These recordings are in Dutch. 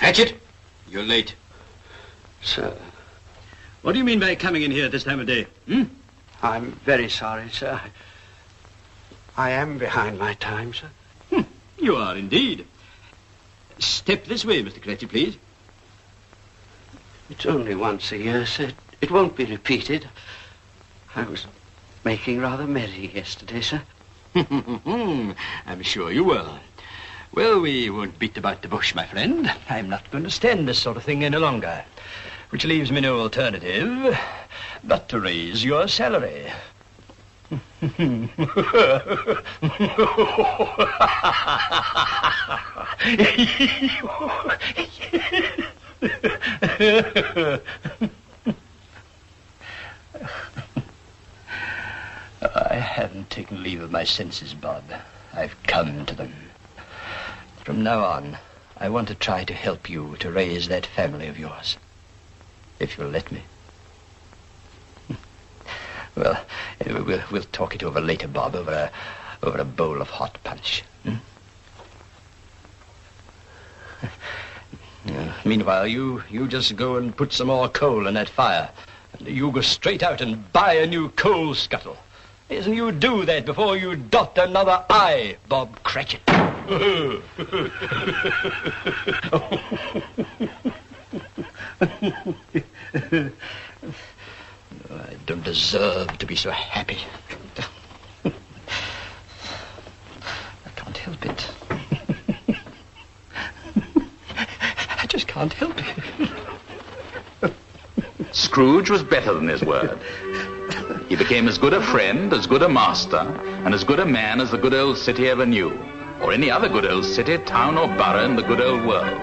Hatchet, you're late. Sir, What do you mean by coming in here at this time of day? Hmm? I'm very sorry, sir. I am behind my time, sir. You are indeed. Step this way, Mr. Cratchit, please. It's only once a year, sir. It won't be repeated. I was making rather merry yesterday, sir. I'm sure you will. Well, we won't beat about the bush, my friend. I'm not going to stand this sort of thing any longer. Which leaves me no alternative but to raise your salary. I haven't taken leave of my senses, Bob. I've come to them. From now on, I want to try to help you to raise that family of yours. If you'll let me. Well, anyway, we'll, we'll talk it over later, Bob, over a, over a bowl of hot punch. hmm? Uh, meanwhile, you, you just go and put some more coal in that fire. And you go straight out and buy a new coal scuttle. Yes, and you do that before you dot another I, Bob Cratchit. I don't deserve to be so happy. I can't help it. I just can't help it. Scrooge was better than his word. He became as good a friend, as good a master, and as good a man as the good old city ever knew, or any other good old city, town, or borough in the good old world.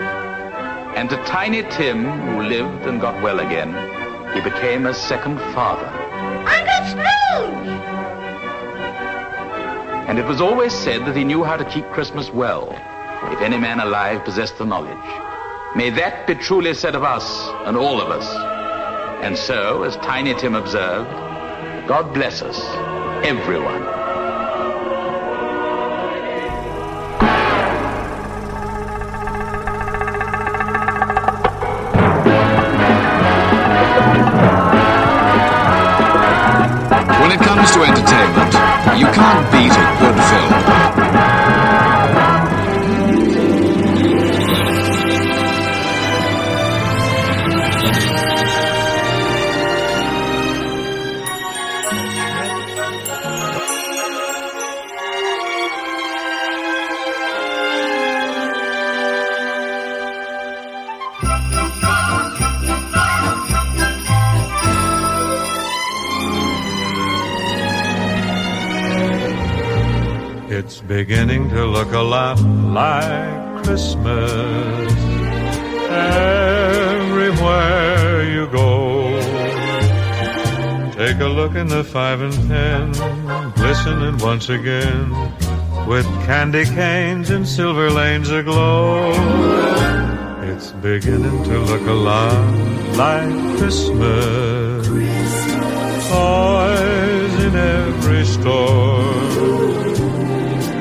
And to Tiny Tim, who lived and got well again, he became a second father. Uncle Scrooge! And it was always said that he knew how to keep Christmas well, if any man alive possessed the knowledge. May that be truly said of us and all of us. And so, as Tiny Tim observed, God bless us, everyone. When it comes to entertainment, you can't beat a good film. It's beginning to look a lot like Christmas everywhere you go. Take a look in the five and ten, glistening once again with candy canes and silver lanes aglow. It's beginning to look a lot like Christmas. Toys in every store.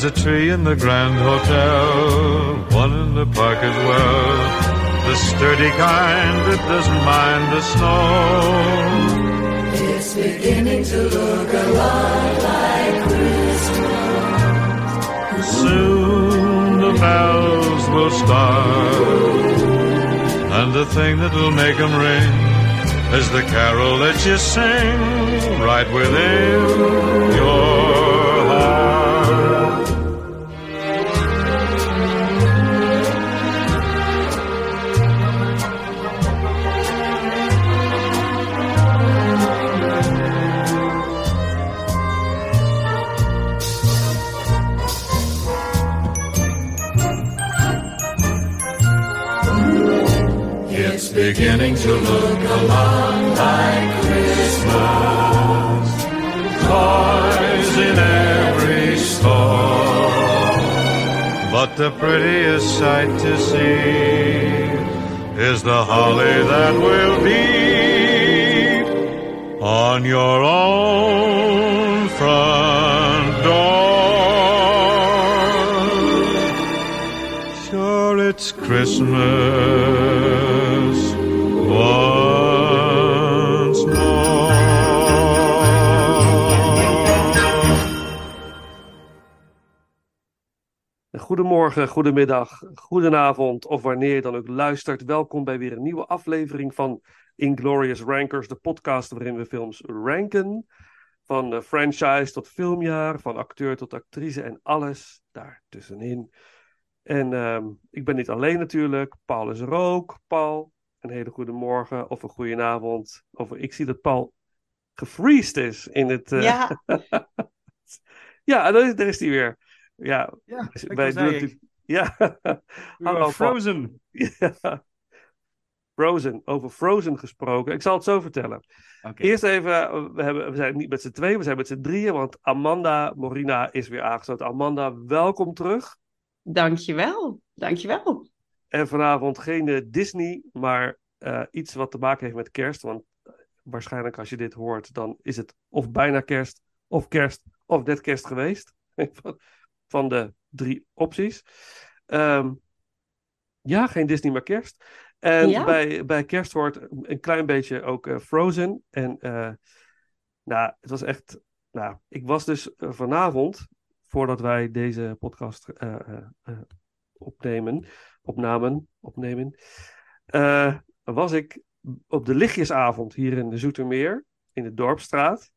There's a tree in the Grand Hotel, one in the park as well. The sturdy kind that doesn't mind the snow. It's beginning to look a lot like Christmas. Soon the bells will start, and the thing that'll make them ring is the carol that you sing right within your heart. But the prettiest sight to see is the holly that will be on your own front door. Sure, it's Christmas Goedemorgen, goedemiddag, goedenavond of wanneer je dan ook luistert. Welkom bij weer een nieuwe aflevering van Inglorious Rankers, de podcast waarin we films ranken. Van eh, franchise tot filmjaar, van acteur tot actrice en alles daartussenin. En ehm, ik ben niet alleen natuurlijk. Paul is er ook. Paul, een hele goede morgen of een goede avond. Of ik zie dat Paul gefreezed is in het. eh, Ja, ja, daar is, daar is hij weer. Ja, Ja, Dus wij doen natuurlijk- Ja. Hallo, frozen. Ja. Frozen, over Frozen gesproken. Ik zal het zo vertellen. Oké. Eerst even, eh, we, hebben, we zijn niet met z'n tweeën, we zijn met z'n drieën, want Amanda Morina is weer aangesloten. Amanda, welkom terug. dankjewel. Dankjewel. En vanavond geen eh, Disney, maar eh, iets wat te maken heeft met kerst. Want waarschijnlijk als je dit hoort, dan is het of bijna kerst, of kerst, of net kerst geweest. van, de drie opties. Ehm, ja, geen Disney, maar kerst. En Ja. bij, bij kerst hoort een klein beetje ook eh, Frozen. En eh, nou, het was echt... Nou, ik was dus eh, vanavond, voordat wij deze podcast opnemen, opnamen, opnemen, was ik op de lichtjesavond hier in de Zoetermeer, in de Dorpstraat.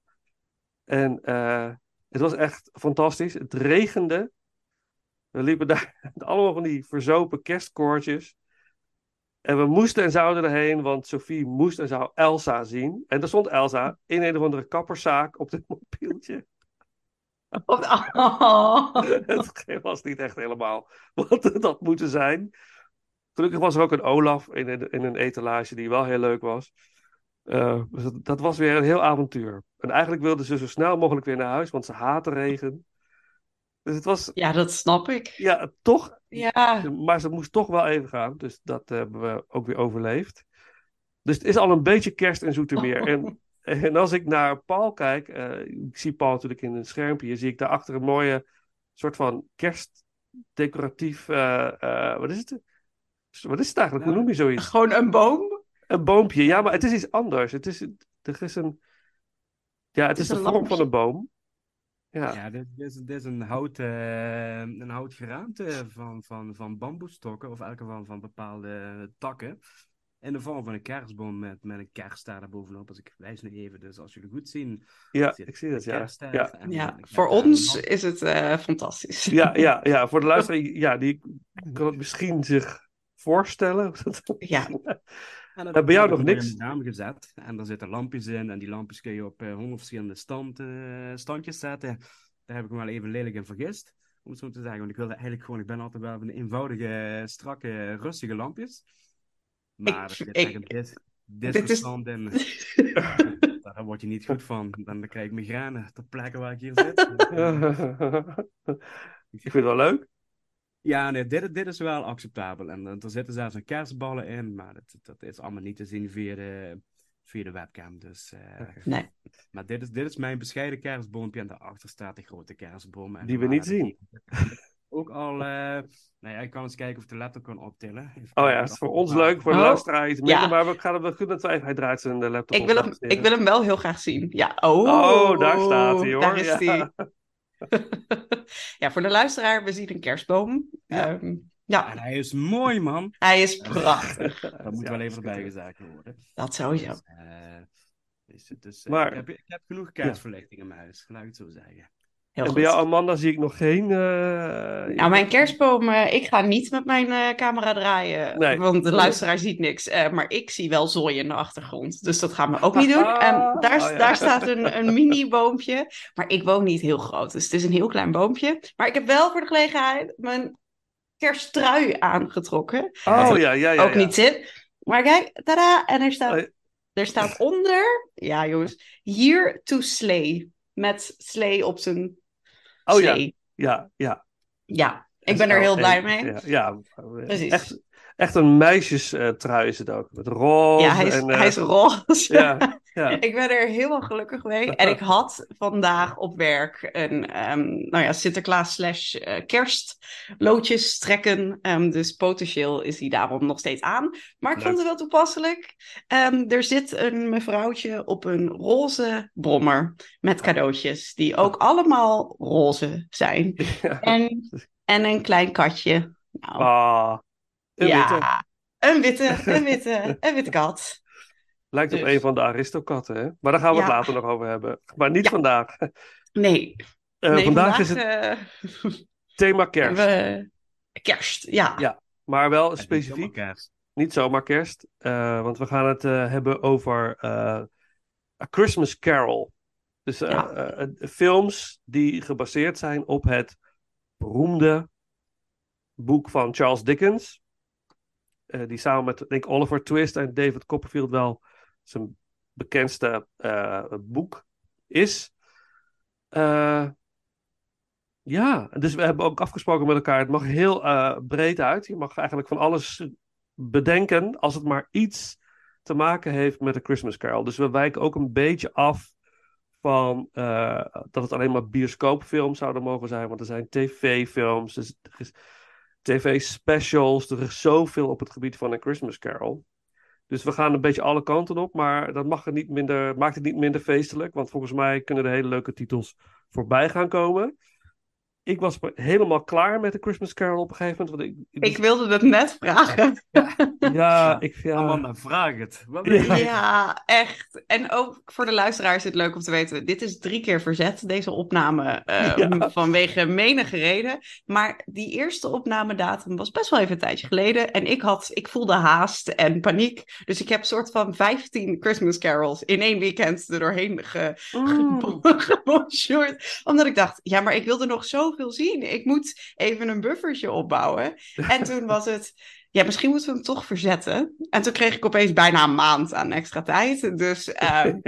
En eh, het was echt fantastisch. Het regende. We liepen daar allemaal van die verzopen kerstkoortjes. En we moesten en zouden erheen, want Sophie moest en zou Elsa zien. En daar stond Elsa in een of andere kapperszaak op dit mobieltje. Oh. Het was niet echt helemaal wat had moeten zijn. Gelukkig was er ook een Olaf in een, in een etalage die wel heel leuk was. Eh, dus dat, dat was weer een heel avontuur. En eigenlijk wilde ze zo snel mogelijk weer naar huis, want ze haatte regen. Dus het was, Ja, dat snap ik. ja, toch. Ja, Maar ze moest toch wel even gaan. Dus dat hebben we ook weer overleefd. Dus het is al een beetje kerst in Zoetermeer. En, en als ik naar Paul kijk, eh, ik zie Paul natuurlijk in een schermpje, zie ik daarachter een mooie soort van kerstdecoratief, eh, wat is het? Wat is het eigenlijk? Hoe noem je zoiets? gewoon een boom. Een boompje, ja, maar het is iets anders. Het is, er is een, ja, het, is is de een vorm van een boom. Ja, Ja, dit, dit is, dit is een, hout, eh, een houtgeraamte van, van, van bamboestokken, of elke van, van bepaalde takken. In de vorm van een kerstboom met, met een kerststaart erbovenop. Als ik wijs nu even, dus als jullie goed zien. ja ik zie dat, ja. Ja, en- Ja, en- voor en- ons is het eh, fantastisch. ja, ja, ja, voor de luisteraar, ja, die kan het misschien zich voorstellen. Ja. Eh, bij jou heb nog ik niks? raam gezet. En daar zitten lampjes in. En die lampjes kun je op eh, honderd verschillende stand, eh, standjes zetten. Daar heb ik me wel even lelijk in vergist. Om het zo te zeggen. Want ik wilde eigenlijk gewoon... Ik ben altijd wel van de eenvoudige, strakke, rustige lampjes. Maar zit ik- een dis, dit is- in. Daar word je niet goed van. Dan, dan krijg ik migraine ter plekke waar ik hier zit. ik vind het wel leuk. Ja, nee, dit, dit is wel acceptabel. En eh, er zitten zelfs een kerstballen in, maar dat, dat is allemaal niet te zien via de, via de webcam. Dus, eh, Nee. Maar dit is, dit is mijn bescheiden kerstboompje en daarachter staat de grote kerstboom. En Die we niet zien. Ook al, eh nou ja, ik kan eens kijken of ik de laptop kan optillen. Even Oh ja, het is dat voor ons leuk, voor de Oh, luisteraar iets minder. ja. Maar we gaan we kunnen het wel even. Hij draait zijn laptop Ik wil, hem, ik wil hem wel heel graag zien. Ja, oh. Oh, daar staat hij hoor. Daar is hij. ja, voor de luisteraar, we zien een kerstboom. Ja. Ehm, En ja, hij is mooi, man. hij is prachtig. Dat moet Ja, wel even erbij gezegd worden. Dat sowieso. Dus, eh, dus, dus, eh, Maar- ik, heb, ik heb genoeg kerstverlichting in mijn huis, laat ik het zo zeggen. Heel En bij jou, Amanda, zie ik nog geen. eh, Nou, mijn kerstboom, eh, ik ga niet met mijn eh, camera draaien, Nee. want de luisteraar ziet niks. Maar ik zie wel zooi in de achtergrond, dus dat gaan we ook niet doen. En daar, oh ja. daar staat een, een mini-boompje, maar ik woon niet heel groot, dus het is een heel klein boompje. Maar ik heb wel voor de gelegenheid mijn kersttrui aangetrokken. Oh ja, ja, ja. ook ja. niet zit. Maar kijk, tada! En er staat, Oh, er staat onder, ja jongens, here to slay. Met slay op zijn Oh ja, ja, ja. Ja, ik ben er heel blij mee. Ja, ja Precies. echt, echt een meisjestrui is het ook. Met roze Ja, hij is, en... eh, hij is roze. Ja, ja. Ik ben er helemaal gelukkig mee. En ik had vandaag op werk een ehm, nou ja, Sinterklaas slash eh, kerstloodjes trekken. Ehm, dus potentieel is die daarom nog steeds aan. Maar ik Leuk. vond het wel toepasselijk. Ehm, er zit een mevrouwtje op een roze brommer met cadeautjes. Die ook allemaal roze zijn. En, en een klein katje. Nou, Ah, een ja, witte. een witte, een witte, een witte kat. Lijkt op Dus. een van de aristokatten, hè? Maar daar gaan we het later nog over hebben. Maar niet vandaag. Nee, Eh, nee vandaag, is het eh, thema kerst. we- kerst, ja. Ja, maar wel niet specifiek. zomaar kerst. Niet zomaar kerst. eh, want we gaan het eh, hebben over eh, A Christmas Carol. Dus Ja. films die gebaseerd zijn op het beroemde boek van Charles Dickens. Eh, die samen met denk Oliver Twist en David Copperfield wel zijn bekendste eh, boek is. Eh, ja, dus we hebben ook afgesproken met elkaar. Het mag heel breed uit. Je mag eigenlijk van alles bedenken als het maar iets te maken heeft met de Christmas Carol. Dus we wijken ook een beetje af van dat het alleen maar bioscoopfilms zouden mogen zijn. Want er zijn tv-films, dus tv-specials. Er is zoveel op het gebied van een Christmas Carol. Dus we gaan een beetje alle kanten op, maar dat mag niet minder, maakt het niet minder feestelijk. Want volgens mij kunnen er hele leuke titels voorbij gaan komen. Ik was helemaal klaar met de Christmas Carol op een gegeven moment. Want ik, Ik wilde het net vragen. ja, ik, ja, Amanda, vraag het. Ja, echt. En ook voor de luisteraars is het leuk om te weten. Dit is drie keer verzet, deze opname, eh, Ja. vanwege menige reden. Maar die eerste opnamedatum was best wel even een tijdje geleden. En ik, had, ik voelde haast en paniek. Dus ik heb een soort van 15 Christmas carols in één weekend er doorheen ge, Mm. Omdat ik dacht, ja, maar ik wilde nog zoveel zien. Ik moet even een buffertje opbouwen. En toen was het, ja, misschien moeten we hem toch verzetten. En toen kreeg ik opeens bijna een maand aan extra tijd. Dus ehm,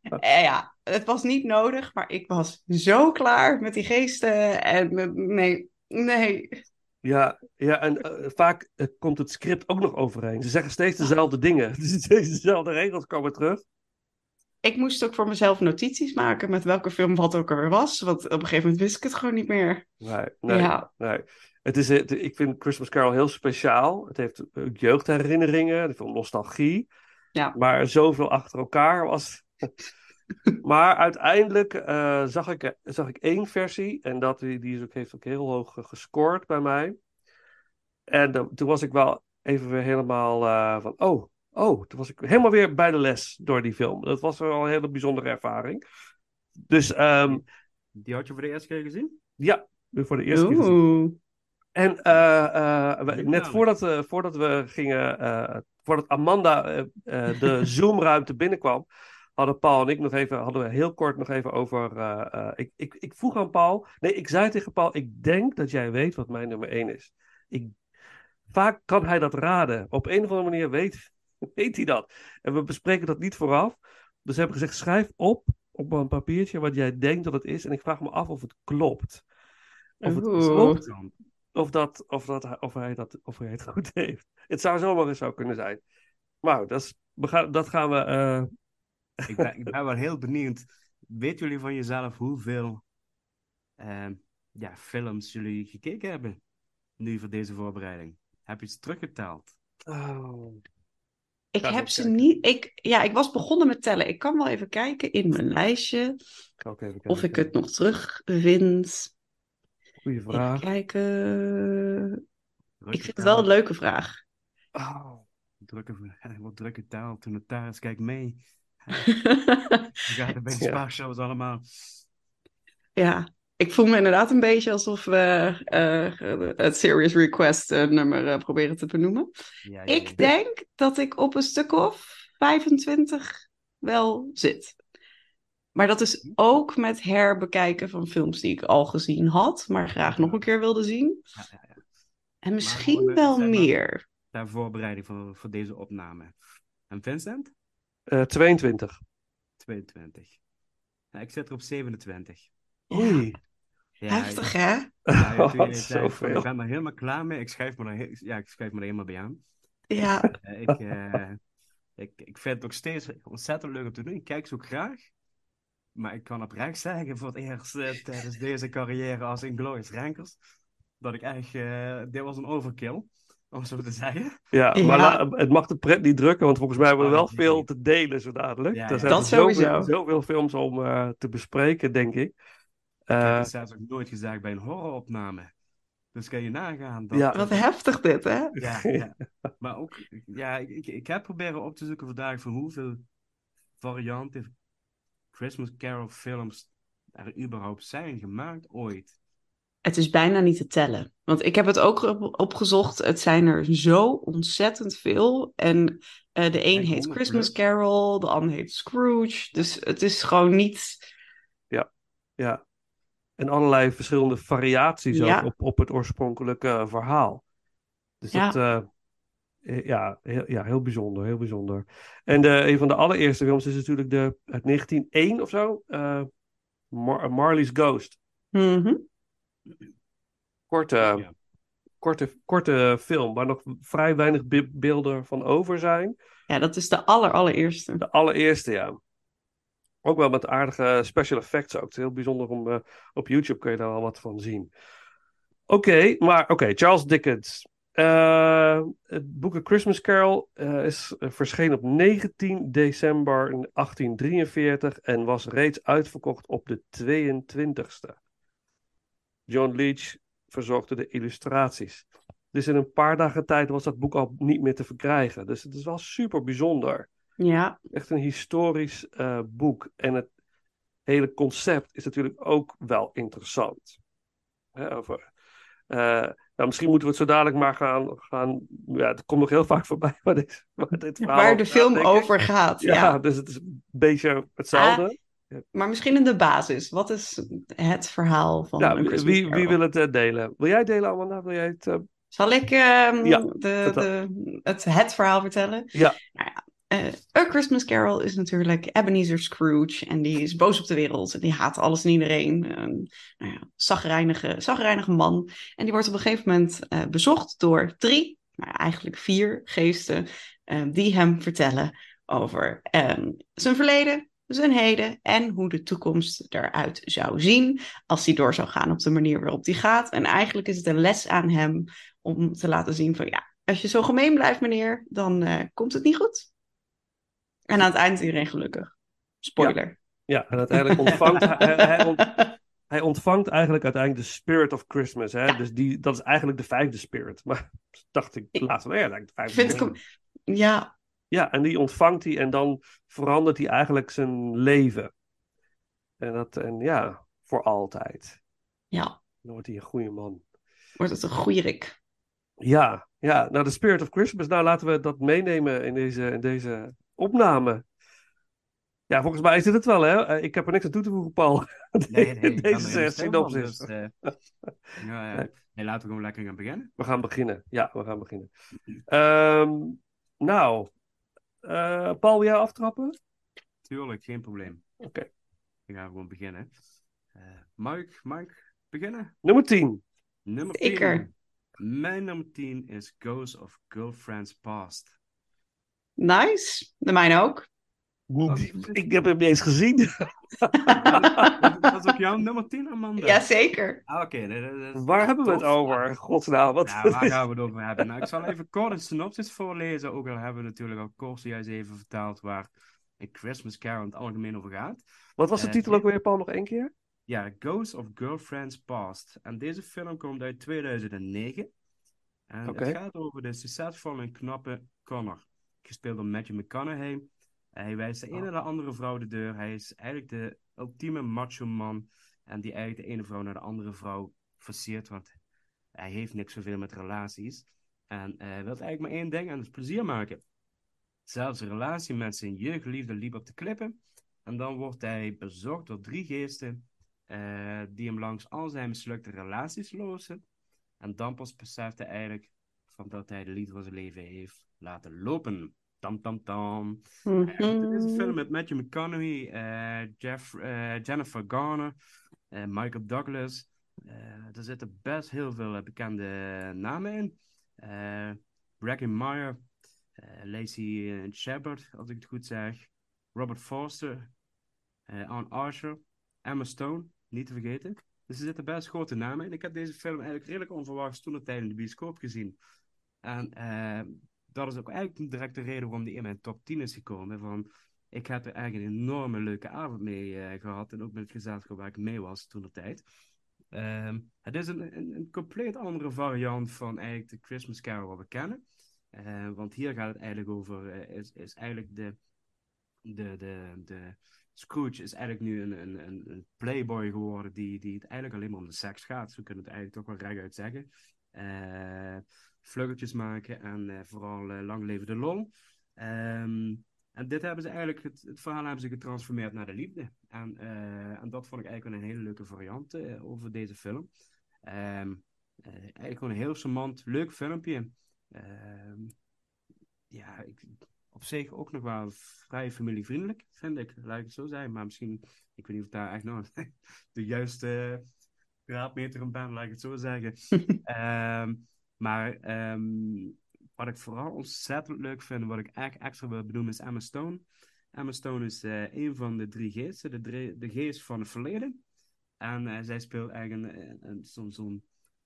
eh, ja, het was niet nodig, maar ik was zo klaar met die geesten. En met- nee, nee. Ja, ja en eh, vaak eh, komt het script ook nog overeen. Ze zeggen steeds dezelfde dingen. Dus steeds dezelfde regels komen terug. Ik moest ook voor mezelf notities maken met welke film wat ook er was. Want op een gegeven moment wist ik het gewoon niet meer. Nee, nee, Ja. nee. Het is, het- ik vind Christmas Carol heel speciaal. Het heeft jeugdherinneringen, het veel nostalgie. Ja. Maar zoveel achter elkaar was. maar uiteindelijk eh, zag, ik, zag ik één versie. En dat, die, die is ook, heeft ook heel hoog gescoord bij mij. En toen was ik wel even weer helemaal eh, van... Oh, oh, toen was ik helemaal weer bij de les door die film. Dat was wel een hele bijzondere ervaring. Dus ehm, Die had je voor de eerste keer gezien? ja, voor de eerste keer gezien. En eh, eh, net voordat, eh, voordat we gingen, voordat Amanda de Zoom-ruimte binnenkwam, hadden Paul en ik nog even, hadden we heel kort nog even over. ik, ik, ik vroeg aan Paul, nee, ik zei tegen Paul, ik denk dat jij weet wat mijn nummer 1 is. Ik, vaak kan hij dat raden. Op een of andere manier weet, weet hij dat. En we bespreken dat niet vooraf. Dus hebben gezegd, schrijf op op een papiertje wat jij denkt dat het is. En ik vraag me af of het klopt. Of het Oeh. klopt of, dat, of, dat, of, hij dat, of hij het goed heeft. Het zou zomaar eens zo kunnen zijn. Maar dat, is, we gaan, dat gaan we. eh, Ik ben, ik ben wel heel benieuwd. Weten jullie van jezelf hoeveel ehm, ja, films jullie gekeken hebben? Nu voor deze voorbereiding. Heb je iets teruggeteld? oh, Ik heb ze kijken. niet. Ik, ja, ik was begonnen met tellen. Ik kan wel even kijken in mijn lijstje. ik ga ook even kijken. Of ik het nog terugvind. Goeie Even vraag. kijken. Ik vind het wel een leuke vraag. Oh, Drukke, wat drukke taal. Toen notaris, kijk mee. Je gaat er bij de Ja. spaarshows allemaal. ja, ik voel me inderdaad een beetje alsof we eh, het Serious Request eh, nummer eh, proberen te benoemen. Ja, ja, Ik denk dat ik op een stuk of 25 wel zit. Maar dat is ook met herbekijken van films die ik al gezien had, maar graag nog een keer wilde zien. Ja, ja, ja. En misschien wel meer. ter voorbereiding voor, voor deze opname. En Vincent? Eh 22. 22. Ja, ik zit er op 27. Oei. Heftig, hè? Ja, zoveel. Ik ben er helemaal klaar mee. Ik schrijf me er, ja, ik schrijf me er helemaal bij aan. Ja. Eh, ik, eh, ik, ik vind het ook steeds ontzettend leuk om te doen. Ik kijk ze ook graag. Maar ik kan oprecht zeggen, voor het eerst eh, tijdens deze carrière als Inglourious Rankers, dat ik echt, dit was een overkill, om zo te zeggen. Ja, Ja. maar la- het mag de pret niet drukken, want volgens mij hebben we wel veel te delen zo dadelijk. Ja, er zijn Dat zoveel, sowieso. zoveel films om eh, te bespreken, denk ik. Ik heb Eh, het zelfs ook nooit gezegd bij een horroropname. Dus kan je nagaan. Dat, Ja. Wat heftig dit, hè? Ja, ja. Maar ook, ja, ik, ik, ik heb proberen op te zoeken vandaag van hoeveel varianten Christmas Carol films er überhaupt zijn gemaakt ooit. Het is bijna niet te tellen. Want ik heb het ook op- opgezocht. Het zijn er zo ontzettend veel. En eh, de een En heet 100 Christmas. Carol, de ander heet Scrooge. Dus het is gewoon niet... ja. En allerlei verschillende variaties Ja. op, op het oorspronkelijke eh, verhaal. Dus Ja. dat, eh, ja, heel, ja, heel bijzonder, heel bijzonder. En de, een van de allereerste films is natuurlijk de, uit 1901 of zo, eh, Mar- Marley's Ghost. Mhm. Korte, Ja. korte, korte film, waar nog vrij weinig be- beelden van over zijn. Ja, dat is de aller, allereerste. De allereerste, ja. Ook wel met aardige special effects ook. Het is heel bijzonder om... eh, op YouTube kun je daar wel wat van zien. Oké, maar oké, Charles Dickens. Eh, het boek A Christmas Carol eh, is verschenen op 19 december 1843 en was reeds uitverkocht op de 22e. John Leach verzorgde de illustraties. Dus in een paar dagen tijd was dat boek al niet meer te verkrijgen. Dus het is wel super bijzonder. Ja, Echt een historisch eh, boek. En het hele concept is natuurlijk ook wel interessant. Hè, over, eh, nou, misschien moeten we het zo dadelijk maar gaan. gaan ja, het komt nog heel vaak voorbij waar dit, waar dit verhaal waar de film over gaat. Ja, Ja. dus het is een beetje hetzelfde. Maar misschien in de basis. Wat is het verhaal van wie, wil het eh, delen? Wil jij delen, Amanda? Wil jij het? Zal ik ehm, Ja, de, de, het, het verhaal vertellen? Ja. Nou ja, A Christmas Carol is natuurlijk Ebenezer Scrooge. En die is boos op de wereld. En die haat alles en iedereen. Een nou ja, man. En die wordt op een gegeven moment eh, bezocht door drie, nou ja, eigenlijk vier geesten. eh, die hem vertellen over ehm, zijn verleden, zijn heden en hoe de toekomst eruit zou zien als hij door zou gaan op de manier waarop hij gaat. En eigenlijk is het een les aan hem om te laten zien van ja, als je zo gemeen blijft meneer, dan eh, komt het niet goed. En aan het eind is iedereen gelukkig. Spoiler. ja, en uiteindelijk ontvangt hij, hij, ont- hij ontvangt eigenlijk uiteindelijk de spirit of Christmas. Hè? Ja. Dus die, dat is eigenlijk de vijfde spirit. Maar dacht ik laatst van, ja, lijkt de vijfde Vind ik spirit. hem, ja, Ja, en die ontvangt hij en dan verandert hij eigenlijk zijn leven. En dat, en ja, voor altijd. ja, Dan wordt hij een goede man. wordt het een goede Rick. Ja, ja, nou de Spirit of Christmas, nou laten we dat meenemen in deze, in deze opname. Ja, volgens mij is dit het wel, hè? Eh, Ik heb er niks aan toe te voegen, Paul. Nee, nee, deze synopsis. dus, eh, ja, ja. Nee. Nee, laten we gewoon lekker gaan beginnen. We gaan beginnen. Ja, we gaan beginnen. Ehm, nou, eh, Paul, wil jij aftrappen? Tuurlijk, geen probleem. Oké. We gaan gewoon beginnen. Eh Mike, Mike, beginnen? Nummer 10. Nummer Zeker. 10. Mijn nummer 10 is Ghost of Girlfriend's Past. Nice. De mijne ook. Ik heb hem niet eens gezien. Dat is ook jouw nummer 10, Amanda? Jazeker. Ah, Oké, dat- dat- dat is Waar hebben we het over? Godsnaam, wat Ja, waar gaan we het over hebben? Nou, ik zal even kort een synopsis voorlezen. Ook al hebben we natuurlijk al kort juist even vertaald waar een Christmas Carol in het algemeen over gaat. Wat was de Eh, titel ook weer, Paul, nog één keer? Ja, Ghost of Girlfriend's Past. En deze film komt uit 2009. En Oké. het gaat over de succesvolle en knappe Connor. Gespeeld door Matthew McConaughey. Eh, hij wijst de ene Oh. naar de andere vrouw de deur. Hij is eigenlijk de ultieme macho man. En die eigenlijk de ene vrouw naar de andere vrouw forceert. Want hij heeft niks zoveel met relaties. En eh, hij wil eigenlijk maar één ding en dat is plezier maken. Zelfs een relatie met zijn jeugdliefde liep op de klippen. En dan wordt hij bezocht door drie geesten eh, die hem langs al zijn mislukte relaties lozen. En dan pas beseft hij eigenlijk van dat hij de liefde van zijn leven heeft laten lopen. Tam, tam, tam. Eh, dit is een film met Matthew McConaughey, eh, Jeff, eh, Jennifer Garner, eh, Michael Douglas. Er zitten best heel veel bekende namen in. Breckin Meyer, Lacey Shepard, als ik het goed zeg. Robert Forster, Anne Archer, Emma Stone, niet te vergeten. Dus er zitten best grote namen in. Ik heb deze film eigenlijk redelijk onverwachts toen het tijd in de bioscoop gezien. En eh, dat is ook eigenlijk direct de reden waarom die in mijn top 10 is gekomen. Van, ik heb er eigenlijk een enorme leuke avond mee eh, gehad. En ook met het gezelschap waar ik mee was toen de tijd. Ehm, het is een, een, compleet andere variant van eigenlijk de Christmas Carol wat we kennen. Eh, want hier gaat het eigenlijk over, eh, is, is eigenlijk de, de, de, de Scrooge is eigenlijk nu een, een, een, playboy geworden die, die het eigenlijk alleen maar om de seks gaat. Zo kunnen we het eigenlijk toch wel rechtuit zeggen. Vluggetjes maken en eh, vooral eh, lang leven de lol. Ehm, en dit hebben ze eigenlijk, het, het verhaal hebben ze getransformeerd naar de liefde. En, eh, en dat vond ik eigenlijk een hele leuke variant over deze film. Ehm, eh, eigenlijk gewoon een heel charmant, leuk filmpje. Ehm, ja, ik, op zich ook nog wel vrij familievriendelijk, vind ik. Laat ik het zo zeggen. Maar misschien, ik weet niet of ik daar echt nog de juiste graadmeter in ben, laat ik het zo zeggen. Ehm, maar ehm, wat ik vooral ontzettend leuk vind, wat ik eigenlijk extra wil benoemen, is Emma Stone. Emma Stone is eh, een van de drie geesten, de, drie- de geest van het verleden. En eh, zij speelt eigenlijk een, een, een- zo'n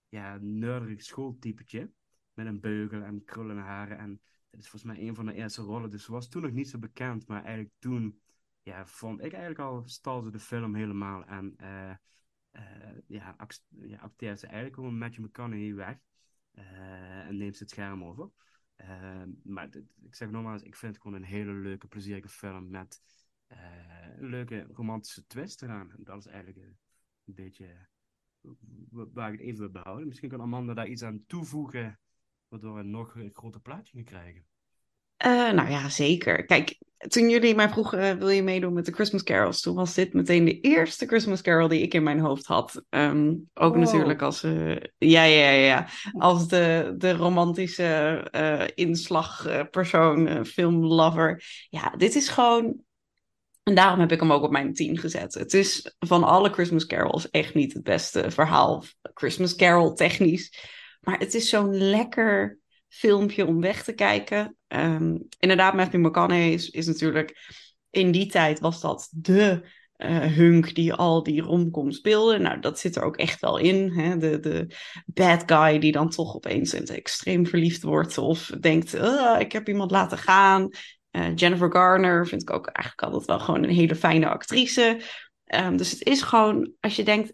ja, nerdig schooltypetje. Met een beugel en krullende haren. En dit is volgens mij een van de eerste rollen. Dus ze was toen nog niet zo bekend. Maar eigenlijk toen ja, vond ik eigenlijk al stal ze de film helemaal. En eh, eh, ja, act, ja, acteert ze eigenlijk gewoon Matthew McConaughey weg. Eh, en neemt het scherm over. Eh, maar ik zeg nogmaals, ik vind het gewoon een hele leuke, plezierige film met eh, een leuke romantische twist eraan. Dat is eigenlijk een beetje wa- waar ik het even wil behouden. Misschien kan Amanda daar iets aan toevoegen, waardoor we een nog groter plaatje gaan krijgen. Eh, nou ja, zeker. Kijk, toen jullie mij vroegen, eh, wil je meedoen met de Christmas carols? Toen was dit meteen de eerste Christmas carol die ik in mijn hoofd had. Ehm, ook natuurlijk als, eh, ja, ja, ja, ja, als de, de romantische inslagpersoon, filmlover. Ja, dit is gewoon... En daarom heb ik hem ook op mijn 10 gezet. Het is van alle Christmas carols echt niet het beste verhaal. Christmas carol technisch. Maar het is zo'n lekker filmpje om weg te kijken. Ehm, inderdaad, Matthew McConaughey is, is natuurlijk... In die tijd was dat de eh, hunk die al die romcom speelde. Nou, dat zit er ook echt wel in. Hè? De, de bad guy die dan toch opeens extreem verliefd wordt. Of denkt, "Ah, ik heb iemand laten gaan. Eh, Jennifer Garner vind ik ook eigenlijk altijd wel gewoon een hele fijne actrice. Ehm, dus het is gewoon, als je denkt,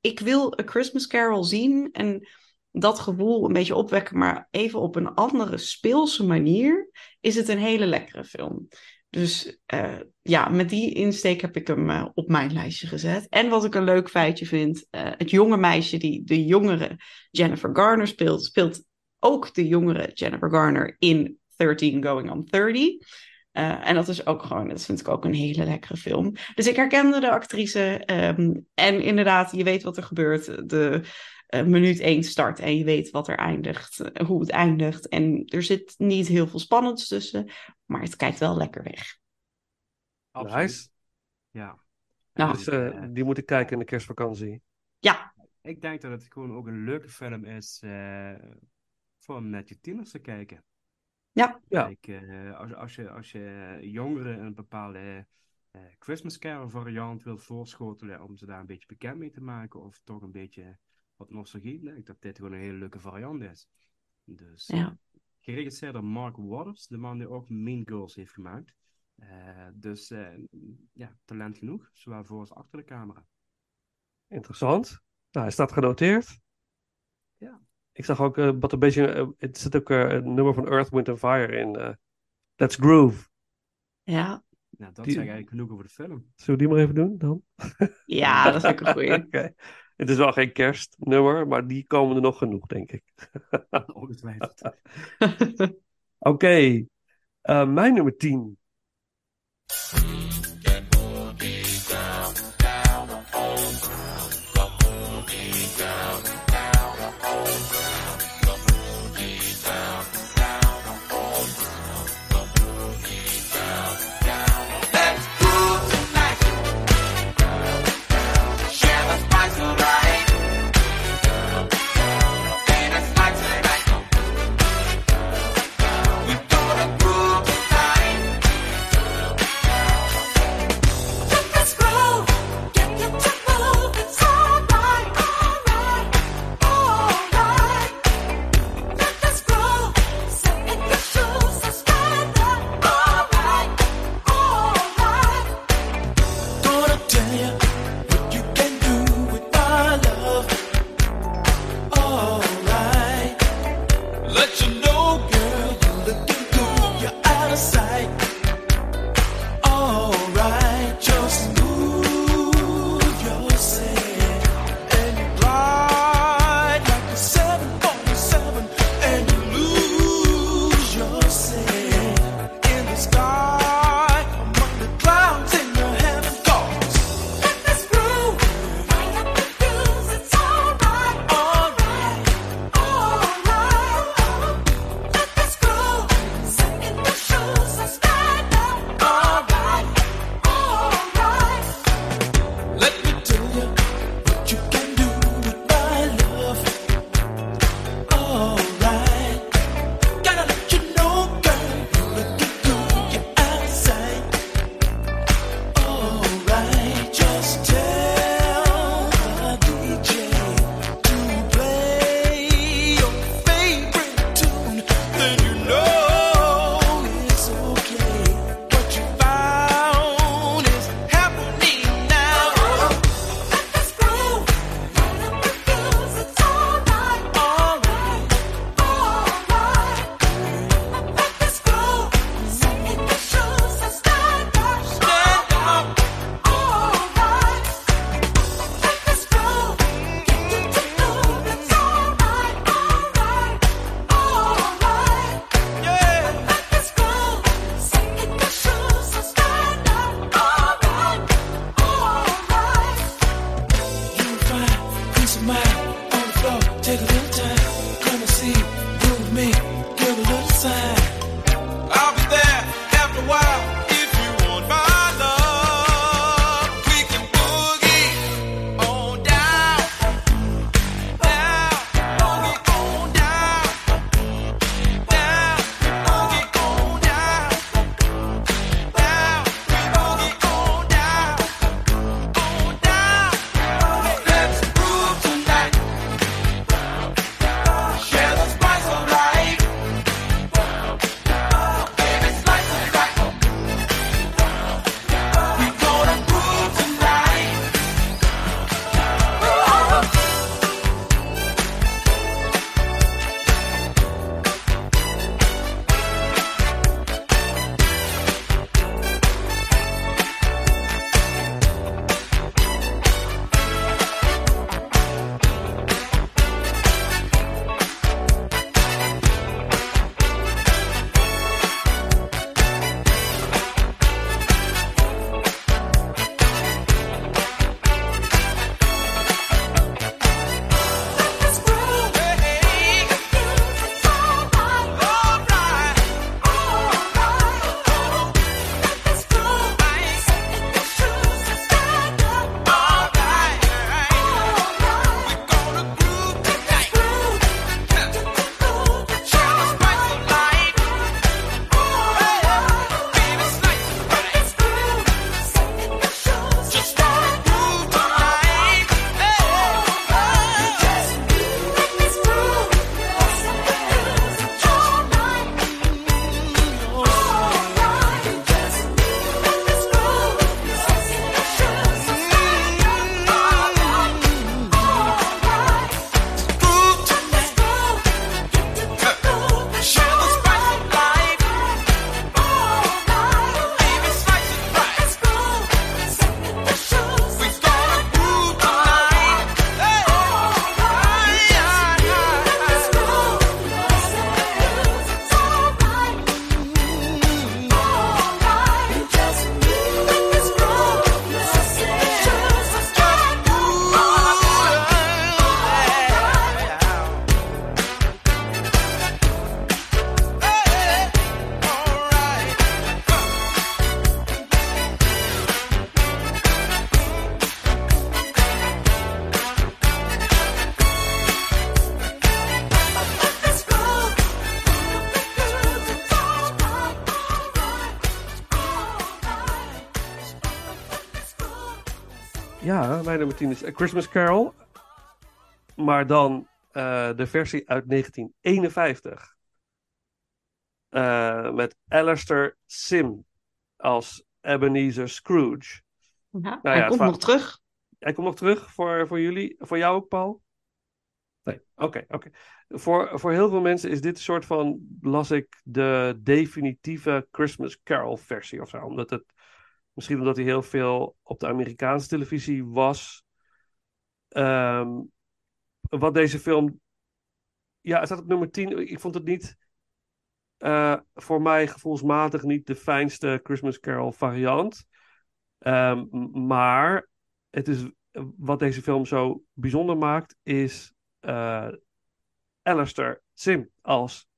ik wil A Christmas Carol zien en dat gevoel een beetje opwekken, maar even op een andere speelse manier, is het een hele lekkere film. Dus eh, ja, met die insteek heb ik hem eh, op mijn lijstje gezet. En wat ik een leuk feitje vind, eh, het jonge meisje die de jongere Jennifer Garner speelt, speelt ook de jongere Jennifer Garner in 13 Going on 30. Eh, en dat is ook gewoon, dat vind ik ook een hele lekkere film. Dus ik herkende de actrice. ehm, en inderdaad, je weet wat er gebeurt. De eh, minuut 1 start en je weet wat er eindigt, eh, hoe het eindigt. En er zit niet heel veel spannends tussen, maar het kijkt wel lekker weg. Nice. Ja. Nou. Dus eh, die moet ik kijken in de kerstvakantie. Ja, Ik denk dat het gewoon ook een leuke film is eh, voor om met je tieners te kijken. Ja. Ja. Kijk, eh, als, als, je, als je jongeren een bepaalde eh, Christmas Carol variant wilt voorschotelen om ze daar een beetje bekend mee te maken of toch een beetje wat nostalgie, ik dat dit gewoon een hele leuke variant is. Dus Ja. eh, geregisseerd door Mark Waters, de man die ook Mean Girls heeft gemaakt. Eh, dus eh, ja, talent genoeg, zowel voor als achter de camera. Interessant. Nou, hij staat genoteerd. Ja. Ik zag ook wat een beetje. het zit ook eh, een nummer van Earth, Wind and Fire in. eh, Let's Groove. ja. Nou, dat Die- zeg eigenlijk genoeg over de film. Zullen we die maar even doen dan? Ja, dat vind ik een goeie. Oké. Het is wel geen kerstnummer, maar die komen er nog genoeg, denk ik. Ongetwijfeld. Oké, eh, mijn nummer 10. Mijn nummer 10 is A Christmas Carol. Maar dan eh, de versie uit 1951. Eh, met Alistair Sim als Ebenezer Scrooge. Ja, Nou hij ja, komt nog terug. Hij komt nog terug voor, voor jullie. Voor jou ook, Paul? Nee, oké, oké. Voor, voor heel veel mensen is dit een soort van, las ik, de definitieve Christmas Carol versie of zo. Omdat het, misschien omdat hij heel veel op de Amerikaanse televisie was. Ehm, wat deze film, ja, het staat op nummer 10. Ik vond het niet, eh, voor mij gevoelsmatig niet de fijnste Christmas Carol variant. Ehm, maar het is, wat deze film zo bijzonder maakt, is eh Alistair Sim als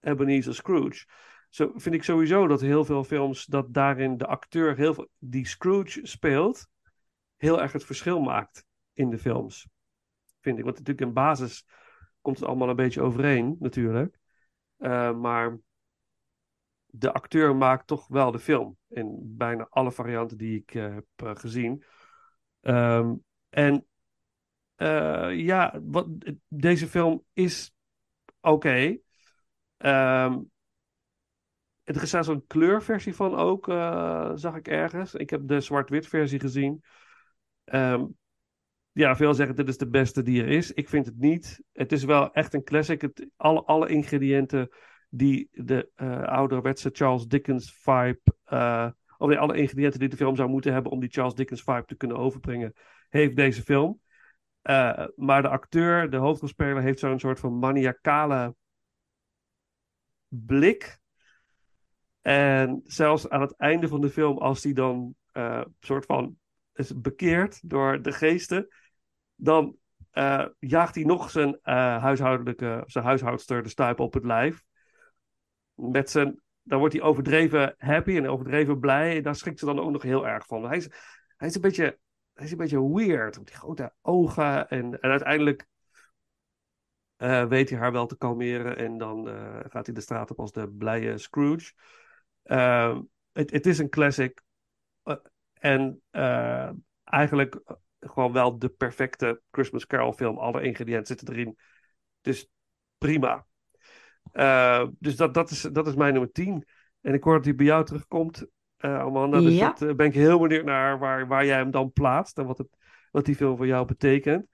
Ebenezer Scrooge. Zo vind ik sowieso dat heel veel films, dat daarin de acteur heel veel, die Scrooge speelt, heel erg het verschil maakt in de films. Vind ik. Want natuurlijk in basis komt het allemaal een beetje overeen, natuurlijk. Eh, maar de acteur maakt toch wel de film. In bijna alle varianten die ik eh, heb eh, gezien. Ehm, en ja, wat, deze film is oké. Ehm, er is zelfs een kleurversie van ook, eh, zag ik ergens. Ik heb de zwart-wit versie gezien. Ehm, ja, veel zeggen dit is de beste die er is. Ik vind het niet. Het is wel echt een classic. Het, alle, alle ingrediënten die de eh, ouderwetse Charles Dickens vibe. eh, of alle ingrediënten die de film zou moeten hebben om die Charles Dickens vibe te kunnen overbrengen, heeft deze film. Maar de acteur, de hoofdrolspeler, heeft zo'n soort van maniacale blik. En zelfs aan het einde van de film, als hij dan eh soort van is bekeerd door de geesten, dan eh, jaagt hij nog zijn, eh, huishoudelijke, zijn huishoudster de stuip op het lijf. Met zijn, dan wordt hij overdreven happy en overdreven blij. En daar schrikt ze dan ook nog heel erg van. Hij is, hij is, een, beetje, hij is een beetje weird. Met die grote ogen. En, en uiteindelijk weet hij haar wel te kalmeren. En dan gaat hij de straat op als de blije Scrooge. Ehm, Het het is een classic. Eh, en eh, eigenlijk gewoon wel de perfecte Christmas Carol film. Alle ingrediënten zitten erin. Dus prima. Eh, dus dat, dat, is, dat is mijn nummer 10. En ik hoor dat hij bij jou terugkomt, eh, Amanda. Dus Ja. dat eh, ben ik heel benieuwd naar waar, waar jij hem dan plaatst. En wat, het, wat die film voor jou betekent.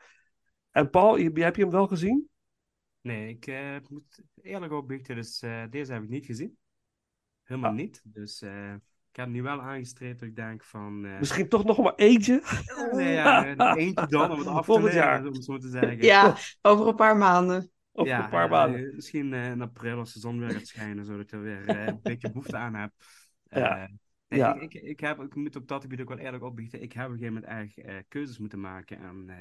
En Paul, je- heb je hem wel gezien? Nee, ik eh, moet eerlijk opbiechten, dus eh, deze heb ik niet gezien. Helemaal Ah. niet. Dus eh, ik heb nu wel aangestreept dat ik denk van... eh, Misschien toch nog maar eentje? nee, ja, eh, eentje dan om het af te jaar. om het zo te zeggen. Ja, over een paar maanden. Over Ja, een paar ja, maanden. misschien eh, in april als de zon weer gaat schijnen, zodat ik er weer eh, een beetje behoefte aan heb. Ja. Eh, nee, Ja. ik, ik, ik, heb, ik moet op dat gebied ook wel eerlijk opbiechten. Ik heb op een gegeven moment erg eh, keuzes moeten maken. En eh,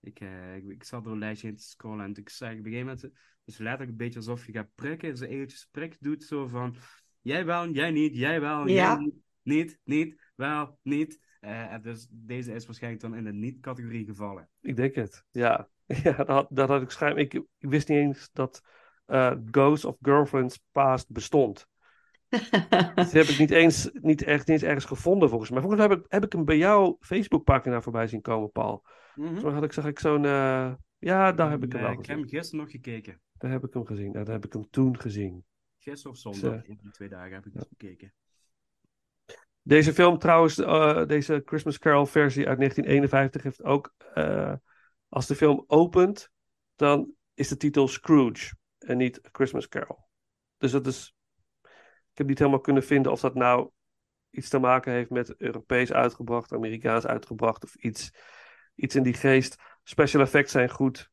ik, eh, ik, ik zat door een lijstje in te scrollen en ik zei op een gegeven moment, dus letterlijk een beetje alsof je gaat prikken, zo eventjes prik doet, zo van, jij wel, jij niet, jij wel, Ja. jij niet, niet, niet, wel, niet. Eh, en dus deze is waarschijnlijk dan in de niet-categorie gevallen. Ik denk het, ja. Ja, dat, had- dat had ik schijn. Ik, ik wist niet eens dat eh Ghost of Girlfriends Past bestond. Dat heb ik niet eens, niet echt, niet eens ergens gevonden volgens mij. Volgens mij heb ik, heb ik hem bij jouw Facebookpagina voorbij zien komen, Paul. Volgens mij had ik, zag ik zo'n... eh, ja, daar heb ik hem wel ik heb hem gisteren nog gekeken. Daar heb ik hem gezien. Ja, daar heb ik hem toen gezien. Gisteren of Dus, zondag, in die twee dagen heb ik dus gekeken. Deze film trouwens, eh, deze Christmas Carol versie uit 1951 heeft ook... eh, als de film opent, dan is de titel Scrooge en niet Christmas Carol. Dus dat is... Ik heb niet helemaal kunnen vinden of dat nou iets te maken heeft met Europees uitgebracht, Amerikaans uitgebracht of iets, iets in die geest. Special effects zijn goed.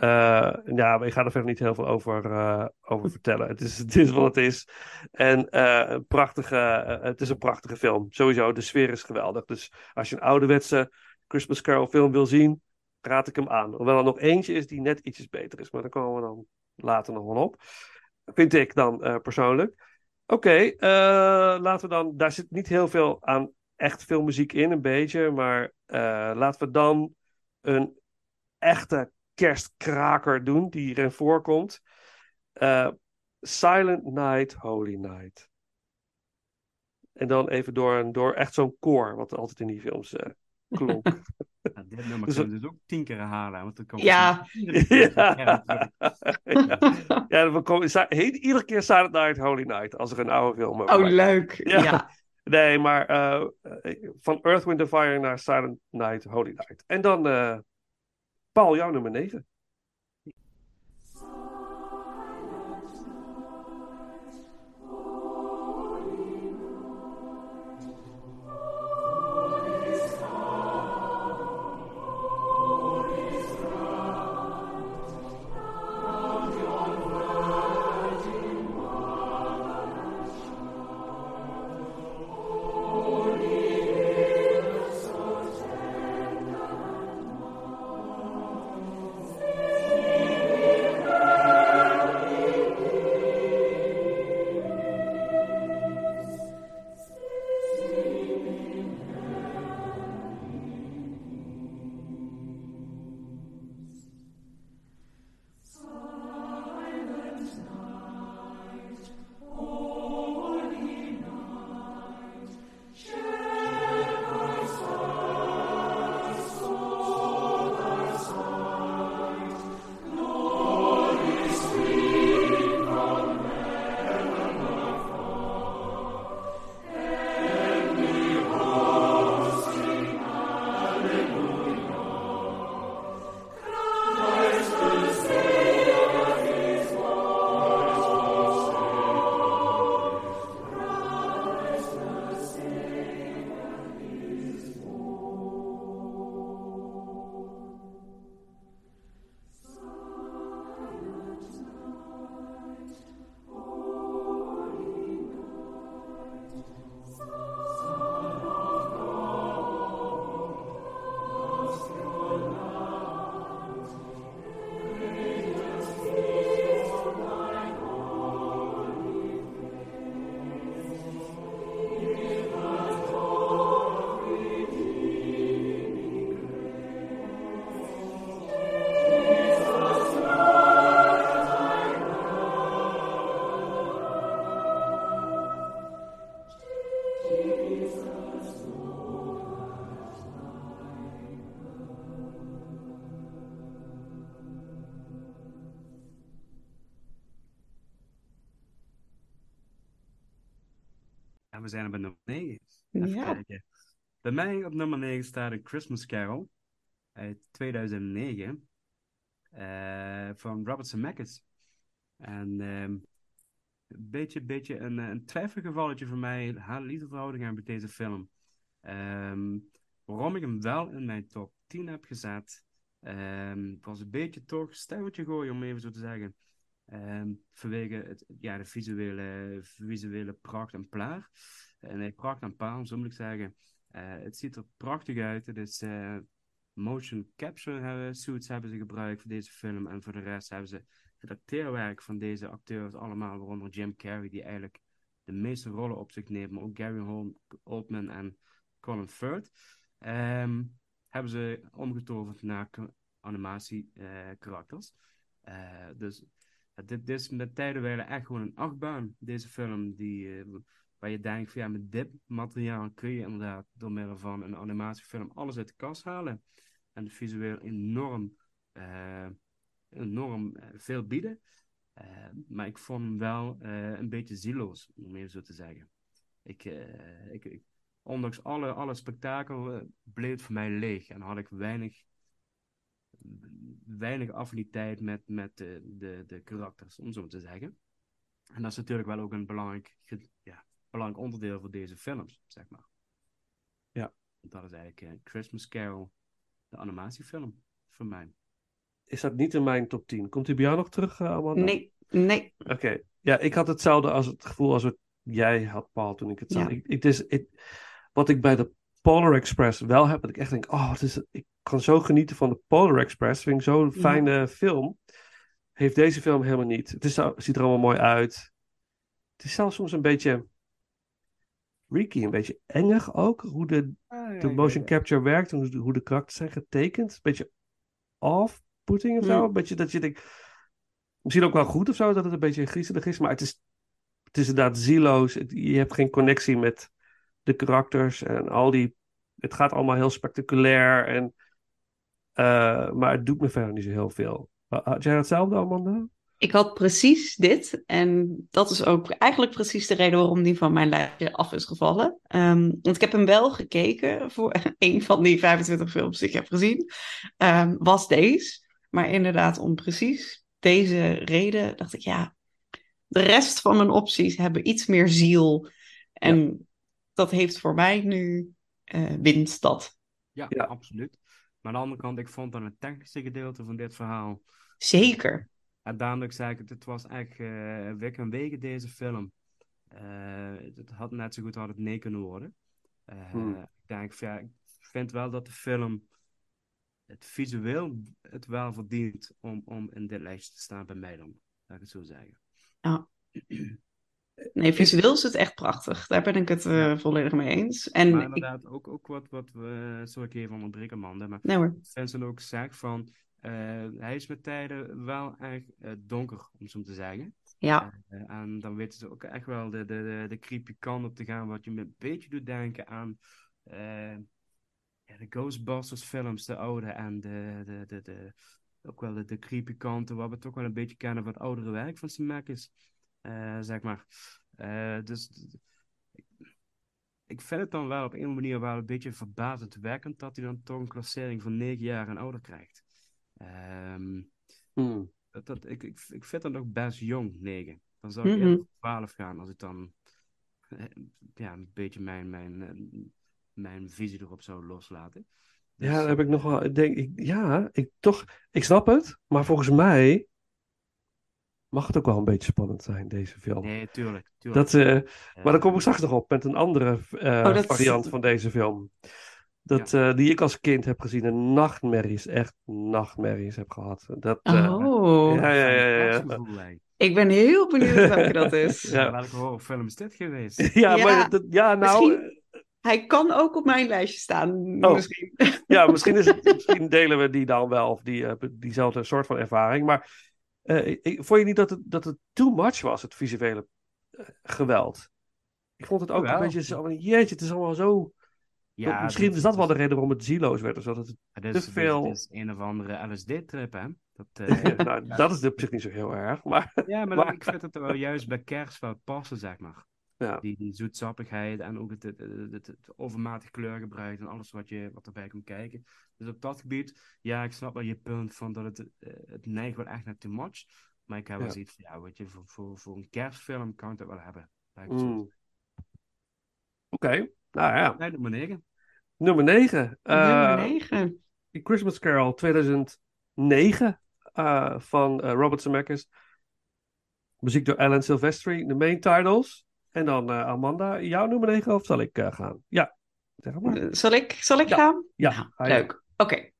Eh, ja, ik ga er verder niet heel veel over, eh, over vertellen. Het is, wat het is. En eh, een prachtige, het is een prachtige film. Sowieso, de sfeer is geweldig. Dus als je een ouderwetse Christmas Carol film wil zien, raad ik hem aan. Hoewel er nog eentje is die net ietsjes beter is. Maar daar komen we dan later nog wel op. Vind ik dan persoonlijk. Oké, laten we dan. Daar zit niet heel veel aan echt veel muziek in, een beetje. Maar laten we dan een echte kerstkraker doen die hierin voorkomt. Eh, Silent Night, Holy Night. En dan even door, een, door echt zo'n koor, wat altijd in die films eh, klonk. Ja, dit nummer Dus kunnen we dus ook tien keer herhalen. Want dan komt Ja. iedere keer ja. ja, ja we komen, heet iedere keer Silent Night, Holy Night, als er een oude film Oh, leuk. Ja. Ja. Nee, maar eh, van Earth, Wind and Fire naar Silent Night, Holy Night. En dan, eh, Paul, jouw nummer 9. Zijn bij nummer 9. Even Ja. kijken. Bij mij op nummer 9 staat een Christmas Carol uit 2009 eh, van Robert Zemeckis. En ehm, een beetje, beetje een, eh, een twijfelgevalletje voor mij, haar liefdeverhouding heb met deze film. Ehm, waarom ik hem wel in mijn top 10 heb gezet, ehm, was een beetje toch stijltje gooien, om even zo te zeggen. Ehm, vanwege het, ja, de visuele, visuele pracht en plaar. En nee, pracht en paar, zo moet ik zeggen. Eh, het ziet er prachtig uit. Het is eh, motion capture suits hebben ze gebruikt voor deze film. En voor de rest hebben ze het acteerwerk van deze acteurs allemaal, waaronder Jim Carrey, die eigenlijk de meeste rollen op zich neemt, maar ook Gary Oldman en Colin Firth, ehm, hebben ze omgetoverd naar animatie karakters. Eh, dus ja, dit, dit is met tijdenwijle echt gewoon een achtbaan, deze film, die, eh, waar je denkt van ja, met dit materiaal kun je inderdaad door middel van een animatiefilm alles uit de kast halen. En visueel enorm, eh, enorm eh, veel bieden. Maar ik vond hem wel een beetje zieloos, om even zo te zeggen. Ik, ik, ik, ondanks alle, alle spektakel bleef het voor mij leeg en had ik weinig, weinig affiniteit met, met de, de, de karakters, om zo te zeggen. En dat is natuurlijk wel ook een belangrijk, ja, belangrijk onderdeel voor deze films, zeg maar. Ja. Dat is eigenlijk eh, Christmas Carol, de animatiefilm, voor mij. Is dat niet in mijn top 10? Komt die bij jou nog terug, eh, Amanda? Nee, nee. Oké. Ja, ik had hetzelfde als het gevoel als wat jij had, Paul, toen ik het zag. Ja. Ik, ik, dus, ik, wat ik bij de Polar Express wel heb, dat ik echt denk, oh, wat is het, ik kan zo genieten van de Polar Express. Vind ik zo'n Ja. fijne film. Heeft deze film helemaal niet. Het is, ziet er allemaal mooi uit. Het is zelfs soms een beetje freaky, een beetje engig ook. Hoe de, de motion capture werkt, hoe, de- hoe de karakters zijn getekend. Een beetje off-putting of zo. Een beetje dat je denkt, misschien ook wel goed of zo, dat het een beetje griezelig is. Maar het is, het is inderdaad zieloos. Het- je hebt geen connectie met de karakters en al die... Het gaat allemaal heel spectaculair en... eh, maar het doet me verder niet zo heel veel. Had jij hetzelfde, Amanda? Ik had precies dit. En dat is ook eigenlijk precies de reden waarom die van mijn lijstje af is gevallen. Ehm, want ik heb hem wel gekeken voor een van die 25 films die ik heb gezien. ehm, was deze. Maar inderdaad, om precies deze reden dacht ik, ja, de rest van mijn opties hebben iets meer ziel. En dat heeft voor mij nu eh winst dat. Ja, Ja. absoluut. Maar aan de andere kant, ik vond dan het technische gedeelte van dit verhaal. Zeker. En daarom zei ik het, het was echt eh wik en wegen deze film. Eh, het had net zo goed had het nee kunnen worden. Eh, Hmm. Ik denk, ja, ik vind wel dat de film het visueel het wel verdient om, om in dit lijstje te staan bij mij dan. Laat ik het zo zeggen. Nee, visueel is het echt prachtig. Daar ben ik het eh, volledig mee eens. En maar ik, inderdaad, ook, ook wat, wat we, sorry ik even onderbreken Amanda, maar nee hoor. Vincent ook zegt van, eh, hij is met tijden wel erg eh, donker, om zo te zeggen. Ja, en dan weten ze ook echt wel de, de, de, de creepy kant op te gaan, wat je me een beetje doet denken aan ja, de Ghostbusters films, de oude, en de, de, de, de, ook wel de, de creepy kanten, wat we toch wel een beetje kennen van het oudere werk van Zemeckis, zeg maar. Eh, dus ik- vind het dan wel op een manier wel een beetje verbazend werkend dat hij dan toch een klassering van 9 jaar en ouder krijgt. Ehm, Hmm. dat, dat, ik, ik, ik vind dat nog best jong, 9. Dan zou ik eerder voor 12 gaan als ik dan eh, ja, een beetje mijn, mijn, eh, mijn visie erop zou loslaten. Dus, Ja, daar heb ik nog wel. Ik denk, ik, ja, ik, toch, ik snap het, maar volgens mij mag het ook wel een beetje spannend zijn, deze film. Nee, tuurlijk. tuurlijk. Dat, eh, maar daar Eh, kom ik straks nog op met een andere eh, Oh, variant van deze film. Dat, eh, die ik als kind heb gezien en nachtmerries, echt nachtmerries heb gehad. Dat, eh, Oh, ja, ja, ja, ja, ik ben heel benieuwd welke dat is. Ja. Welke horrorfilm is dit geweest? Ja, Ja, maar dat, ja, nou, misschien- Hij kan ook op mijn lijstje staan, Oh. misschien. Ja, misschien, is het, misschien delen we die dan wel, of die, diezelfde soort van ervaring. Maar eh, ik, vond je niet dat het, dat het too much was, het visuele eh, geweld? Ik vond het ook Jawel. een beetje zo, van, jeetje, het is allemaal zo... Ja, misschien dit- is dat wel de reden waarom het zieloos werd, of zo, dat het Het is, te veel- het is een of andere LSD-trip, hè? Dat, eh, nou, dat is op zich niet zo heel erg, maar... ja, maar, Maar- ik vind het er wel juist bij kerst wel passen, zeg maar. Ja. Die, die zoetsappigheid en ook het, het, het, het- overmatig kleurgebruik en alles wat, je, wat erbij komt kijken. Dus op dat gebied, ja, ik snap wel je punt van dat het, eh, het neigt wel echt naar too much. Maar ik heb wel Ja. zoiets van, ja, weet je, voor, voor, voor een kerstfilm kan ik dat wel hebben. Mm. Oké, nou ja. Nee, nummer 9. Nummer 9. Nummer 9. The Christmas Carol 2009 eh, van eh, Robert Zemeckis. Muziek door Alan Silvestri, de main titles. En dan eh, Amanda, jouw nummer 9 of zal ik eh, gaan? Ja, zeg maar. Zal ik, zal ik Ja. gaan? Ja, leuk. Oké.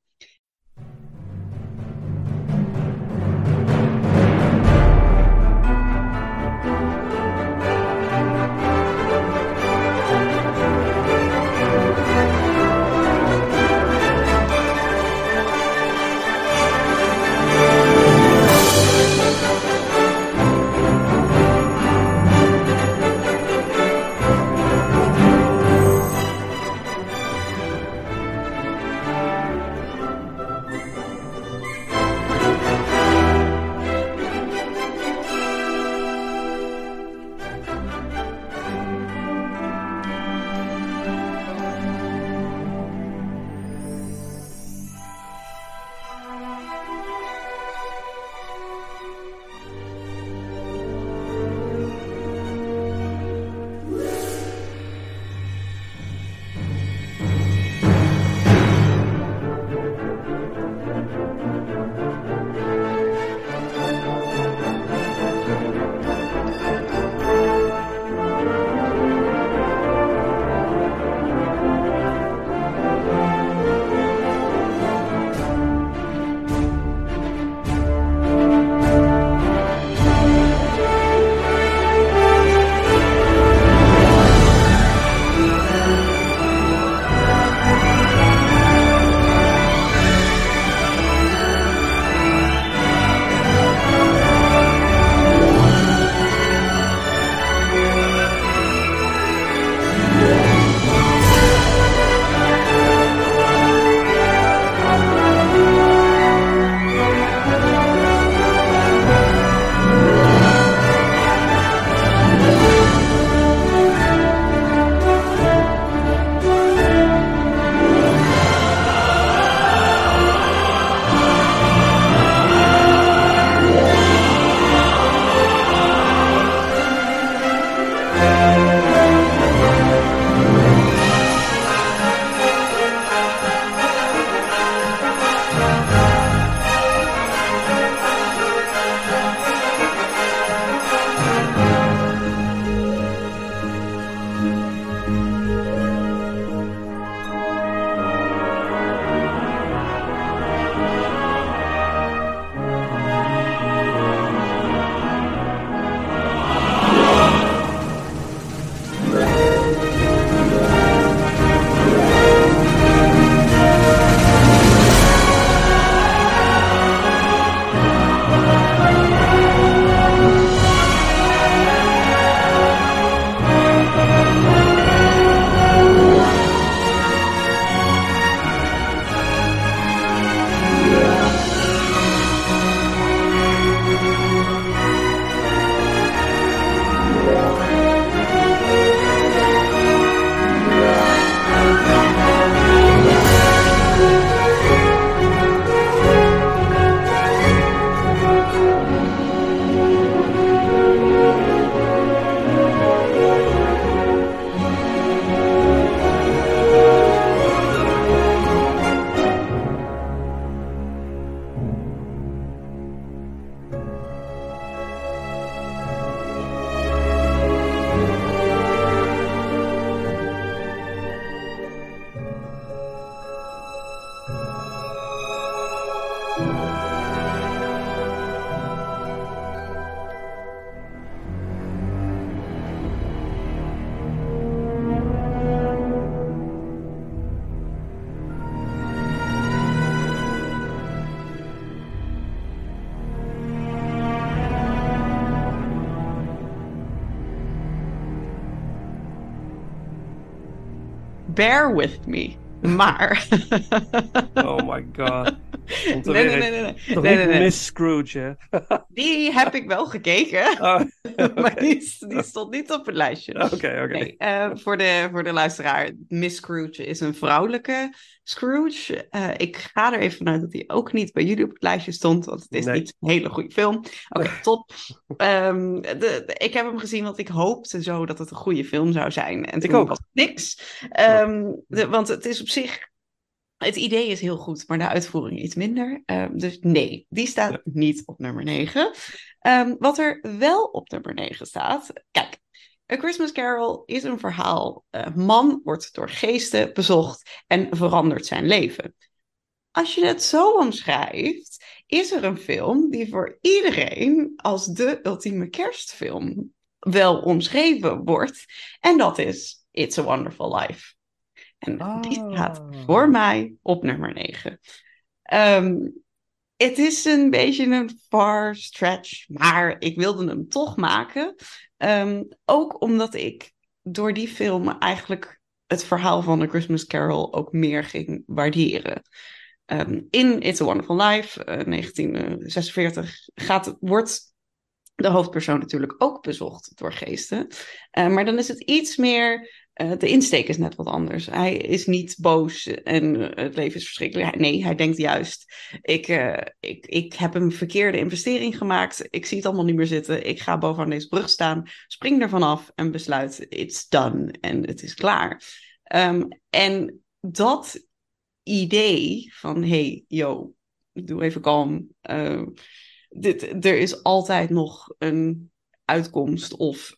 Bear with me. Maar. Oh my god. Nee, nee, nee, nee. Toch Nee, niet nee, nee. Miss Scrooge, hè? Die heb ik wel gekeken, Oh, maar die, die stond niet op het lijstje. Oké, oké. Nee, eh, voor, de, voor de luisteraar, Miss Scrooge is een vrouwelijke Scrooge. Eh, ik ga er even vanuit dat die ook niet bij jullie op het lijstje stond, want het is Nee. niet een hele goede film. Oké, top. Ehm, de, de- ik heb hem gezien, want ik hoopte zo dat het een goede film zou zijn. En toen ook. was niks. Ehm, de, want het is op zich... Het idee is heel goed, maar de uitvoering iets minder. Ehm, dus nee, die staat Ja. niet op nummer 9. Ehm, wat er wel op nummer 9 staat. Kijk, A Christmas Carol is een verhaal. Een man wordt door geesten bezocht en verandert zijn leven. Als je het zo omschrijft, is er een film die voor iedereen als de ultieme kerstfilm wel omschreven wordt. En dat is It's a Wonderful Life. En die staat Ah. voor mij op nummer 9. Ehm, het is een beetje een far stretch, maar ik wilde hem toch maken. Ehm, ook omdat ik door die film eigenlijk het verhaal van The Christmas Carol ook meer ging waarderen. Ehm, in It's a Wonderful Life, eh, 1946, gaat, wordt de hoofdpersoon natuurlijk ook bezocht door geesten. Eh, maar dan is het iets meer eh, de insteek is net wat anders. Hij is niet boos en eh, het leven is verschrikkelijk. Nee, hij denkt juist: ik, eh, ik, ik heb een verkeerde investering gemaakt. Ik zie het allemaal niet meer zitten. Ik ga bovenaan deze brug staan, spring ervan af en besluit: it's done en het is klaar. Ehm, en dat idee van: hey, yo, doe even kalm. eh, dit, er is altijd nog een uitkomst of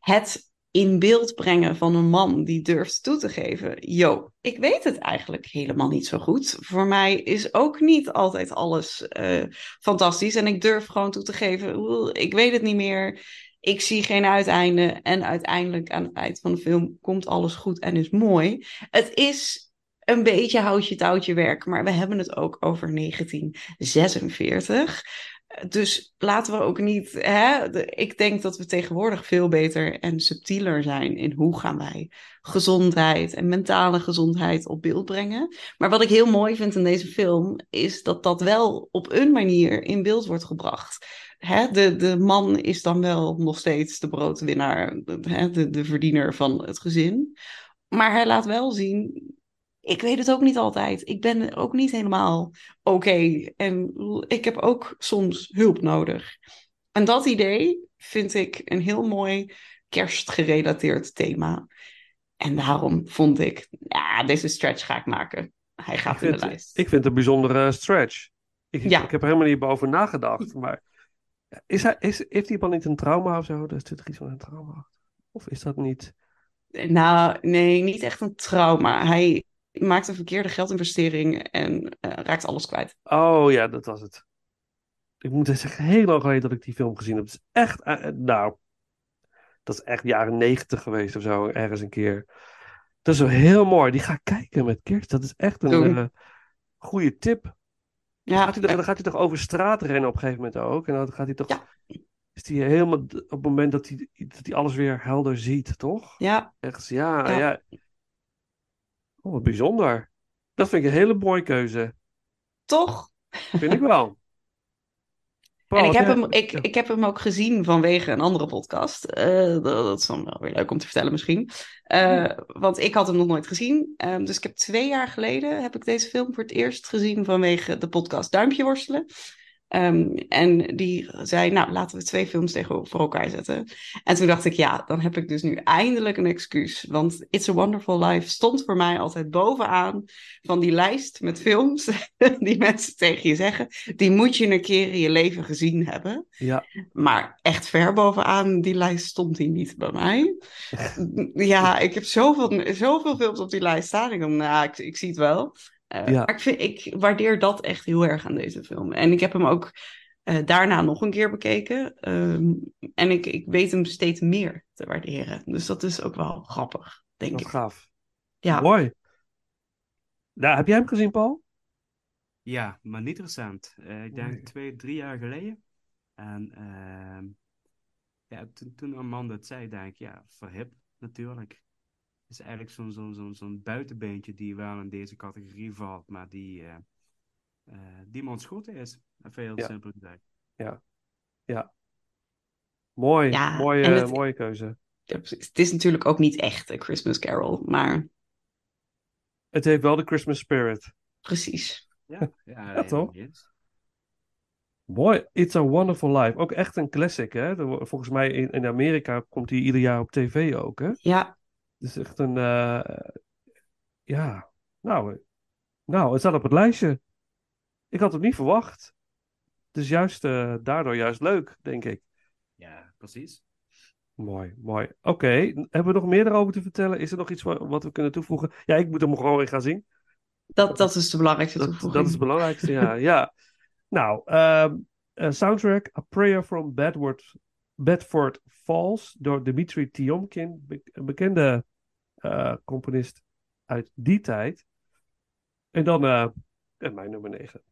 het in beeld brengen van een man die durft toe te geven: Yo, ik weet het eigenlijk helemaal niet zo goed. Voor mij is ook niet altijd alles eh, fantastisch. En ik durf gewoon toe te geven: "Oeh, ik weet het niet meer. Ik zie geen uiteinde. En uiteindelijk aan het eind van de film komt alles goed en is mooi. Het is een beetje houtje touwtje werk, maar we hebben het ook over 1946. Dus laten we ook niet. Hè, ik denk dat we tegenwoordig veel beter en subtieler zijn in hoe gaan wij gezondheid en mentale gezondheid op beeld brengen. Maar wat ik heel mooi vind in deze film is dat dat wel op een manier in beeld wordt gebracht. Hè, de, de man is dan wel nog steeds de broodwinnaar, de, de verdiener van het gezin. Maar hij laat wel zien ik weet het ook niet altijd. Ik ben ook niet helemaal oké. En ik heb ook soms hulp nodig. En dat idee vind ik een heel mooi kerstgerelateerd thema. En daarom vond ik, ja, deze stretch ga ik maken. Hij Ik gaat in de lijst. ik vind het een bijzondere stretch. Ik, Ja. ik heb er helemaal niet over nagedacht. Maar is hij, is, heeft die man niet een trauma of zo? Zit er iets van een trauma achter? Of is dat niet... Nou, nee, niet echt een trauma. Hij maakt een verkeerde geldinvestering en eh, raakt alles kwijt. Oh ja, dat was het. Ik moet zeggen, heel lang geleden dat ik die film gezien heb. Het is echt, eh, eh, nou, dat is echt jaren negentig geweest of zo, ergens een keer. Dat is wel heel mooi. Die ga ik kijken met kerst. Dat is echt een goede tip. Dan Ja, gaat, hij toch, dan gaat hij toch over straat rennen op een gegeven moment ook. En dan gaat hij toch... Ja. Is hij helemaal op het moment dat hij, dat hij alles weer helder ziet, toch? ja, Echt, ja, Ja. ja. Oh, wat bijzonder. Dat vind ik een hele mooie keuze. toch? Vind ik wel. En ik heb, hem, ik, ik heb hem ook gezien vanwege een andere podcast. Eh, dat, dat is dan wel weer leuk om te vertellen misschien. Eh, Want ik had hem nog nooit gezien. Ehm, dus ik heb twee jaar geleden heb ik deze film voor het eerst gezien vanwege de podcast Duimpje Worstelen. Ehm, en die zei, nou laten we twee films tegenover elkaar zetten. En toen dacht ik, ja, dan heb ik dus nu eindelijk een excuus. Want It's a Wonderful Life stond voor mij altijd bovenaan van die lijst met films die mensen tegen je zeggen. Die moet je een keer in je leven gezien hebben. Ja, Maar echt ver bovenaan die lijst stond hij niet bij mij. Ja, ik heb zoveel, zoveel films op die lijst staan. Ik, dacht, nou, ik, ik zie het wel. Eh, Ja. Maar ik, vind, ik waardeer dat echt heel erg aan deze film. En ik heb hem ook eh, daarna nog een keer bekeken. Ehm, en ik, ik weet hem steeds meer te waarderen. Dus dat is ook wel grappig, denk ik. gaaf. Ja. Mooi. Nou, heb jij hem gezien, Paul? Ja, maar niet recent. Eh, ik denk Nee. twee, drie jaar geleden. En ehm, ja, toen, toen Amanda het zei, denk ik, ja, verhip natuurlijk. Het is eigenlijk zo'n zo'n zo'n zo'n buitenbeentje die wel in deze categorie valt, maar die, eh, eh die man schoten is. Even heel Ja. simpel gezegd. Ja. Ja. Mooi. Ja, mooie, het- mooie keuze. Ja. Het is natuurlijk ook niet echt een Christmas Carol, maar Het heeft wel de Christmas spirit. precies. Ja, ja, toch? Mooi. It's a Wonderful Life. Ook echt een classic, hè? Volgens mij in, in Amerika komt die ieder jaar op tv ook, hè? Ja, is echt een... eh, ja. Nou, eh, nou, het staat op het lijstje. Ik had het niet verwacht. Het is juist eh, daardoor juist leuk, denk ik. Ja, precies. Mooi, mooi. Oké, hebben we nog meer erover te vertellen? Is er nog iets wa- wat we kunnen toevoegen? Ja, ik moet hem gewoon weer gaan zien. dat, dat is de belangrijkste Dat, toevoeging. dat is het belangrijkste, ja. ja. Nou, ehm, eh, soundtrack A Prayer from Bedford, Bedford Falls door Dimitri Tiomkin, be- bekende eh, componist uit die tijd. En dan eh, mijn nummer 9.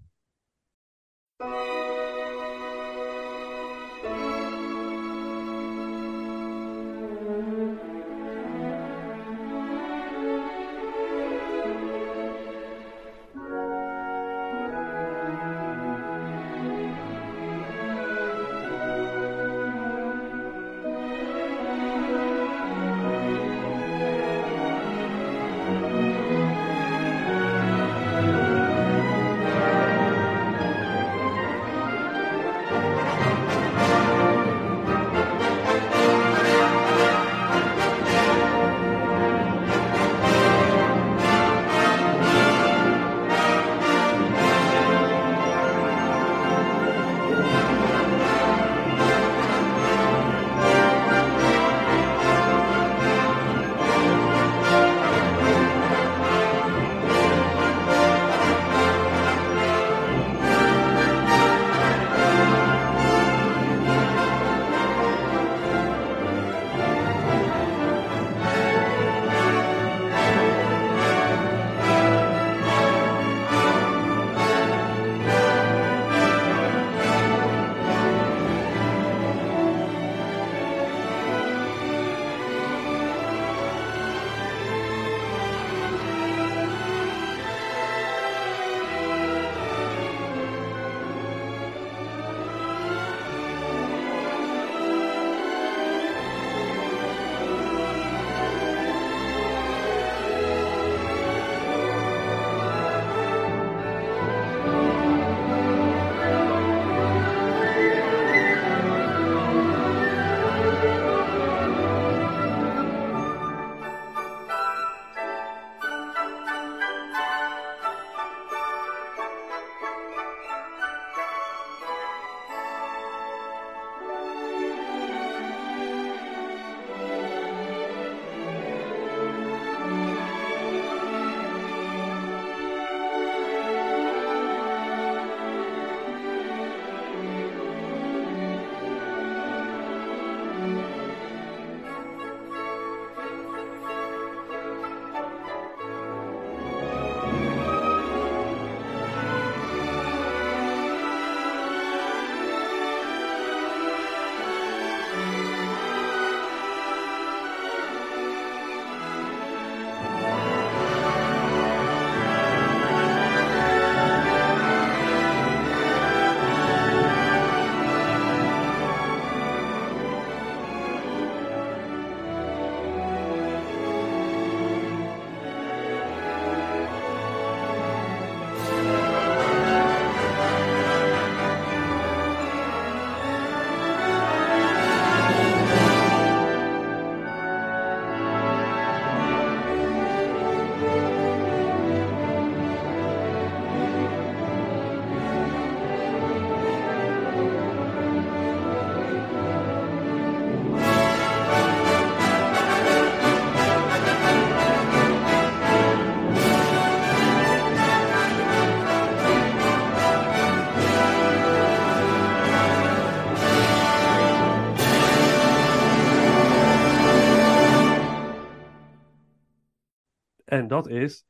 Dat is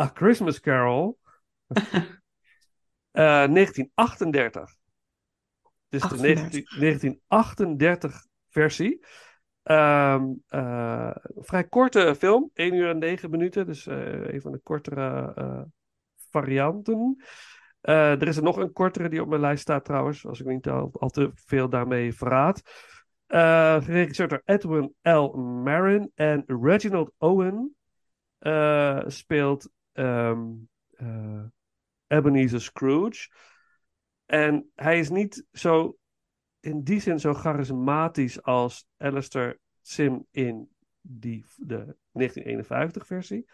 A Christmas Carol. Eh, 1938. Dus de 19, 1938 versie. Eh, vrij korte film, 1 uur en 9 minuten. Dus eh, een van de kortere eh, varianten. Eh, er is er nog een kortere die op mijn lijst staat trouwens, als ik niet al, al te veel daarmee verraad. Eh, geregisseerd door Edwin L. Marin en Reginald Owen eh, speelt ehm, eh, Ebenezer Scrooge. En hij is niet zo in die zin zo charismatisch als Alistair Sim in die, de 1951 versie.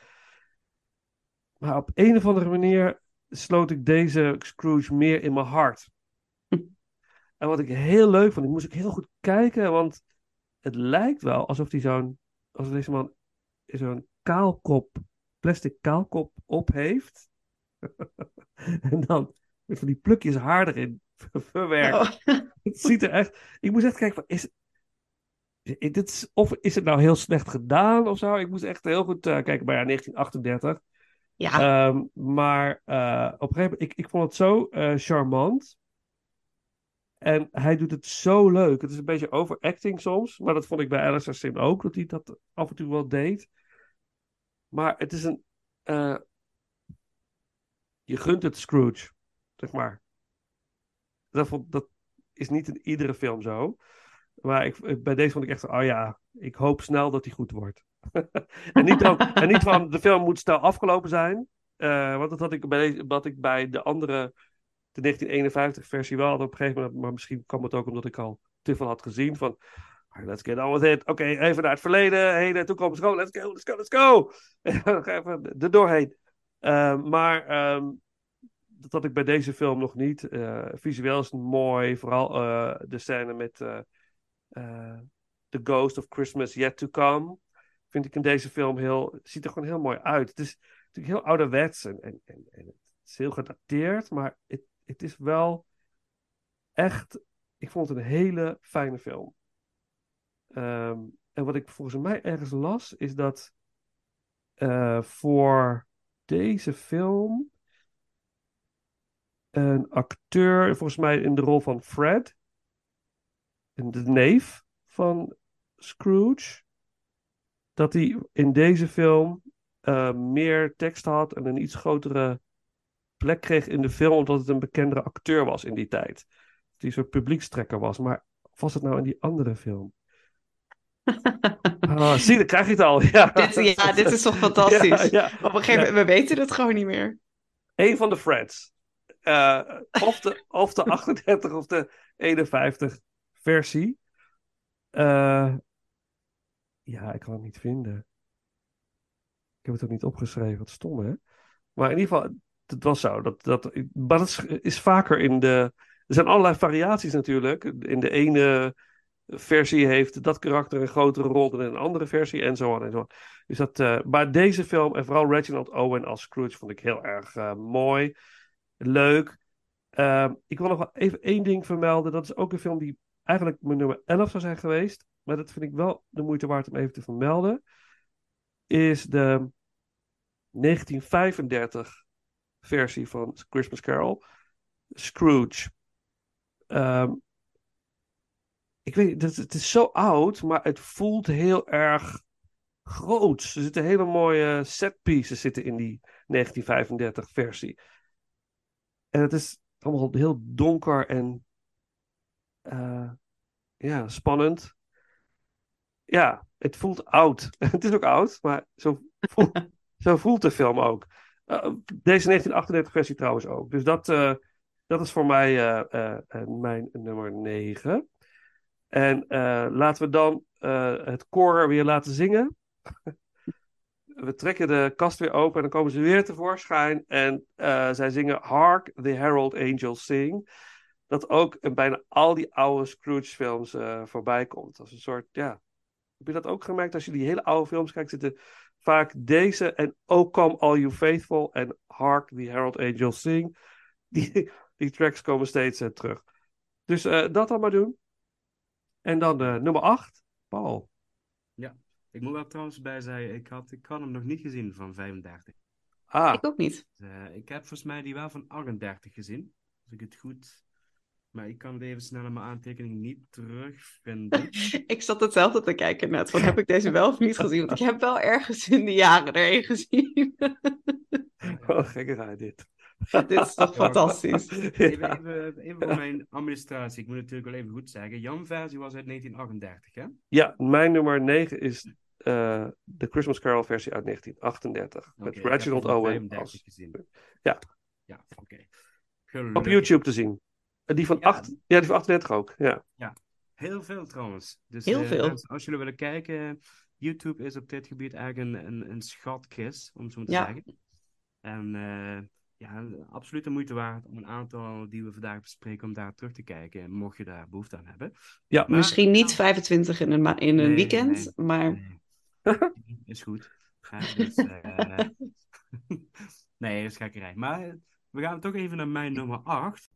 Maar op een of andere manier sloot ik deze Scrooge meer in mijn hart. En wat ik heel leuk vond, ik moest ook heel goed kijken, want het lijkt wel alsof hij zo'n, als deze man zo'n kaalkop, plastic kaalkop op heeft. en dan met van die plukjes haar erin verwerkt. Oh. Het ziet er echt, ik moest echt kijken van, is, dit is, of is het nou heel slecht gedaan of zo? Ik moest echt heel goed eh, kijken, maar ja, 1938. Ja. Ehm, maar eh, op een gegeven moment, ik, ik vond het zo eh, charmant. En hij doet het zo leuk. Het is een beetje overacting soms. Maar dat vond ik bij Alistair Sim ook. Dat hij dat af en toe wel deed. Maar het is een... eh, je gunt het Scrooge. Zeg maar. Dat, dat is niet in iedere film zo. Maar ik, bij deze vond ik echt... Oh ja, ik hoop snel dat hij goed wordt. en, niet en niet van de film moet snel afgelopen zijn. Eh, want dat had ik bij, wat ik bij de andere, de 1951 versie wel had op een gegeven moment. Maar misschien kwam het ook omdat ik al te veel had gezien. Van, "Alright, let's get on with it. Oké, even naar het verleden, heden, toekomst. Go, let's go, let's go, let's go. Even er doorheen. Eh, maar ehm, dat had ik bij deze film nog niet. Eh, visueel is mooi. Vooral eh, de scène met eh, eh, The Ghost of Christmas Yet to Come vind ik in deze film heel. Ziet er gewoon heel mooi uit. Het is natuurlijk heel ouderwets en, en, en, en het is heel gedateerd, maar het, het is wel echt. Ik vond het een hele fijne film. Ehm, en wat ik volgens mij ergens las, is dat eh, voor deze film een acteur, volgens mij in de rol van Fred, de neef van Scrooge, dat hij in deze film eh, meer tekst had en een iets grotere plek kreeg in de film, omdat het een bekendere acteur was in die tijd. Die een soort publiekstrekker was. Maar was het nou in die andere film? Ah, zie, dan krijg je het al. Ja, Dit, ja, dit is toch fantastisch. Ja, ja. Op een gegeven moment, we weten het gewoon niet meer. Eén van de Freds. Eh, of, de, of de 38 of de 51 versie. Eh, ja, ik kan het niet vinden. Ik heb het ook niet opgeschreven. Wat stom, hè? Maar in ieder geval, het was zo. Dat, dat, maar dat is, is vaker in de... Er zijn allerlei variaties natuurlijk. In de ene versie heeft dat karakter een grotere rol dan in een andere versie en zo en zo. Dus dat, eh, maar deze film en vooral Reginald Owen als Scrooge vond ik heel erg eh, mooi. Leuk. Ehm, ik wil nog wel even één ding vermelden. Dat is ook een film die eigenlijk mijn nummer 11 zou zijn geweest. Maar dat vind ik wel de moeite waard om even te vermelden. Is de 1935 versie van Christmas Carol. Scrooge. Ehm, ik weet niet, het, is zo oud, maar het voelt heel erg groot. Er zitten hele mooie setpieces zitten in die 1935 versie. En het is allemaal heel donker en eh, ja, spannend. Ja, het voelt oud. het is ook oud, maar zo voelt, zo voelt de film ook. Eh, deze 1938 versie trouwens ook. Dus dat, eh, dat is voor mij mijn nummer 9. En eh, laten we dan eh, het koor weer laten zingen. We trekken de kast weer open en dan komen ze weer tevoorschijn. En eh, zij zingen Hark the Herald Angels Sing. Dat ook in bijna al die oude Scrooge-films voorbij komt. Als een soort, ja. Heb je dat ook gemerkt? Als je die hele oude films kijkt, zitten vaak deze en Oh Come All You Faithful en Hark the Herald Angels Sing. Die, tracks komen steeds terug. Dus dat dan maar doen. En dan eh, nummer 8, Paul. Ja, ik moet wel trouwens bij zeggen, ik had, ik had hem nog niet gezien van 35. Ah, Ik ook niet. Eh, ik heb volgens mij die wel van 38 gezien. Als ik het goed... Maar ik kan het even snel in mijn aantekening niet terugvinden. Ik zat hetzelfde te kijken net. Van, heb ik deze wel of niet gezien? Want ik heb wel ergens in de jaren erheen gezien. wat gekkigheid dit. Dit is toch fantastisch. Even, Ja. even, even voor mijn administratie. Ik moet natuurlijk wel even goed zeggen. Jan versie was uit 1938, hè? Ja, mijn nummer 9 is eh, de Christmas Carol versie uit 1938. Met Reginald Owen 35 als, gezien. Ja. Ja, oké. op. YouTube te zien. En die van, Ja. 8, ja, die van 38 ook. Ja. Heel veel trouwens. Dus, Heel eh, veel. als jullie willen kijken, YouTube is op dit gebied eigenlijk een, een, een schatkist, om het zo maar te Ja. zeggen. En eh, ja, absoluut de moeite waard om een aantal die we vandaag bespreken, om daar terug te kijken, mocht je daar behoefte aan hebben. Ja. Maar- Misschien niet 25 in een, in een Nee, weekend, nee. maar Nee. is goed. Ja, dus, eh, nee, dat is gekkerij. Maar we gaan toch even naar mijn nummer 8.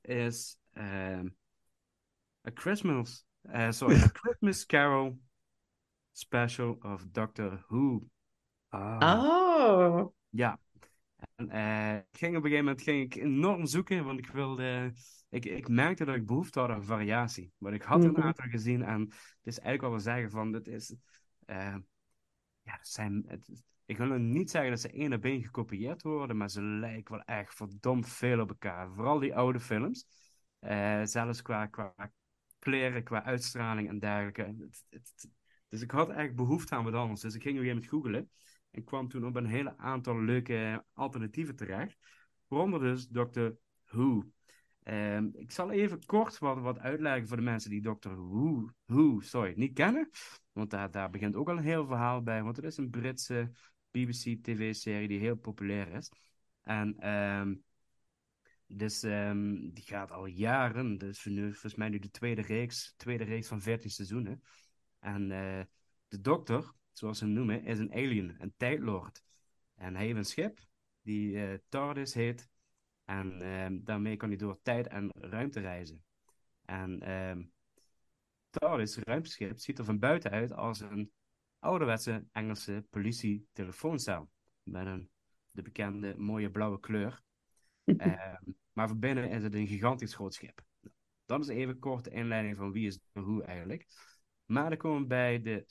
is ehm, A Christmas, eh, sorry, A Christmas Carol special of Doctor Who. Ah. Oh. Ja. En eh, ging op een gegeven moment ging ik enorm zoeken, want ik wilde... Ik, ik merkte dat ik behoefte had aan variatie. Want ik had mm -hmm. een mhm. aantal gezien en het is eigenlijk wat we zeggen van, dit is... Eh, ja, zijn, het, ik wil niet zeggen dat ze één op één gekopieerd worden, maar ze lijken wel echt verdomd veel op elkaar. Vooral die oude films. Eh, zelfs qua, qua kleren, qua uitstraling en dergelijke. Dus ik had eigenlijk behoefte aan wat anders. Dus ik ging gegeven moment googlen. En kwam toen op een hele aantal leuke alternatieven terecht. Waaronder dus Dr. Who. Ehm, ik zal even kort wat, wat uitleggen voor de mensen die Dr. Who, Who sorry, niet kennen. Want daar, daar begint ook al een heel verhaal bij. Want het is een Britse BBC-tv-serie die heel populair is. En ehm, dus ehm, die gaat al jaren. Dus nu, volgens mij nu de tweede reeks, tweede reeks van 14 seizoenen. En eh, de dokter, zoals ze hem noemen, is een alien, een tijdlord. En hij heeft een schip die eh, TARDIS heet. En ehm, daarmee kan hij door tijd en ruimte reizen. En ehm TARDIS, ruimteschip, ziet er van buiten uit als een ouderwetse Engelse politie-telefooncel. Met een, de bekende mooie blauwe kleur. Ehm, maar van binnen is het een gigantisch groot schip. Dat is even kort de inleiding van wie is de hoe eigenlijk. Maar dan komen we bij de,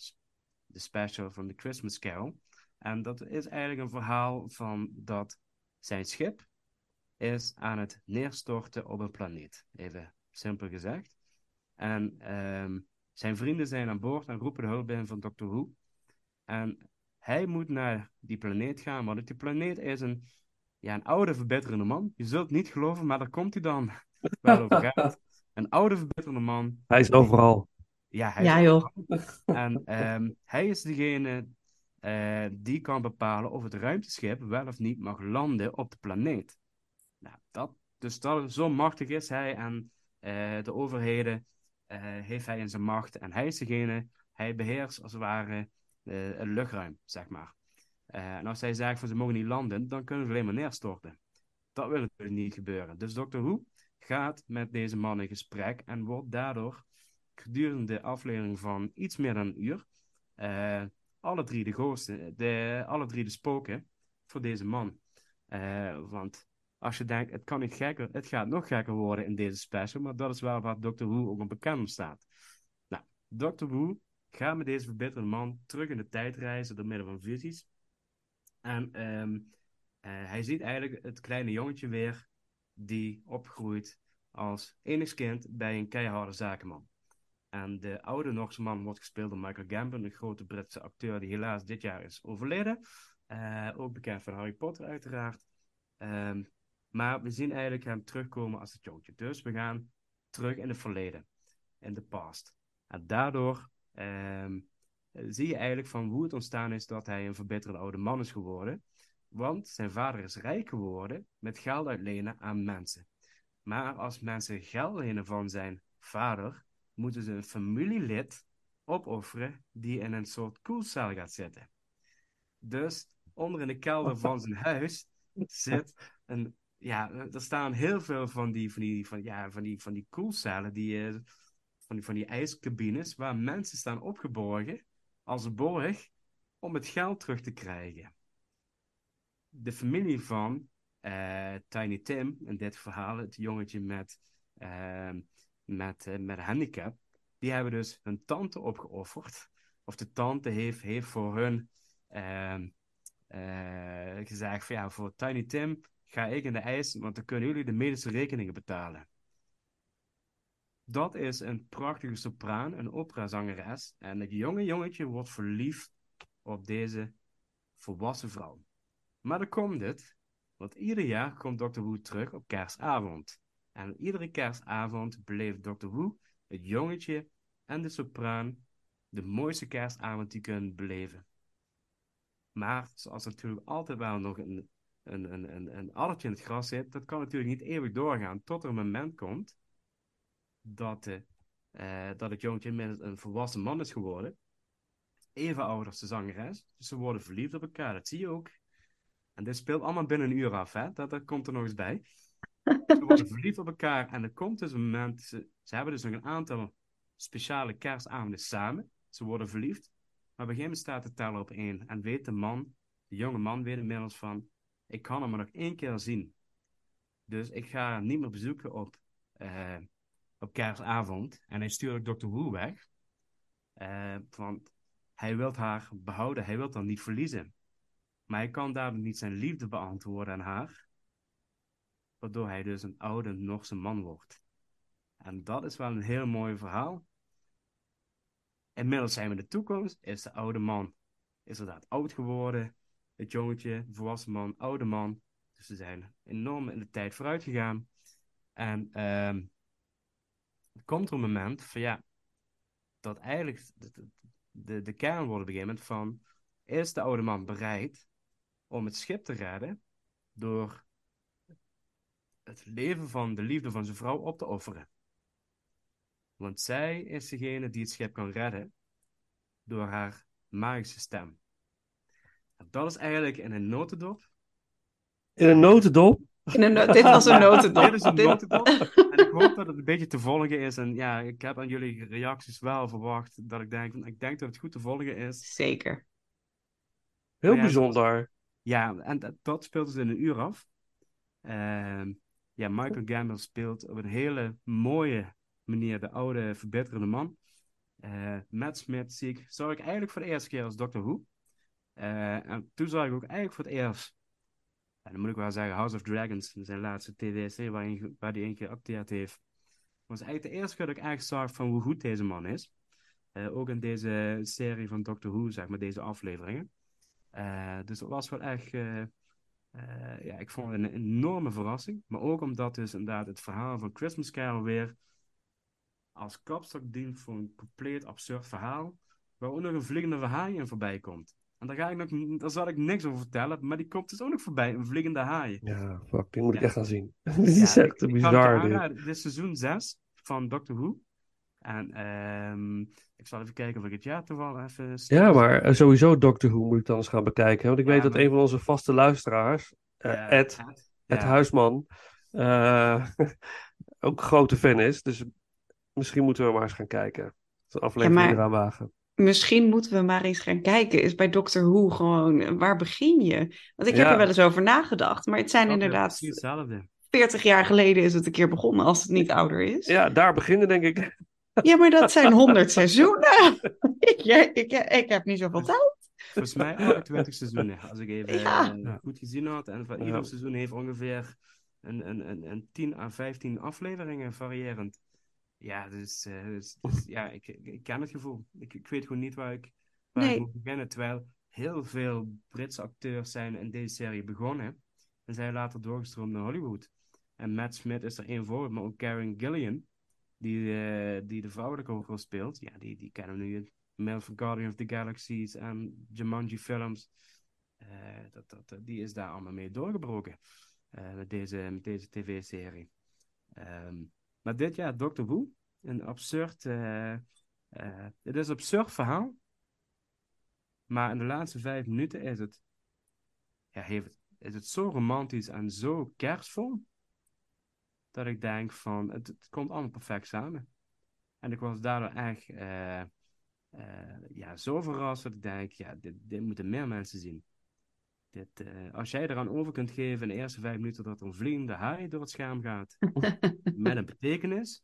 de special van de Christmas Carol. En dat is eigenlijk een verhaal van dat zijn schip is aan het neerstorten op een planeet. Even simpel gezegd. En ehm, zijn vrienden zijn aan boord en roepen de hulp in van Dr. Who. En hij moet naar die planeet gaan, want die planeet is een, ja, een oude, verbetterende man. Je zult het niet geloven, maar daar komt hij dan. Het over gaat. Een oude, verbetterende man. Hij is overal. Ja, hij Ja, is joh. overal. En ehm, hij is degene eh, die kan bepalen of het ruimteschip wel of niet mag landen op de planeet. Nou, dat, dus dat, zo machtig is hij en eh, de overheden eh, heeft hij in zijn macht. En hij is degene, hij beheerst als het ware het luchtruim, zeg maar. Eh, en als hij zegt van ze mogen niet landen, dan kunnen ze alleen maar neerstorten. Dat wil natuurlijk niet gebeuren. Dus Dr. Who gaat met deze man in gesprek en wordt daardoor gedurende de aflevering van iets meer dan een uur eh, alle drie de ghosten, de, alle drie de spoken voor deze man. Eh, want als je denkt, het kan niet gekker, het gaat nog gekker worden in deze special, maar dat is wel waar Dr. Who ook bekend staat. Nou, Dr. Who gaat met deze verbitterde man terug in de tijd reizen door middel van visies. En ehm, eh, hij ziet eigenlijk het kleine jongetje weer die opgroeit als enigskind bij een keiharde zakenman. En de oude Norse man wordt gespeeld door Michael Gambon, een grote Britse acteur die helaas dit jaar is overleden. Eh, ook bekend van Harry Potter uiteraard. Ehm, maar we zien eigenlijk hem terugkomen als het jongetje. Dus we gaan terug in het verleden, in de past. En daardoor ehm, zie je eigenlijk van hoe het ontstaan is dat hij een verbitterde oude man is geworden. Want zijn vader is rijk geworden met geld uitlenen aan mensen. Maar als mensen geld lenen van zijn vader, moeten ze een familielid opofferen die in een soort koelcel gaat zitten. Dus onder in de kelder van zijn huis zit een. Ja, er staan heel veel van die, van die, van, ja, van die, van die koelcellen, die, eh, van, die, van waar mensen staan opgeborgen als borg om het geld terug te krijgen. De familie van eh, Tiny Tim, in dit verhaal, het jongetje met, eh, met, eh, met een handicap, die hebben dus hun tante opgeofferd. Of de tante heeft, heeft voor hun ehm, eh, gezegd van ja, voor Tiny Tim ga ik in de ijs, want dan kunnen jullie de medische rekeningen betalen. Dat is een prachtige sopraan, een operazangeres. En het jonge jongetje wordt verliefd op deze volwassen vrouw. Maar dan komt het, want ieder jaar komt Dr. Who terug op kerstavond. En iedere kerstavond beleeft Dr. Who, het jongetje en de sopraan de mooiste kerstavond die kunnen beleven. Maar zoals natuurlijk altijd wel nog een, een, een, een, een addertje in het gras zit, dat kan natuurlijk niet eeuwig doorgaan tot er een moment komt dat, de, eh, dat het jongetje inmiddels een volwassen man is geworden. Even ouder als de zangeres. Dus ze worden verliefd op elkaar, dat zie je ook. En dit speelt allemaal binnen een uur af, hè? Dat, dat komt er nog eens bij. Ze worden verliefd op elkaar en er komt dus een moment, ze, ze hebben dus nog een aantal speciale kerstavonden samen. Ze worden verliefd. Maar op een gegeven moment staat de teller op één. En weet de man, de jonge man, weet inmiddels van... Ik kan hem maar nog één keer zien. Dus ik ga hem niet meer bezoeken op, eh, op kerstavond. En hij stuurt ook Dr. Who weg. Eh, want hij wil haar behouden. Hij wil haar niet verliezen. Maar hij kan daardoor niet zijn liefde beantwoorden aan haar. Waardoor hij dus een oude Norse man wordt. En dat is wel een heel mooi verhaal. Inmiddels zijn we in de toekomst. Is de oude man is inderdaad oud geworden. Het jongetje, volwassen man, oude man. Dus ze zijn enorm in de tijd vooruit gegaan. En ehm komt er een moment van ja, dat eigenlijk de, de, kern wordt op een gegeven moment van, is de oude man bereid om het schip te redden door het leven van de liefde van zijn vrouw op te offeren? Want zij is degene die het schip kan redden door haar magische stem. Dat is eigenlijk in een notendop. In een notendop? In een no- dit was een notendop. Dit is een Dit- notendop. En ik hoop dat het een beetje te volgen is. En ja, ik heb aan jullie reacties wel verwacht dat ik denk, van, ik denk dat het goed te volgen is. Zeker. Heel ja, bijzonder. Ja, en dat, dat speelt dus in een uur af. Ehm, ja, Michael Gambon speelt op een hele mooie manier de oude, verbeterde man. Eh, Matt Smith zie ik, zag ik eigenlijk voor de eerste keer als Doctor Who. Eh, en toen zag ik ook eigenlijk voor het eerst, en dan moet ik wel zeggen, House of Dragons, zijn laatste waarin, waar hij één keer geacteerd heeft. was eigenlijk de eerste keer dat ik echt zag van hoe goed deze man is. Eh, ook in deze serie van Doctor Who, zeg maar, deze afleveringen. Eh, dus dat was wel echt, eh, ja, ik vond het een enorme verrassing. Maar ook omdat dus inderdaad het verhaal van Christmas Carol weer als kapstok dient voor een compleet absurd verhaal. Waar ook nog een vliegende haai in voorbij komt. En daar, ga ik nog, daar zal ik niks over vertellen, maar die komt dus ook nog voorbij, een vliegende haai. Ja, fuck, die moet ik Ja. echt gaan zien. Dit is Ja, echt ik- ik kan het je bizar, dit. is seizoen 6 van Doctor Who. En ehm, ik zal even kijken of ik het jaar toevallig even... Ja, maar eh, sowieso Doctor Who moet ik dan eens gaan bekijken. Want ik weet Ja, dat maar- een van onze vaste luisteraars, eh, Ja, Ed, Ed, Ed ja. Huisman, eh, ook een grote fan is. Dus misschien moeten we maar eens gaan kijken. Dat is een aflevering maar- eraan wagen. Misschien moeten we maar eens gaan kijken. Is bij Doctor Who gewoon, eh, waar begin je? Want ik heb er wel eens over nagedacht. Maar het zijn Dat inderdaad, precies hetzelfde. 40 jaar geleden is het een keer begonnen, als het niet ouder is. Ja, daar beginnen denk ik. Ja, maar dat zijn 100 seizoenen. ik, ik, ik heb niet zoveel tijd. Volgens mij 28 seizoenen, als ik even Ja. eh, goed gezien had. En van Ja. ieder seizoen heeft ongeveer een, een, een, een 10 à 15 afleveringen, variërend. Ja, dus, eh, dus, dus ja, ik, ik, ken het gevoel. Ik, ik weet gewoon niet waar ik, waar Nee. ik moet beginnen. Terwijl heel veel Britse acteurs zijn in deze serie begonnen. En zijn later doorgestroomd naar Hollywood. En Matt Smith is er één voorbeeld, maar ook Karen Gillian, die, eh, die de vrouwelijke hoofdrol speelt. Ja, die, die kennen we nu. Mel van Guardian of the Galaxies en Jumanji films. Eh, dat, dat, die is daar allemaal mee doorgebroken. met deze, met deze tv-serie. Ehm, maar dit jaar, Doctor Who. Een absurd... eh, eh, het is een absurd verhaal. Maar in de laatste vijf minuten is het... Ja, heeft is het zo romantisch en zo kerstvol. Dat ik denk van... Het, komt allemaal perfect samen. En ik was daardoor echt... eh, ja, zo verrast dat ik denk, ja, dit, dit moeten meer mensen zien. Dit, eh, als jij eraan over kunt geven in de eerste vijf minuten dat er een vliegende haai door het scherm gaat, met een betekenis,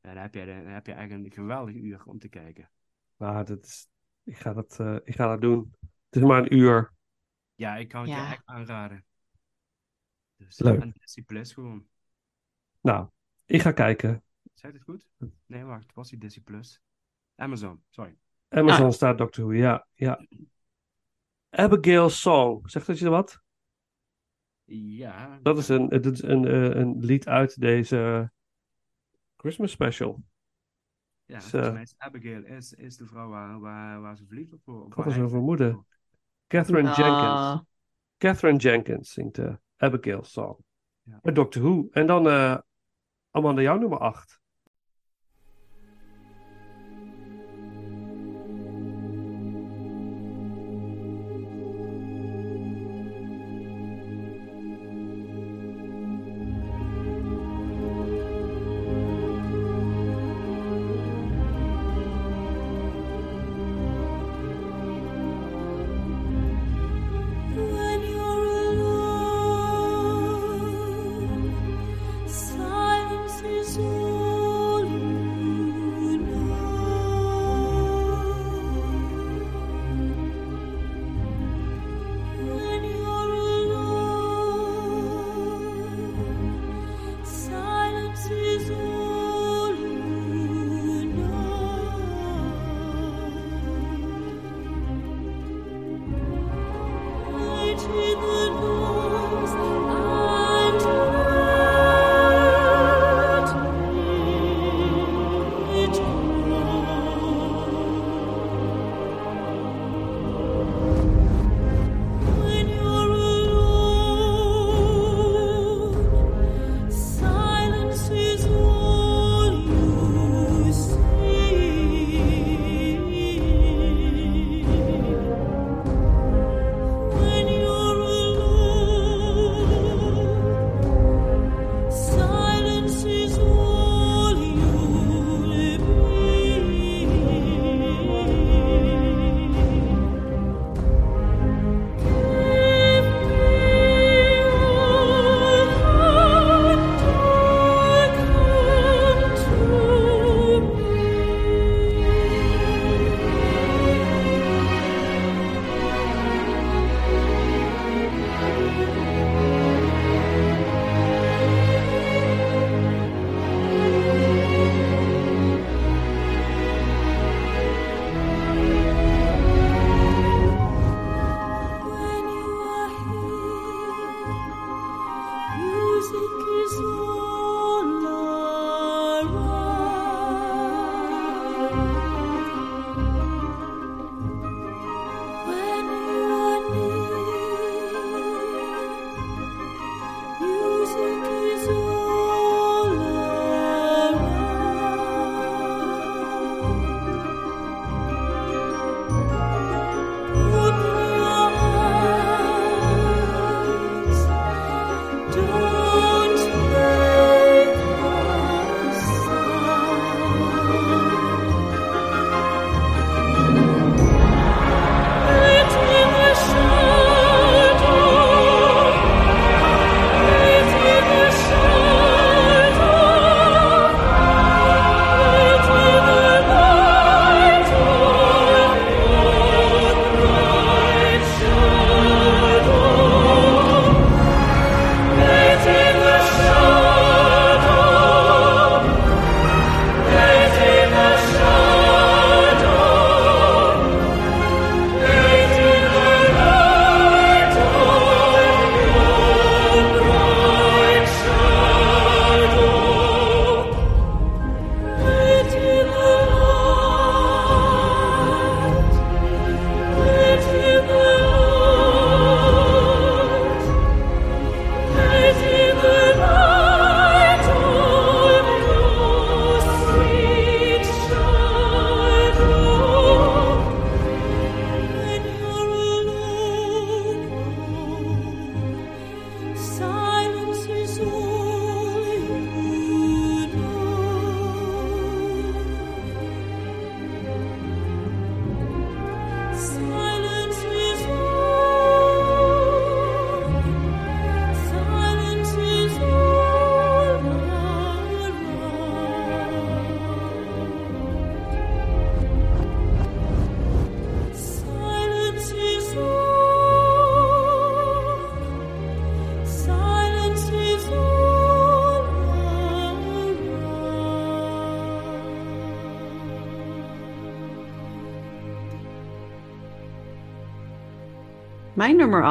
dan heb je, dan heb je echt een geweldig uur om te kijken. Maar dat is, ik, ga dat, eh, ik ga dat doen. Het is maar een uur. Ja, ik kan het Ja. je echt aanraden. Dus, Leuk. En Disney Plus gewoon. Nou, ik ga kijken. Zeg het goed? Nee, wacht, het was die Disney Plus. Amazon, sorry. Amazon Ah. staat Doctor Who, ja. ja. Abigail's Song, zegt dat je wat? Ja. Dat is een, dat is een, eh, een lied uit deze Christmas special. Ja, Dus, volgens eh, mij is Abigail is, is de vrouw waar, waar, waar ze verliefd op wordt. Had er zo vermoeden. Catherine Ah. Jenkins. Catherine Jenkins zingt uh, Abigail's Song. Ja. Bij Doctor Who. En dan eh Amanda, jouw nummer 8.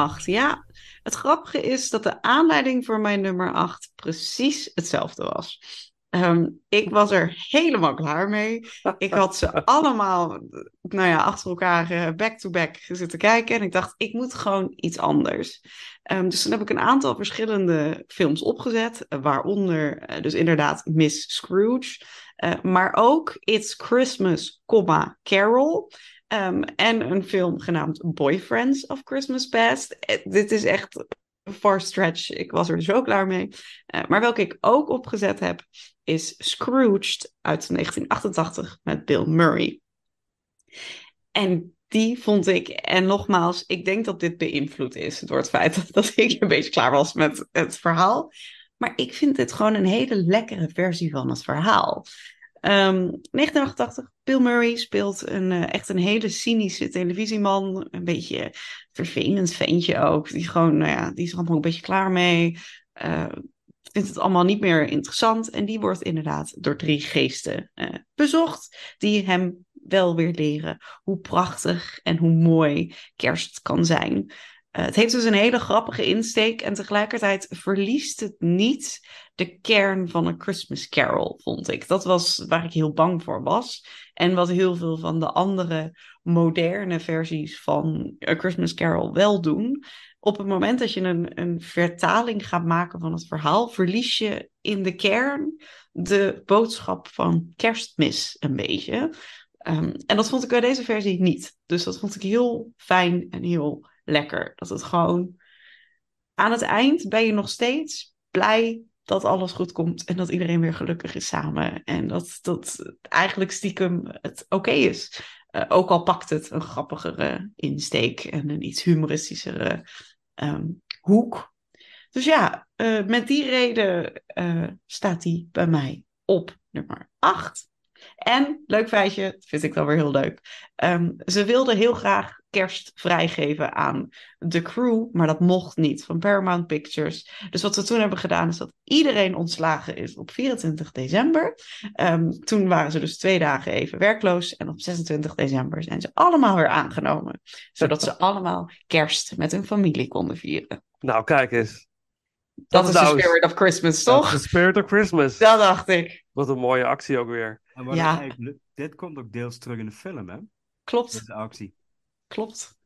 8, ja. Het grappige is dat de aanleiding voor mijn nummer 8 precies hetzelfde was. Ehm, ik was er helemaal klaar mee. Ik had ze allemaal, nou ja, achter elkaar eh, back-to-back zitten kijken. En ik dacht, ik moet gewoon iets anders. Ehm, dus toen heb ik een aantal verschillende films opgezet. waaronder eh, dus inderdaad Miss Scrooge. eh, maar ook It's Christmas, Carol. Ehm, en een film genaamd Boyfriends of Christmas Past. Eh, dit is echt far stretch. Ik was er zo klaar mee. Eh, maar welke ik ook opgezet heb, is Scrooged uit 1988 met Bill Murray. En die vond ik, en nogmaals, ik denk dat dit beïnvloed is door het feit dat ik een beetje klaar was met het verhaal. Maar ik vind dit gewoon een hele lekkere versie van het verhaal. Ehm, 1988, Bill Murray speelt een, eh, echt een hele cynische televisieman. Een beetje vervelend ventje ook. Die, gewoon, nou ja, die is er allemaal een beetje klaar mee. Eh, vindt het allemaal niet meer interessant. En die wordt inderdaad door drie geesten eh, bezocht. Die hem wel weer leren hoe prachtig en hoe mooi kerst kan zijn. Eh, het heeft dus een hele grappige insteek. En tegelijkertijd verliest het niet de kern van een Christmas Carol, vond ik. Dat was waar ik heel bang voor was. En wat heel veel van de andere moderne versies van A Christmas Carol wel doen. Op het moment dat je een, een vertaling gaat maken van het verhaal, verlies je in de kern de boodschap van kerstmis een beetje. Um, en dat vond ik bij deze versie niet. Dus dat vond ik heel fijn en heel lekker. Dat het gewoon aan het eind ben je nog steeds blij dat alles goed komt en dat iedereen weer gelukkig is samen. En dat, dat eigenlijk stiekem het oké is. Uh, ook al pakt het een grappigere insteek en een iets humoristischere um, hoek. Dus ja, uh, met die reden uh, staat die bij mij op nummer 8. En, leuk feitje, vind ik dan weer heel leuk. Um, ze wilden heel graag kerst vrijgeven aan de crew, maar dat mocht niet van Paramount Pictures. Dus wat we toen hebben gedaan is dat iedereen ontslagen is op 24 december. Um, toen waren ze dus twee dagen even werkloos en op 26 december zijn ze allemaal weer aangenomen. Zodat ze allemaal kerst met hun familie konden vieren. Nou, kijk eens. Dat, dat is nou de spirit of Christmas, toch? De spirit of Christmas. Dat dacht ik. Wat een mooie actie ook weer. Ja. Dit komt ook deels terug in de film, hè? Klopt. Deze actie. Klopt.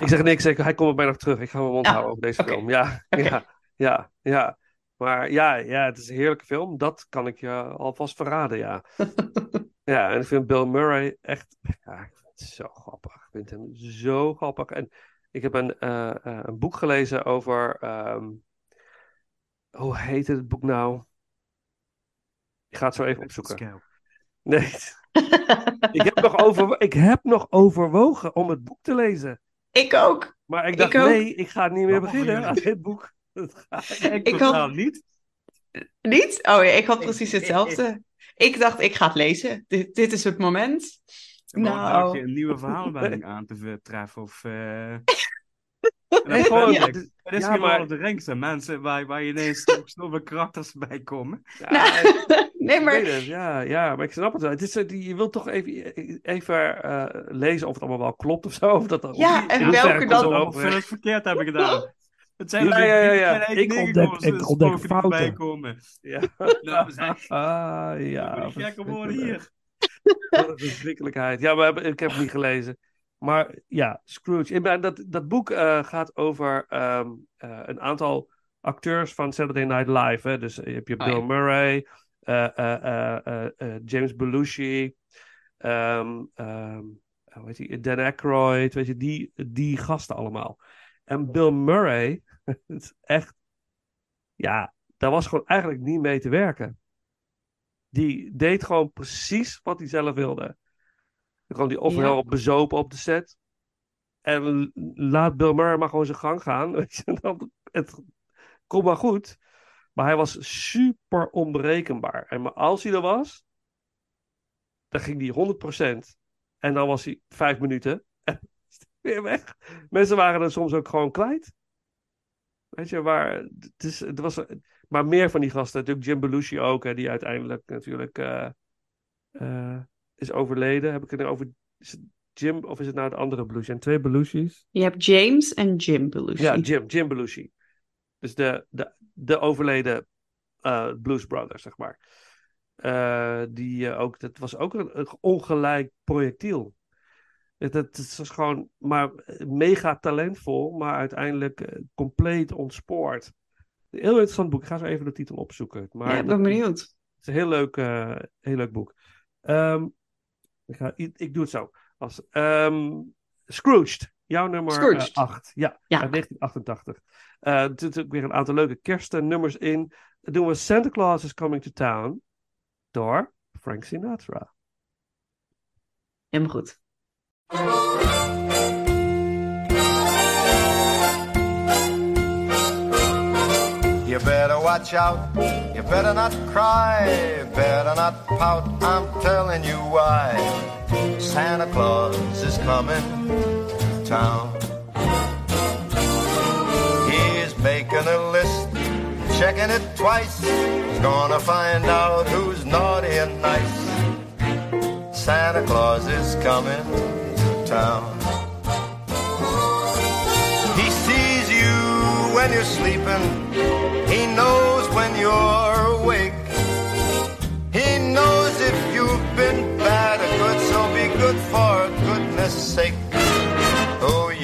Ik zeg niks, ik, hij komt er bijna nog terug. Ik ga mijn mond Ja. houden over deze film. Ja, ja, ja, ja. Maar ja, ja, het is een heerlijke film. Dat kan ik je alvast verraden, ja. ja, en ik vind Bill Murray echt... Ja, ik vind het zo grappig. Ik vind hem zo grappig. En ik heb een, eh, eh, een boek gelezen over... ehm, hoe heet het boek nou? Ik ga het zo even opzoeken. Nee. Ik, heb nog over, ik heb nog overwogen om het boek te lezen. Ik ook. Maar ik dacht, Ik nee, ik ga niet meer beginnen aan dit boek. Dat Ik, Ik totaal had- niet. Niet? Oh ja, ik had precies hetzelfde. Ik dacht, ik ga het lezen. Dit, dit is het moment. Nou. je een nieuwe verhaalmelding aan te treffen of... eh Nee, gewoon, Ja. het is- Het is ja, gewoon maar- op de zijn mensen waar, waar je ineens zoveel karakters bij komen. Ja, nee, maar het, ja, ja, maar ik snap het wel. Het is, eh, die- je wilt toch even, even eh, lezen of het allemaal wel klopt of zo. Of dat, of Ja, en welke dan- we het verkeerd hebben gedaan. Het zijn Ja, er ja, ja, ja. Ik ontdek- ik eh, ontdek fouten. komen. Ja. Nou, we zijn Ah, ja. gekke woorden hier. Wat een verschrikkelijkheid. Ja, we hebben, ik heb het niet gelezen. Maar ja, Scrooge. Ik ben- dat, dat boek eh, gaat over ehm, eh, een aantal acteurs van Saturday Night Live. Hè? Dus je hebt je Oh, Bill ja. Murray, eh, eh, eh, James Belushi, hoe heet die? Dan Aykroyd, weet je, die, die gasten allemaal. En Bill Murray, het is echt, ja, daar was gewoon eigenlijk niet mee te werken. Die deed gewoon precies wat hij zelf wilde. Gewoon die ofwel Ja. bezopen op de set. En laat Bill Murray maar gewoon zijn gang gaan. Weet je, dan, het komt maar goed. Maar hij was super onberekenbaar. En maar als hij er was, dan ging hij 100%. En dan was hij vijf minuten. En weer weg. Mensen waren er soms ook gewoon kwijt. Weet je, waar. Het, is, het was. Maar meer van die gasten. Natuurlijk Jim Belushi ook, hè, die uiteindelijk natuurlijk eh, eh, is overleden. Heb ik het over. is het Jim of is het nou de andere Belushi? En twee Belushi's. Je hebt James en Jim Belushi. Ja, Jim, Jim Belushi. Dus de, de, de overleden eh, Blues Brothers, zeg maar. Eh, die eh, ook, dat was ook een, een ongelijk projectiel. Het, het, was gewoon maar mega talentvol, maar uiteindelijk compleet ontspoord. Een heel interessant boek. Ik ga zo even de titel opzoeken. Maar ja, ik ben benieuwd. het is een heel leuk, heel leuk boek. Ehm, ik, ga, ik, ik doe het zo. Als, ehm, Scrooged, jouw nummer Scrooged. 8. ja, Ja. uit 1988. Eh, er zitten ook weer een aantal leuke kerstnummers in. Dan doen we Santa Claus is Coming to Town door Frank Sinatra. Helemaal goed. You better watch out. You better not cry. Better not pout. I'm telling you why. Santa Claus is coming town. He's making a list, checking it twice. He's gonna find out who's naughty and nice. Santa Claus is coming to town. He sees you when you're sleeping. He knows when you're awake. He knows if you've been bad or good, so be good for goodness sake.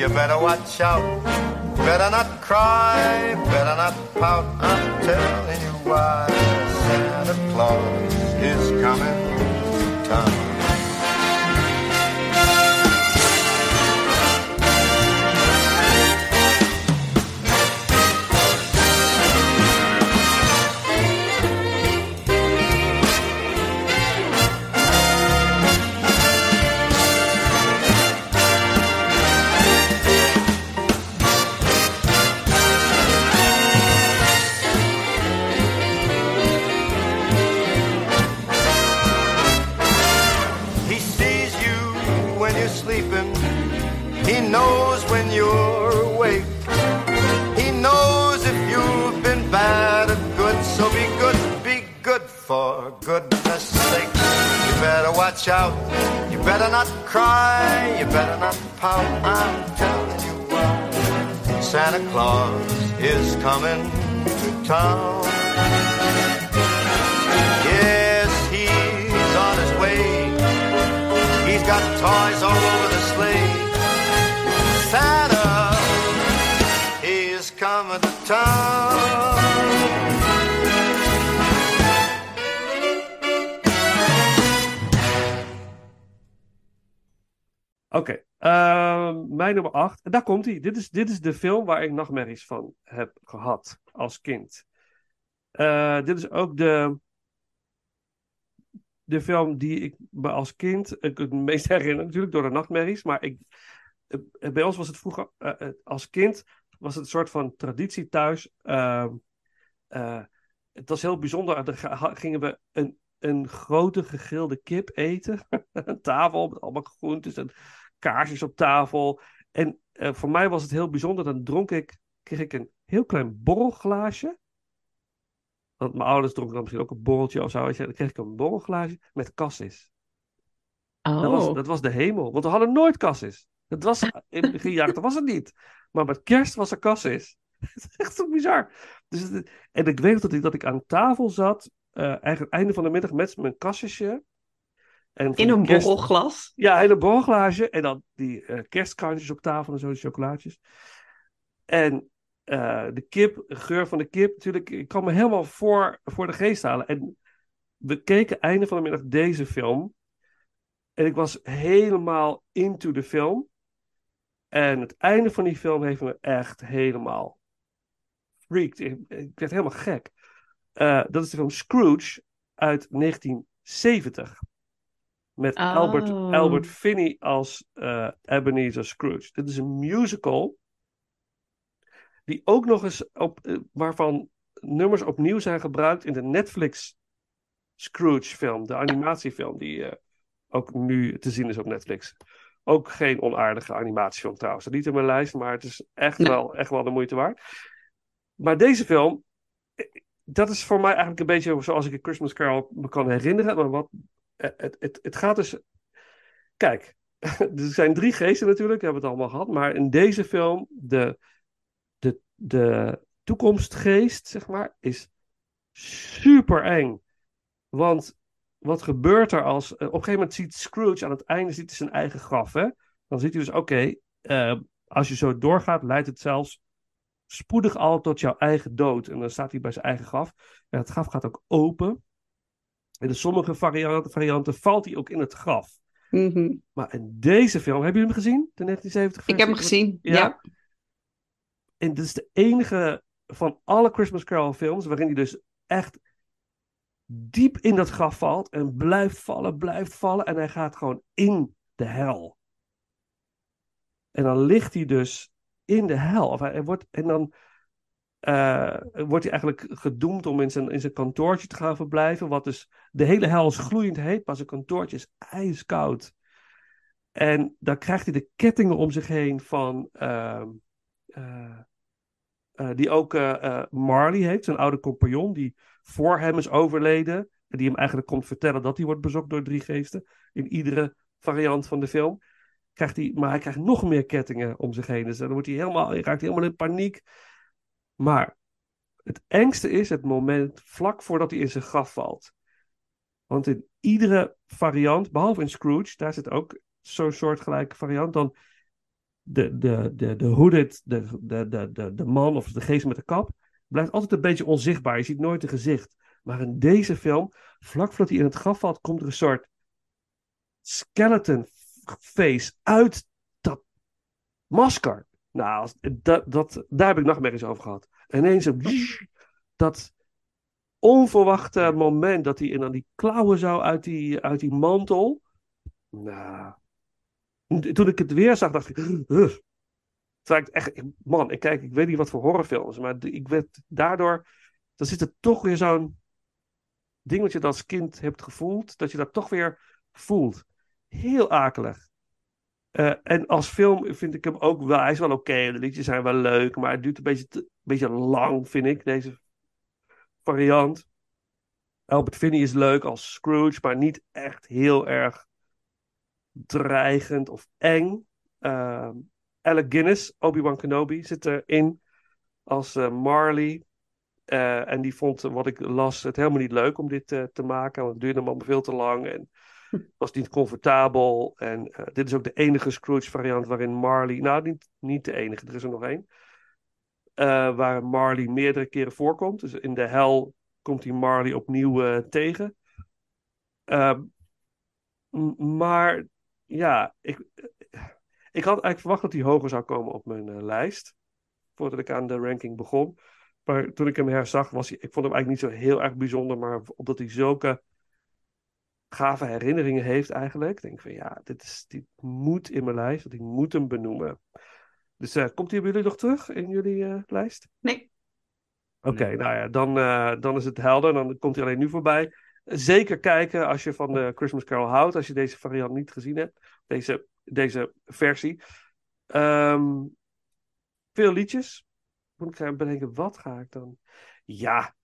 You better watch out. Better not cry, better not pout. I'm telling you why Santa Claus is coming to town. Cry. You better not pout. I'm telling you why. Santa Claus is coming to town. Yes, he's on his way. He's got toys all over the sleigh. Santa, he's coming to town. Oké, ehm, mijn nummer 8. En daar komt hij. Dit is, dit is de film waar ik nachtmerries van heb gehad als kind. Eh, dit is ook de, de film die ik me als kind ik het meest herinner, natuurlijk door de nachtmerries. Maar ik, eh, bij ons was het vroeger, eh, als kind, was het een soort van traditie thuis. Ehm, eh, het was heel bijzonder. Dan gingen we een, een grote gegrilde kip eten. Een tafel met allemaal groentes en kaarsjes op tafel. En eh, voor mij was het heel bijzonder. Dan dronk ik, kreeg ik een heel klein borrelglaasje. Want mijn ouders dronken dan misschien ook een borreltje of zo. Dan kreeg ik een borrelglaasje met cassis. Dat, was, Oh. dat was de hemel. Want we hadden nooit cassis. Dat was, in het beginjaren was het niet. Maar met kerst was er cassis. Het is echt zo bizar. Dus het- en ik weet dat ik, dat ik aan tafel zat. eh eigenlijk het einde van de middag met mijn kassisje. En In een kerst- borrelglas. Ja, in een borrelglaasje. En dan die eh kerstkrantjes op tafel en zo, de chocolaatjes. En eh, de kip, de geur van de kip, natuurlijk. Ik kan me helemaal voor, voor de geest halen. En we keken einde van de middag deze film. En ik was helemaal into de film. En het einde van die film heeft me echt helemaal freaked. Ik, ik werd helemaal gek. Eh, dat is de film Scrooge uit 1970. Met Oh. Albert, Albert Finney als eh, Ebenezer Scrooge. Dit is een musical. Die ook nog eens op, eh, waarvan nummers opnieuw zijn gebruikt in de Netflix Scrooge film. De animatiefilm die eh, ook nu te zien is op Netflix. Ook geen onaardige animatiefilm trouwens. Dat niet in mijn lijst, maar het is echt, wel, echt wel de moeite waard. Maar deze film, dat is voor mij eigenlijk een beetje zoals ik een Christmas Carol me kan herinneren. Maar wat, het, het, het gaat dus. Kijk, er zijn drie geesten natuurlijk, we hebben het allemaal gehad. Maar in deze film, de, de, de toekomstgeest, zeg maar, is super eng. Want wat gebeurt er als... eh, op een gegeven moment ziet Scrooge aan het einde ziet hij zijn eigen graf, hè? Dan ziet hij dus, oké, eh, als je zo doorgaat, leidt het zelfs spoedig al tot jouw eigen dood. En dan staat hij bij zijn eigen graf. En het graf gaat ook open. En in sommige varianten, varianten valt hij ook in het graf. Mhm. Maar in deze film, hebben jullie hem gezien? De 1970 Ik heb hem gezien, ja. En dit is de enige van alle Christmas Carol films waarin hij dus echt diep in dat graf valt en blijft vallen, blijft vallen en hij gaat gewoon in de hel. En dan ligt hij dus in de hel. Of hij, hij wordt, en dan eh, wordt hij eigenlijk gedoemd om in zijn, in zijn kantoortje te gaan verblijven. Wat dus de hele hel is gloeiend heet, maar zijn kantoortje is ijskoud. En dan krijgt hij de kettingen om zich heen van. ehm, eh, eh, die ook Marley heeft, zijn oude compagnon, die voor hem is overleden. En die hem eigenlijk komt vertellen dat hij wordt bezocht door drie geesten. In iedere variant van de film. Krijgt hij, maar hij krijgt nog meer kettingen om zich heen. Dus dan wordt hij helemaal, hij raakt helemaal in paniek. Maar het engste is het moment vlak voordat hij in zijn graf valt. Want in iedere variant, behalve in Scrooge, daar zit ook zo'n soortgelijke variant, dan de, de, de, de hooded, de, de, de, de, man of de geest met de kap, blijft altijd een beetje onzichtbaar. Je ziet nooit een gezicht. Maar in deze film, vlak voordat hij in het graf valt, komt er een soort skeleton face uit dat masker. Nou, dat, dat, daar heb ik nachtmerries over gehad. En ineens een dat onverwachte moment dat hij aan die klauwen zou uit die, uit die mantel. Nou, toen ik het weer zag, dacht ik. "Ugh." Terwijl echt, man, ik kijk, ik weet niet wat voor horrorfilms, maar ik werd daardoor, dan zit er toch weer zo'n ding wat je als kind hebt gevoeld, dat je dat toch weer voelt. Heel akelig. Eh, en als film vind ik hem ook wel, hij is wel oké, de liedjes zijn wel leuk, maar het duurt een beetje, een beetje lang, vind ik, deze variant. Albert Finney is leuk als Scrooge, maar niet echt heel erg dreigend of eng. Ehm Alec Guinness, Obi-Wan Kenobi, zit erin als eh, Marley. Eh, en die vond, wat ik las, het helemaal niet leuk om dit te maken. Want het duurde allemaal veel te lang en was niet comfortabel. En eh, dit is ook de enige Scrooge variant waarin Marley... Nou, niet, niet de enige, er is er nog één. Eh, waar Marley meerdere keren voorkomt. Dus in de hel komt hij Marley opnieuw eh, tegen. Ehm, maar ja, ik, ik had eigenlijk verwacht dat hij hoger zou komen op mijn lijst. Voordat ik aan de ranking begon. Maar toen ik hem herzag, was hij, ik vond hem eigenlijk niet zo heel erg bijzonder. Maar omdat hij zulke gave herinneringen heeft eigenlijk. Denk ik van ja, dit, is, dit moet in mijn lijst. Want ik moet hem benoemen. Dus eh, komt hij bij jullie nog terug in jullie eh, lijst? Nee. Oké, nou ja, dan, eh, dan is het helder. Dan komt hij alleen nu voorbij. Zeker kijken als je van de Christmas Carol houdt. Als je deze variant niet gezien hebt. Deze, deze versie. Ehm, veel liedjes. Moet ik gaan bedenken, wat ga ik dan? Ja.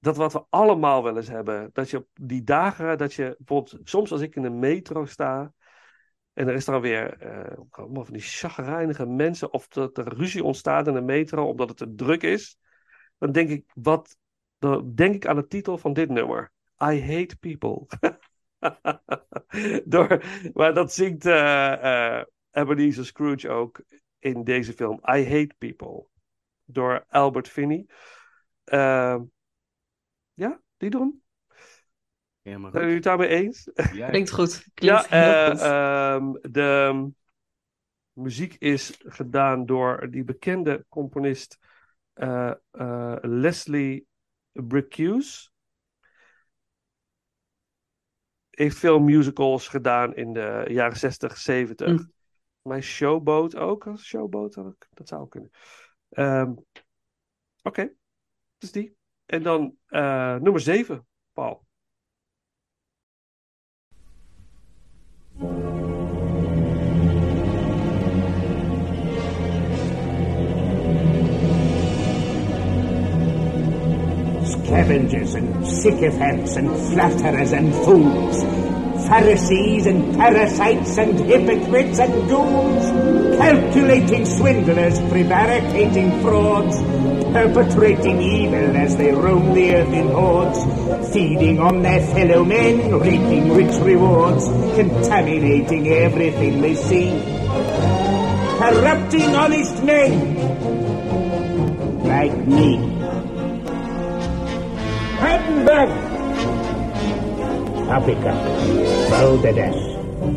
Dat wat we allemaal wel eens hebben. Dat je op die dagen, dat je bijvoorbeeld, soms als ik in de metro sta. En er is dan weer eh, allemaal van die chagrijnige mensen. Of dat er ruzie ontstaat in de metro omdat het te druk is. Dan denk ik, wat, dan denk ik aan de titel van dit nummer. I hate people. Door, maar dat zingt eh Ebenezer Scrooge ook in deze film. I hate people. Door Albert Finney. Eh, ja, die doen. Helemaal Zijn jullie het daarmee eens? Ja. Klinkt goed. Klinkt ja, eh, goed. ehm, de muziek is gedaan door die bekende componist eh, eh, Leslie Bricusse. Heeft veel musicals gedaan in de jaren 60, 70. Mm. Mijn Showboat ook. Als Showboat, dat zou kunnen. Ehm, Oké, dus die. En dan eh, nummer 7, Paul. Scavengers and sycophants and flatterers and fools, Pharisees and parasites and hypocrites and goons, calculating swindlers, prevaricating frauds, perpetrating evil as they roam the earth in hordes, feeding on their fellow men, reaping rich rewards, contaminating everything they see, corrupting honest men like me. Hamburg! Paprika, Balderdash,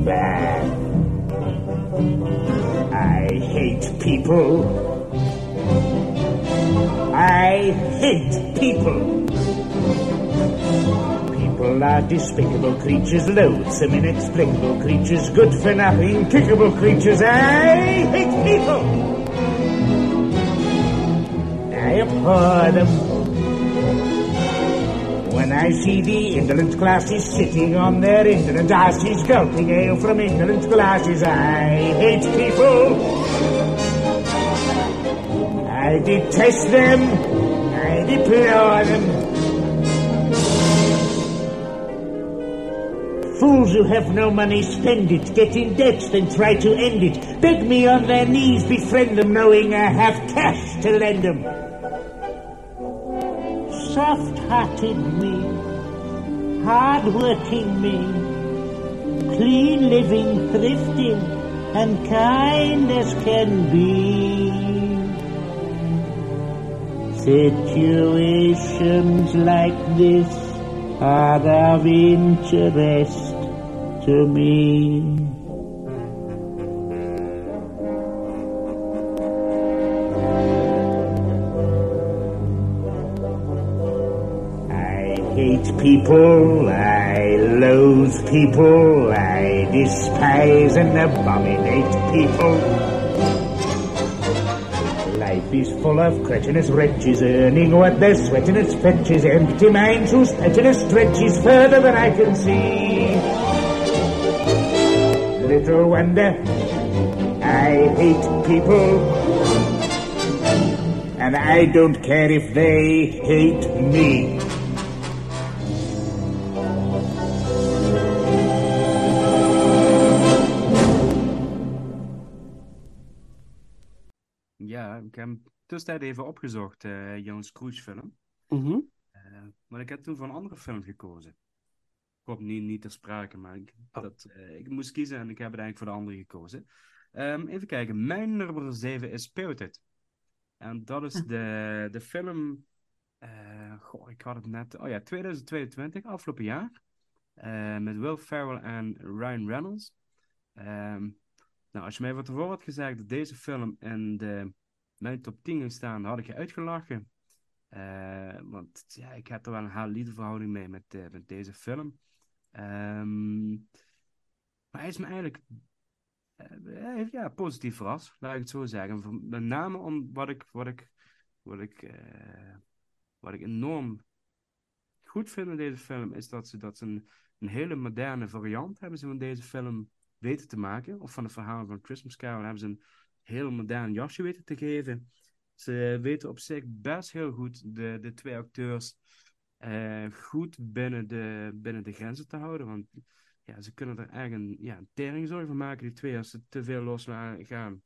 bad. I hate people. I hate people. People are despicable creatures, loathsome, inexplicable creatures, good for nothing, kickable creatures. I hate people. I abhor them. When I see the indolent classes sitting on their indolent asses, gulping ale from indolent glasses, I hate people. I detest them. I deplore them. Fools who have no money spend it, get in debt, then try to end it. Beg me on their knees, befriend them, knowing I have cash to lend them. Soft-hearted me, hard-working me, clean living, thrifty, and kind as can be. Situations like this are of interest to me. Hate people, I loathe people, I despise and abominate people. Life is full of cretinous wretches earning what they're sweating as fetches, empty minds whose pettiness stretches further than I can see. Little wonder I hate people, and I don't care if they hate me. Ik heb tussentijd even opgezocht, eh Jan Scrooge film. Eh, maar ik heb toen voor een andere film gekozen. Komt niet, niet ter sprake, maar ik, dat, eh, ik moest kiezen en ik heb uiteindelijk voor de andere gekozen. Ehm, even kijken, mijn nummer 7 is Spirited. En dat is de, de film. eh, goh, ik had het net. Oh ja, 2022, afgelopen jaar. met Will Ferrell en Ryan Reynolds. Ehm, nou, als je mij van tevoren had gezegd dat deze film in de, mijn top 10 ging staan, had ik je uitgelachen. Eh, want ja, ik heb er wel een haal-liefdeverhouding mee met, eh, met deze film. Ehm, maar hij is me eigenlijk heeft, ja, positief verrast, laat ik het zo zeggen. Met name om wat ik, wat ik, wat ik, wat ik enorm goed vind in deze film, is dat ze, dat ze een, een hele moderne variant hebben ze van deze film weten te maken. Of van het verhaal van Christmas Carol hebben ze een heel modern jasje weten te geven. Ze weten op zich best heel goed de, de twee acteurs eh, goed binnen de, binnen de grenzen te houden. Want ja, ze kunnen er eigenlijk een, ja, een van maken, die twee, als ze te veel los gaan.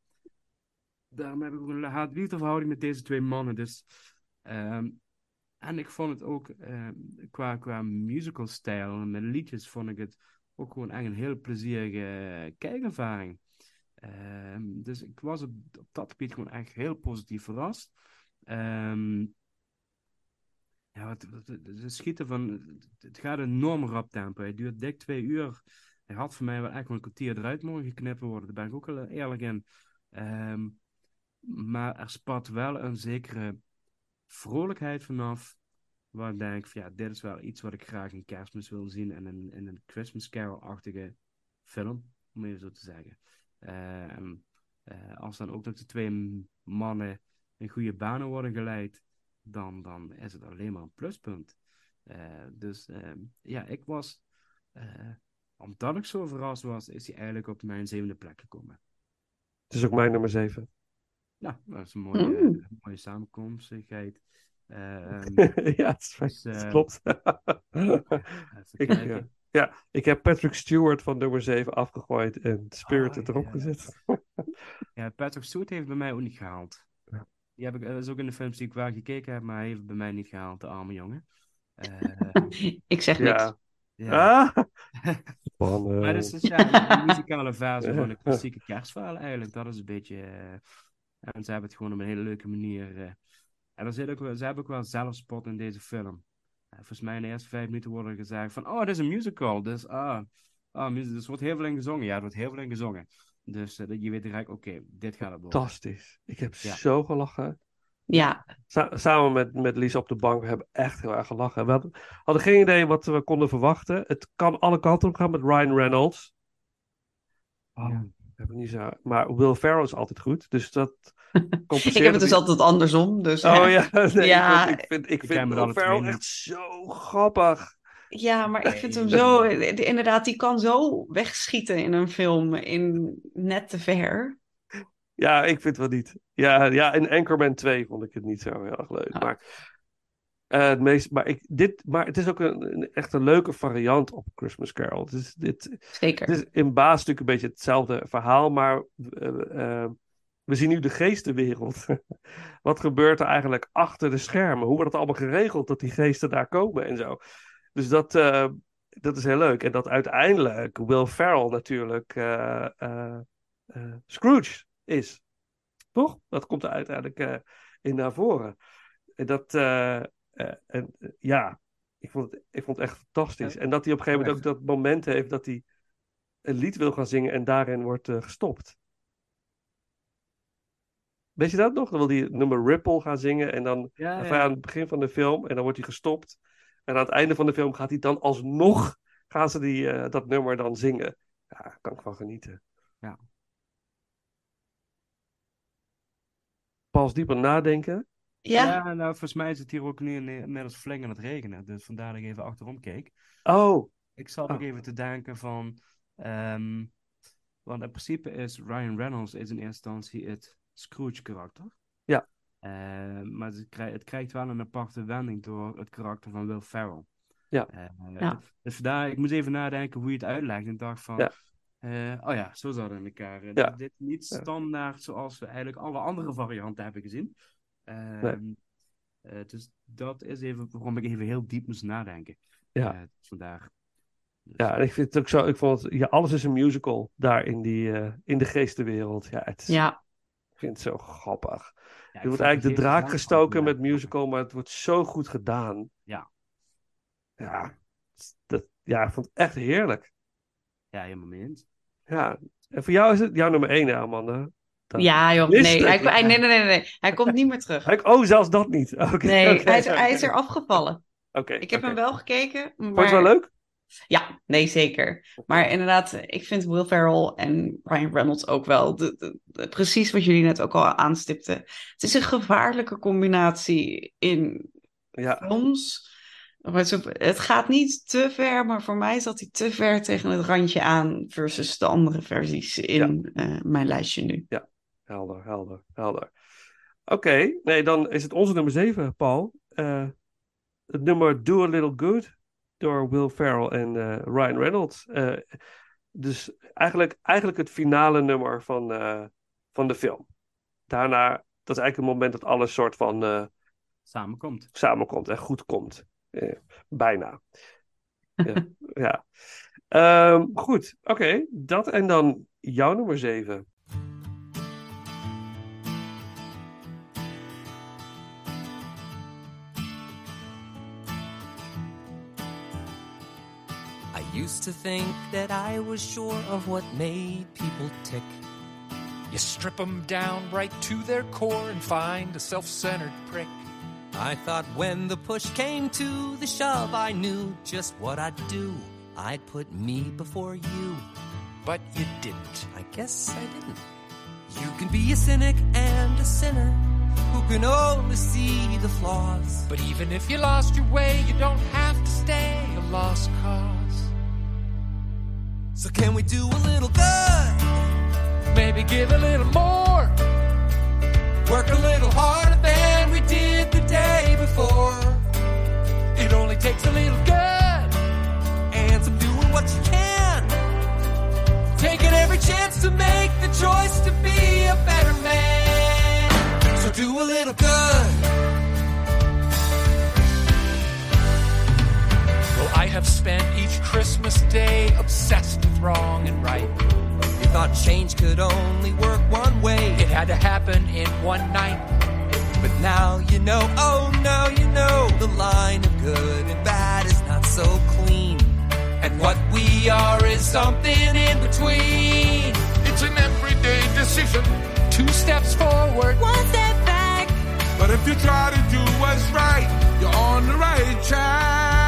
Daarom heb ik ook een haat-liefdeverhouding met deze twee mannen. Dus, ehm, en ik vond het ook ehm, qua, qua musical-stijl en met liedjes vond ik het ook gewoon echt een heel plezierige kijkervaring. Ehm, dus ik was op, dat gebied gewoon echt heel positief verrast. Ehm, ja, het schieten van. Het gaat een enorm rap tempo. Het duurt dik twee uur. Hij had voor mij wel echt een kwartier eruit mogen geknippen worden. Daar ben ik ook wel eerlijk in. Ehm, maar er spat wel een zekere vrolijkheid vanaf. Waar ik denk van ja, dit is wel iets wat ik graag in kerstmis wil zien. En in, in een Christmas Carol-achtige film, om even zo te zeggen. Eh, en, eh, als dan ook nog de twee mannen in goede banen worden geleid, dan, dan is het alleen maar een pluspunt. Eh, dus ehm, ja, ik was, eh, omdat ik zo verrast was, is hij eigenlijk op mijn zevende plek gekomen. Het is ook mijn nummer 7. Ja, dat is een mooie, Mm. mooie samenkomstigheid. Eh, ehm, ja, het, is fijn. dus, eh, klopt. even ik, kijken. Ja. Ik heb Patrick Stewart van nummer 7 afgegooid en Spirited erop gezet. Ja, Patrick Stewart heeft bij mij ook niet gehaald. Die heb ik, dat is ook in de films die ik wel gekeken heb, maar hij heeft bij mij niet gehaald, de arme jongen. Eh, Ik zeg Ja. niks. ja. Ah! Spannend. Maar dus, dus ja, een muzikale versie van een klassieke kerstverhaal eigenlijk. Dat is een beetje... eh, en ze hebben het gewoon op een hele leuke manier... eh, en er zit ook, wel- ze hebben ook wel zelfspot in deze film. Volgens mij in de eerste vijf minuten wordt er gezegd van... Oh, dit is een musical. Dus, ah, ah dus er wordt heel veel in gezongen. Ja, er wordt heel veel in gezongen. Dus dat je weet direct, oké, dit gaat het worden. Fantastisch. Ik heb Ja. zo gelachen. Ja, Sa- samen met, met Lies op de bank, we hebben echt heel erg gelachen. We hadden, hadden geen idee wat we konden verwachten. Het kan alle kanten op gaan met Ryan Reynolds. Oh, Ja. Niet zo... Maar Will Ferrell is altijd goed, dus dat compenseert ik heb het dus altijd andersom. Dus, Oh ja, nee, Ja. ik vind, ik vind, ik Will Ferrell echt zo grappig. Ja, maar ik vind hem zo... Inderdaad, die kan zo wegschieten in een film in net te ver. Ja, ik vind het wel niet. Ja, ja, in Anchorman 2 vond ik het niet zo heel erg leuk. Ah. Maar, eh, het meest, maar, ik, dit, maar het is ook een, een- echt een leuke variant op Christmas Carol. Het is, dit, Zeker. het is in baas natuurlijk een beetje hetzelfde verhaal, maar eh, eh, we zien nu de geestenwereld. Wat gebeurt er eigenlijk achter de schermen? Hoe wordt het allemaal geregeld dat die geesten daar komen en zo? Dus dat, dat is heel leuk. En dat uiteindelijk Will Ferrell natuurlijk Scrooge is. Toch? Dat komt er uiteindelijk in naar voren. En dat, en, eh, ja, ik vond, het, ik vond het echt fantastisch. En dat hij op een gegeven moment ook dat moment heeft dat hij een lied wil gaan zingen en daarin wordt eh, gestopt. Weet je dat nog? Dan wil hij het nummer Ripple gaan zingen en dan Ja, aan het begin van de film en dan wordt hij gestopt. En aan het einde van de film gaat hij dan alsnog gaan ze die, eh, dat nummer dan zingen. Ja, daar kan ik van genieten. Ja. Pas dieper nadenken. Ja, nou, volgens mij is het hier ook nu in- inmiddels flink aan het regenen. Dus vandaar dat ik even achterom keek. Oh, Ik zat Oh. ook even te denken van... ehm, want in principe is Ryan Reynolds is in eerste instantie het Scrooge-karakter. Ja. Eh, maar het krijgt, het krijgt wel een aparte wending door het karakter van Will Ferrell. Ja. Eh, Ja. Dus vandaar, ik moest even nadenken hoe je het uitlegt. En ik dacht van... Ja. eh, oh ja, zo zat het in elkaar. Eh, Ja. Dit is niet standaard zoals we eigenlijk alle andere varianten hebben gezien. Ehm, Nee. eh, dus dat is even waarom ik even heel diep moest nadenken. Ja. Eh, vandaar. Dus, ja, en ik vind het ook zo. Ik vond het, ja, alles is een musical daar in, die, eh, in de geestenwereld. Ja, het is- ja. ik vind het zo grappig. ja, ik Je wordt eigenlijk de draak gestoken met musical, maar het wordt zo goed gedaan. Ja. Ja, dat, ja ik vond het echt heerlijk. Ja, helemaal mee eens. Ja, en voor jou is het jouw nummer één, hè, Amanda? Ja, joh. Nee, hij, hij- nee, nee, nee, nee. Hij komt niet meer terug. Oh, zelfs dat niet. Nee, hij, is, hij is er afgevallen. Oké, Ik heb hem wel gekeken, Vond je maar... het wel leuk? Ja, nee, zeker. Maar inderdaad, ik vind Will Ferrell en Ryan Reynolds ook wel de, de- de- precies wat jullie net ook al aanstipten. Het is een gevaarlijke combinatie in Ja, films. Maar Het gaat niet te ver, maar voor mij zat hij te ver tegen het randje aan versus de andere versies in eh, mijn lijstje nu helder, helder, helder. Oké, nee, dan is het onze nummer 7, Paul. Eh, het nummer Do a Little Good door Will Ferrell en eh, Ryan Reynolds. Eh, dus eigenlijk, eigenlijk het finale nummer van, van de film. Daarna, dat is eigenlijk het moment dat alles soort van... samenkomt. Samenkomt en goed komt. bijna. ja. Ehm, goed, oké. Dat en dan jouw nummer 7. Used to think that I was sure of what made people tick. You strip 'em down right to their core and find a self centered prick. I thought when the push came to the shove, I knew just what I'd do. I'd put me before you. But you didn't. I guess I didn't. You can be a cynic and a sinner who can only see the flaws. But even if you lost your way, you don't have to stay a lost cause. So can we do a little good? Maybe give a little more. Work a little harder than we did the day before. It only takes a little good. And some doing what you can. Taking every chance to make the choice to be a better man. So do a little good. I have spent each Christmas day obsessed with wrong and right. You thought change could only work one way. It had to happen in one night. But now you know, oh now you know, the line of good and bad is not so clean. And what we are is something in between. It's an everyday decision. Two steps forward, one step back. But if you try to do what's right, you're on the right track.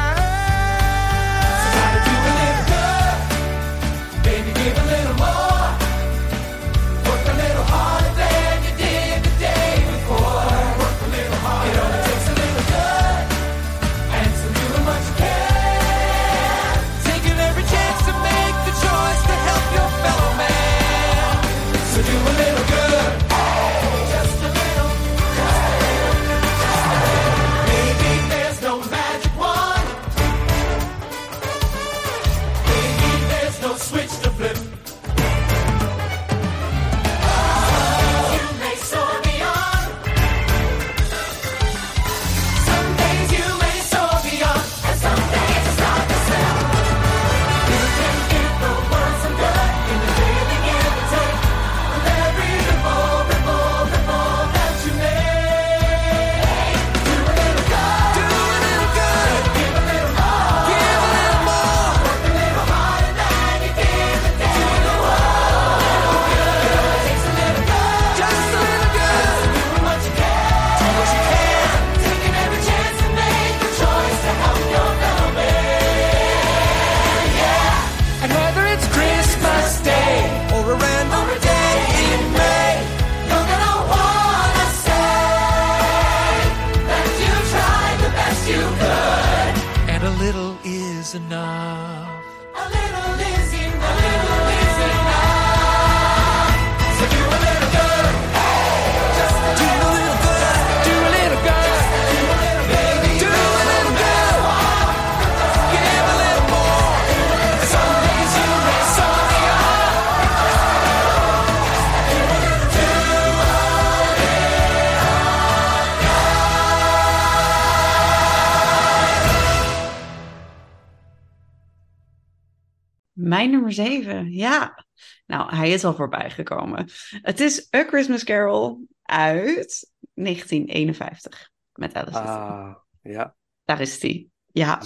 Is al voorbij gekomen. Het is A Christmas Carol uit 1951 met Alice. Ah, ja. Daar is die. Ja.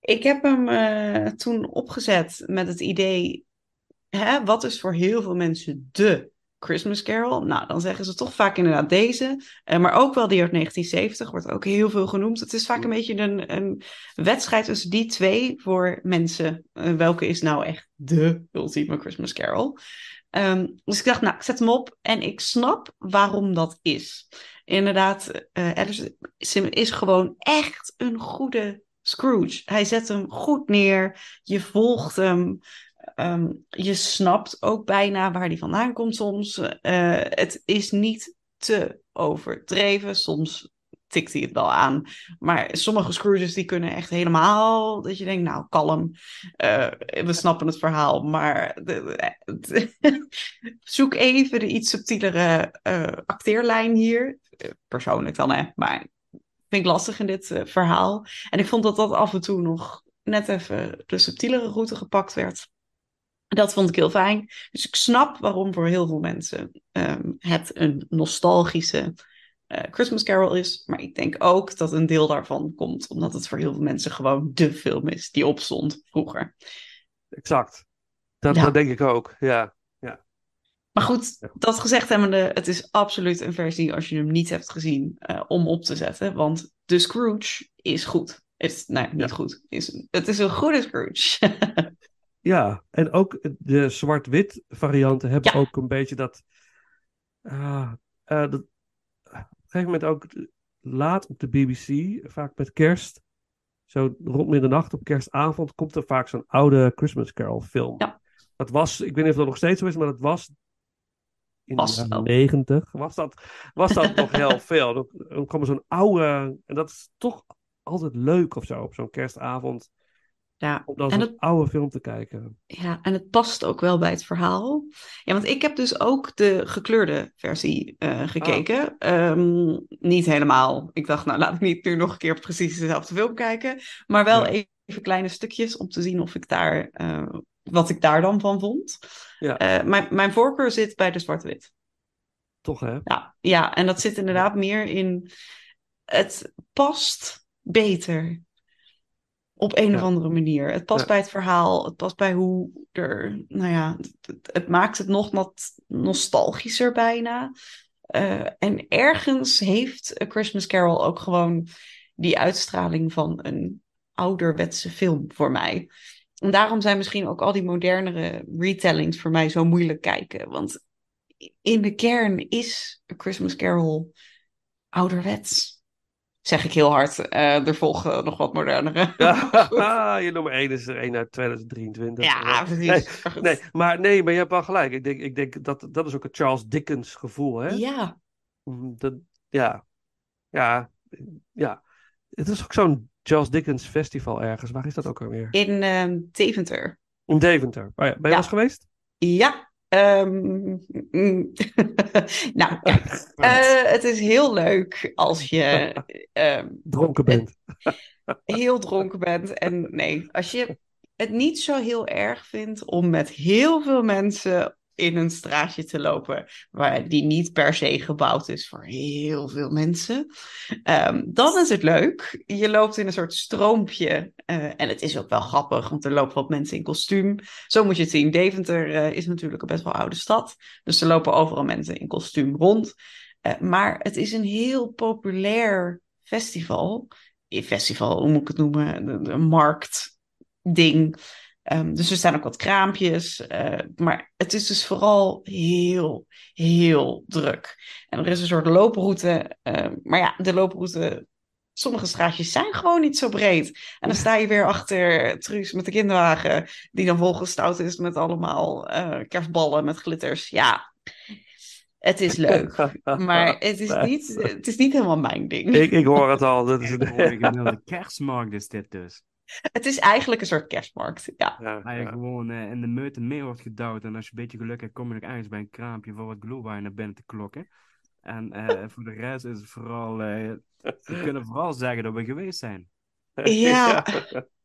Ik heb hem eh, toen opgezet met het idee, hè, wat is voor heel veel mensen de Christmas Carol? Nou, dan zeggen ze toch vaak inderdaad deze, Eh, maar ook wel die uit 1970 wordt ook heel veel genoemd. Het is vaak een beetje een, een wedstrijd tussen die twee voor mensen. Eh, welke is nou echt de ultieme Christmas Carol? Ehm, dus ik dacht, nou, ik zet hem op en ik snap waarom dat is. Inderdaad, Alice Sim is gewoon echt een goede Scrooge. Hij zet hem goed neer. Je volgt hem. Ehm, je snapt ook bijna waar hij vandaan komt soms. Eh, het is niet te overdreven. Soms tikt hij het wel aan. Maar sommige Scrooges die kunnen echt helemaal... Dat je denkt, nou, kalm. Eh, we snappen het verhaal. Maar zoek even de iets subtielere eh, acteerlijn hier. Persoonlijk dan, hè. Maar vind ik lastig in dit verhaal. En ik vond dat dat af en toe nog net even de subtielere route gepakt werd. Dat vond ik heel fijn. Dus ik snap waarom voor heel veel mensen ehm, het een nostalgische eh, Christmas Carol is. Maar ik denk ook dat een deel daarvan komt omdat het voor heel veel mensen gewoon de film is die opstond vroeger. Exact. Dat, Ja. dat denk ik ook, ja. ja. Maar goed, dat gezegd hebbende, het is absoluut een versie als je hem niet hebt gezien eh, om op te zetten. Want de Scrooge is goed. Is, nee, niet goed. Is, het is een goede Scrooge. Ja, en ook de zwart-wit varianten hebben ook een beetje dat, ah, eh, dat. Op een gegeven moment ook laat op de BBC, vaak met kerst, zo rond middernacht op kerstavond, komt er vaak zo'n oude Christmas Carol film. Dat was, ik weet niet of dat nog steeds zo is, maar dat was in Was de jaren negentig. Was dat, was dat nog heel veel. Dan, dan kwam er zo'n oude, en dat is toch altijd leuk of zo, op zo'n kerstavond. Ja, Om dan en zo'n het, oude film te kijken. ja, en het past ook wel bij het verhaal. Ja, want ik heb dus ook de gekleurde versie eh, gekeken. Ehm, niet helemaal. Ik dacht, nou laat ik niet nu nog een keer precies dezelfde film kijken. Maar wel Ja. even kleine stukjes om te zien of ik daar, eh, wat ik daar dan van vond. Ja. Eh, mijn, mijn voorkeur zit bij de zwart-wit. Toch, hè? Ja, ja, en dat zit inderdaad meer in. Het past beter. Op een Ja. of andere manier. Het past Ja. bij het verhaal. Het past bij hoe er. Nou ja, het, het- het maakt het nog wat nostalgischer bijna. Eh, en ergens heeft A Christmas Carol ook gewoon die uitstraling van een ouderwetse film voor mij. En daarom zijn misschien ook al die modernere retellings voor mij zo moeilijk kijken. Want in de kern is A Christmas Carol ouderwets. Zeg ik heel hard. Eh, er volgen nog wat modernere. Ja, je nummer 1 is er één uit 2023. Ja, precies. Nee, nee, maar, nee, maar je hebt wel gelijk. Ik denk, ik denk dat dat is ook het Charles Dickens gevoel, hè? Ja, Mm, Dat, ja. Ja. Ja. Het is ook zo'n Charles Dickens festival ergens. Waar is dat ook alweer? in ehm Deventer. In Deventer. Oh ja, ben je wel eens geweest? Ja. Ehm, mm. nou, kijk. eh, het is heel leuk als je ehm, Dronken bent. heel dronken bent. En nee, als je het niet zo heel erg vindt om met heel veel mensen in een straatje te lopen, waar die niet per se gebouwd is voor heel veel mensen, ehm, dan is het leuk. Je loopt in een soort stroompje eh, en het is ook wel grappig, want er lopen wat mensen in kostuum. Zo moet je het zien. Deventer eh, is natuurlijk een best wel oude stad, dus er lopen overal mensen in kostuum rond. Eh, maar het is een heel populair festival. Festival, hoe moet ik het noemen? Een marktding. Ehm, dus er staan ook wat kraampjes. eh, maar het is dus vooral heel, heel druk. En er is een soort looproute. eh, maar ja, de looproute. Sommige straatjes zijn gewoon niet zo breed. En dan sta je weer achter Truus met de kinderwagen. Die dan volgestouwd is met allemaal eh, kerstballen met glitters. Ja, het is leuk. Maar het is niet, het is niet helemaal mijn ding. Ik, ik hoor het al. Dat is gemiddelde kerstmarkt is dit dus. Het is eigenlijk een soort kerstmarkt. Ja. Waar je gewoon eh, in de meute mee wordt gedouwd. En als je een beetje geluk hebt, kom je nog ergens bij een kraampje voor wat glühwein naar binnen te klokken. En eh, voor de rest is het vooral... eh, we kunnen vooral zeggen dat we geweest zijn. Ja.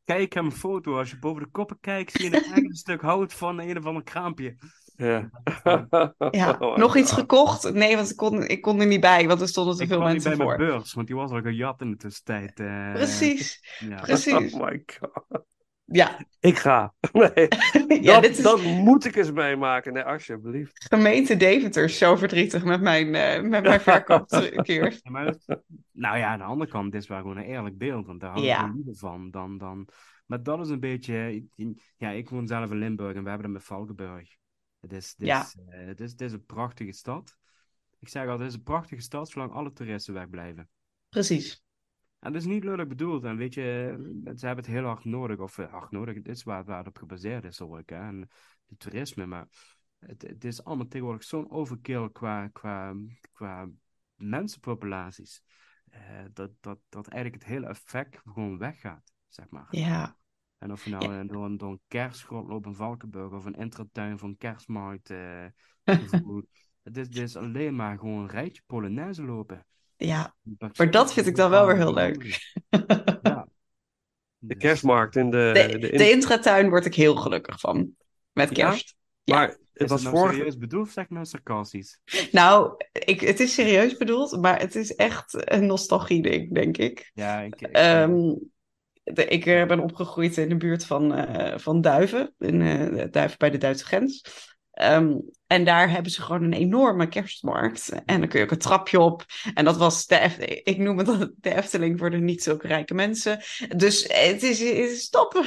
Kijk, heb een foto. Als je boven de koppen kijkt, zie je een eigen stuk hout van een of ander kraampje. Ja. Ja, Oh nog iets gekocht? Nee, want ik kon, ik kon er niet bij, want er stonden te Ik veel kwam niet mensen bij voor. mijn beurs, want die was al gejat in de tussentijd. eh. Precies, Ja. precies. Oh my god. Ja, Ik ga. Nee. Ja, dat, dit is- dat moet ik eens meemaken. Nee, alsjeblieft. gemeente Deventer is zo verdrietig met mijn, eh, met mijn. Ja, dat- nou ja, aan de andere kant, dit is wel gewoon een eerlijk beeld, want daar hou ik Ja. liever van. Dan, dan... Maar dat is een beetje, ja, ik woon zelf in Limburg en we hebben dat met Valkenburg. Het is, het, Ja. is, eh, het, is, het is een prachtige stad. Ik zeg altijd, het is een prachtige stad zolang alle toeristen wegblijven. Precies. En dat is niet lullig bedoeld. En weet je, ze hebben het heel hard nodig. Of eh, hard nodig, het is waar, waar het op gebaseerd is. Hè? En het toerisme. Maar het, het is allemaal tegenwoordig zo'n overkill qua, qua, qua mensenpopulaties. eh, dat, dat, dat eigenlijk het hele effect gewoon weggaat, zeg maar. Ja. En of je nou eh, door, een, door een kerstgrot loopt in Valkenburg of een intratuin van kerstmarkt eh, gevoel. het, is, het is alleen maar gewoon een rijtje Polonaise lopen. Ja, maar dat vind ik dan wel weer heel leuk. De kerstmarkt in de... De, de, de intratuin word ik heel gelukkig van. Met Ja? kerst. Maar het Is was het nou vorige... serieus bedoeld of zeg ik nou sarcastisch? Nou, ik, het is serieus bedoeld, maar het is echt een nostalgie-ding, denk ik. Ja, ik, ik, Ehm, de, ik eh, ben opgegroeid in de buurt van, eh, van Duiven, in eh, Duiven bij de Duitse grens. Ehm, en daar hebben ze gewoon een enorme kerstmarkt. En dan kun je ook een trapje op. En dat was de Efteling. Ik noem het de Efteling voor de niet zulke rijke mensen. Dus het is, het is top.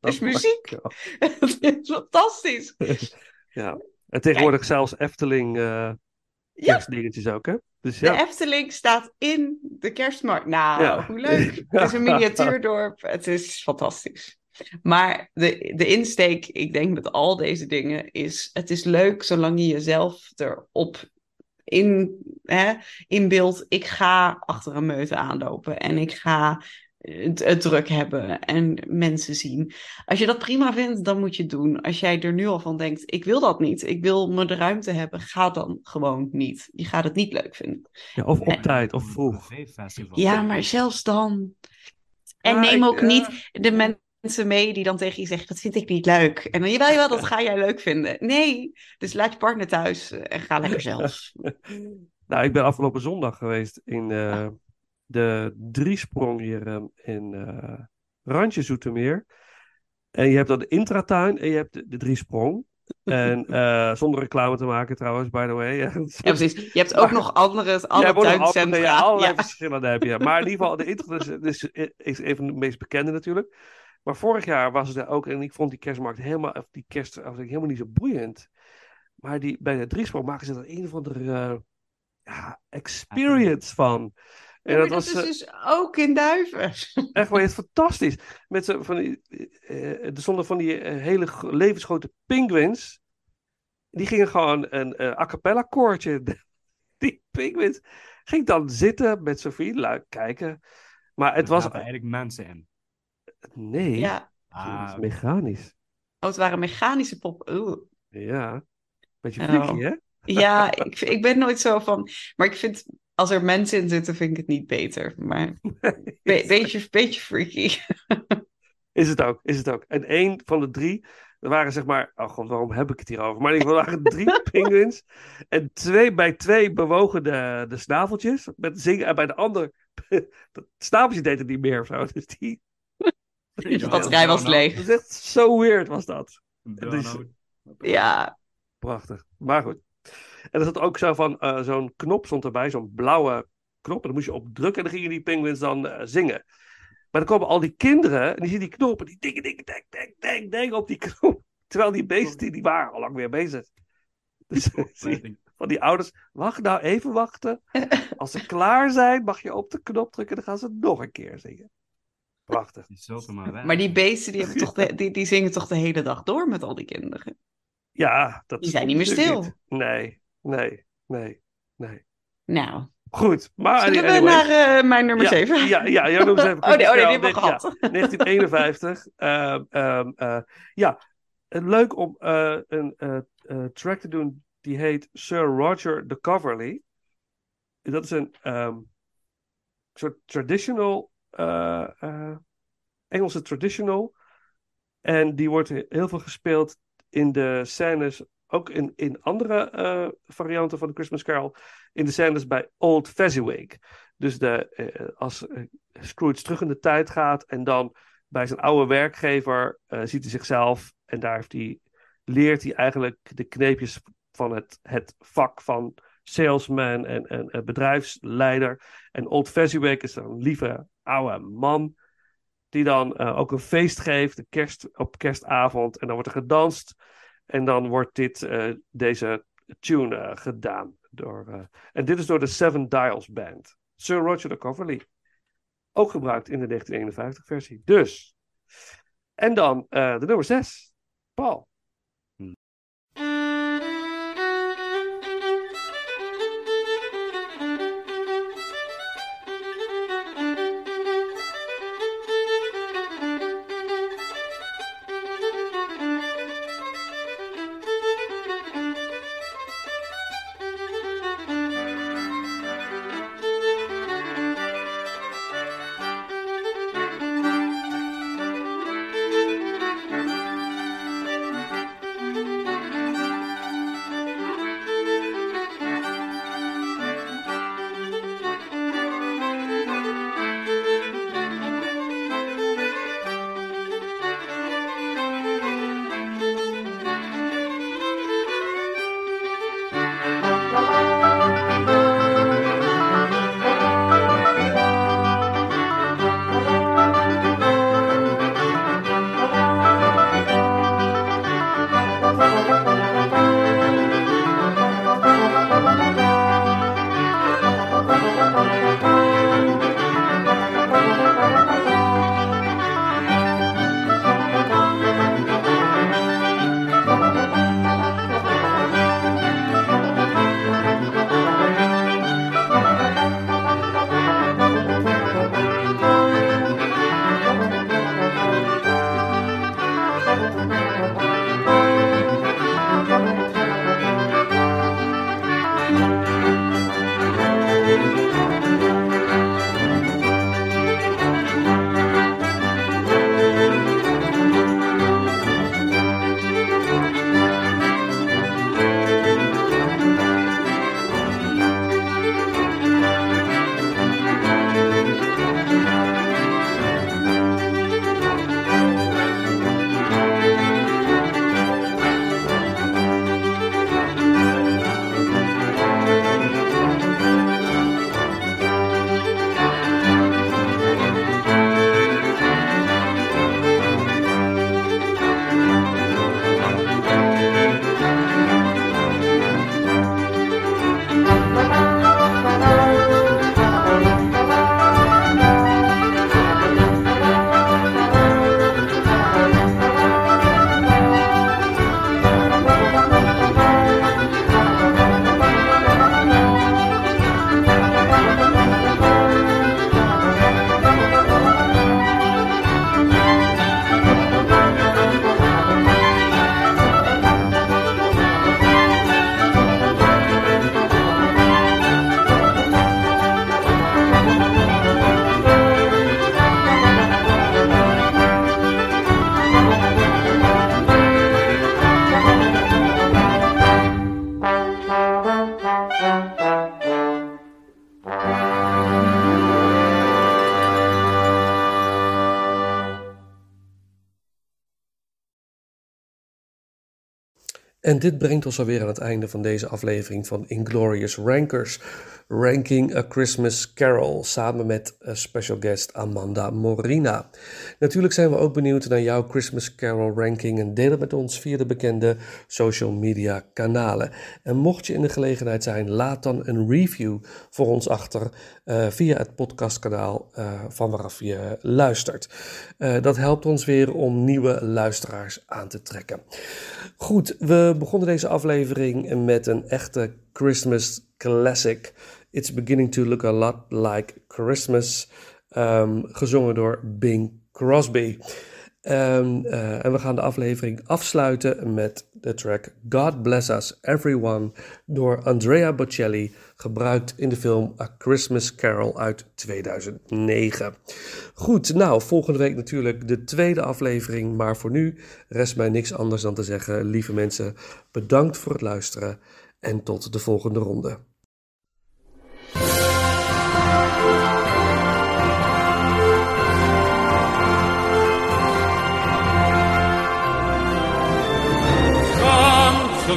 Het is muziek. Het is fantastisch. ja. En tegenwoordig zelfs Efteling kerstdingetjes ook, hè? Dus De ja. Efteling staat in de kerstmarkt. Nou, Ja. hoe leuk. Het is een miniatuurdorp. Het is fantastisch. Maar de, de insteek, ik denk met al deze dingen, is: het is leuk zolang je jezelf erop in, hè, inbeeldt. Ik ga achter een meute aanlopen en ik ga het, het druk hebben en mensen zien. Als je dat prima vindt, dan moet je het doen. Als jij er nu al van denkt, ik wil dat niet, ik wil me de ruimte hebben, ga dan gewoon niet. Je gaat het niet leuk vinden. Ja, of op En- tijd, of vroeg. Ja, maar zelfs dan. En Ja, neem ook eh, niet de mensen mee die dan tegen je zeggen, dat vind ik niet leuk. En dan, jawel, jawel, dat ga jij leuk vinden. Nee, dus laat je partner thuis en ga lekker zelf. Nou, ik ben afgelopen zondag geweest in eh, de driesprong hier eh, in Randje Zoetermeer. En je hebt dan de intratuin en je hebt de, de driesprong. En eh, zonder reclame te maken trouwens, by the way. Ja, precies. Je hebt ook nog andere, alle tuincentra. andere- ja, allerlei Ja. verschillende heb je. Maar in ieder geval, de intratuin is, is, is een van de meest bekende natuurlijk. Maar vorig jaar was het er ook, en ik vond die kerstmarkt helemaal, of die kerstafdeling helemaal niet zo boeiend. Maar die, bij de driesprong maken ze er een of andere eh, ja, experience van. En dat dat was is eh, dus ook in Duiven. echt wel fantastisch. Met zo van die, eh, er stonden van die eh, hele gro- levensgrote penguins. Die gingen gewoon een eh, a cappella koortje. Die penguins ging dan zitten met Sophie, lui kijken. Maar het Er was eigenlijk mensen in. nee, Ja. Ah, het is mechanisch. Oh, het waren mechanische pop. Oeh. Ja, beetje Oh. freaky, hè? Ja, ik, ik ben nooit zo van. Maar ik vind, als er mensen in zitten, vind ik het niet beter. Maar be- beetje, beetje freaky. Is het ook, is het ook. En één van de drie, er waren zeg maar, oh god, waarom heb ik het hier over? Maar in ieder geval waren drie penguins. En twee, bij twee bewogen de, de snaveltjes met zingen. En bij de ander, dat snaveltje deed het niet meer of zo. Dus die... De batterij was leeg. Dat is echt zo weird was dat. Ja. prachtig. Maar goed. En er zat ook zo van, eh, zo'n knop stond erbij, zo'n blauwe knop. En dan moest je op drukken en dan gingen die penguins dan eh, zingen. Maar dan komen al die kinderen en die zien die knop en die dingen, dingen, denk, denk, denk, denk op die knop. Terwijl die beesten, die, die waren al lang weer bezig. Dus van die ouders, wacht nou even wachten. Als ze klaar zijn, mag je op de knop drukken en dan gaan ze nog een keer zingen. Prachtig. Maar die beesten die, hebben toch de, die, die zingen toch de hele dag door met al die kinderen. Ja, dat Die zijn niet meer stil. niet. Nee, nee, nee, nee. Nou, Goed, maar zullen we anyway. naar eh, mijn nummer ja, 7? Ja, ja, jouw nummer 7. Oh nee, oh, nee die hebben we gehad. 1951. Ehm, ehm, eh, ja, eh, leuk om een track te doen die heet Sir Roger de Coverley. Dat is een ehm, soort traditional, eh, eh, Engelse traditional. En die wordt heel veel gespeeld in de scènes, ook in, in andere eh, varianten van de Christmas Carol, in de scènes bij Old Fezziwig. Dus de, eh, als eh, Scrooge terug in de tijd gaat en dan bij zijn oude werkgever ziet hij zichzelf en daar heeft hij, leert hij eigenlijk de kneepjes van het, het vak van salesman en, en, bedrijfsleider. En Old Fezziwig is een lieve oude man die dan ook een feest geeft, de kerst, op kerstavond. En dan wordt er gedanst. En dan wordt dit, eh, deze tune eh, gedaan. Door, eh, en dit is door de Seven Dials Band. Sir Roger de Coverley. Ook gebruikt in de 1951 versie. Dus. En dan de nummer 6. Paul. En dit brengt ons alweer aan het einde van deze aflevering van Inglorious Rankers. Ranking A Christmas Carol samen met eh, special guest Amanda Morina. Natuurlijk zijn we ook benieuwd naar jouw Christmas Carol ranking en deel het met ons via de bekende social media kanalen. En mocht je in de gelegenheid zijn, laat dan een review voor ons achter eh, via het podcastkanaal eh, van waaraf je luistert. Eh, dat helpt ons weer om nieuwe luisteraars aan te trekken. Goed, we begonnen deze aflevering met een echte Christmas classic. It's beginning to look a lot like Christmas. ehm, gezongen door Bing Crosby. Ehm, eh, en we gaan de aflevering afsluiten met de track God Bless Us Everyone door Andrea Bocelli, gebruikt in de film A Christmas Carol uit 2009. Goed, nou, volgende week natuurlijk de tweede aflevering, maar voor nu rest mij niks anders dan te zeggen, lieve mensen, bedankt voor het luisteren en tot de volgende ronde.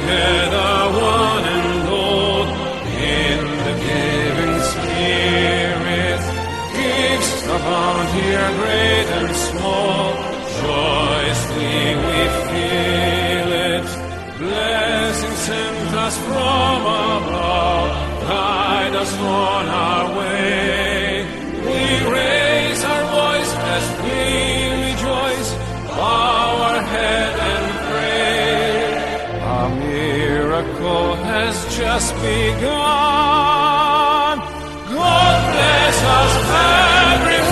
together one and all in the giving spirit gives abound here great and small. Joyously we feel it. Blessings send us from just begun. God bless us, everyone.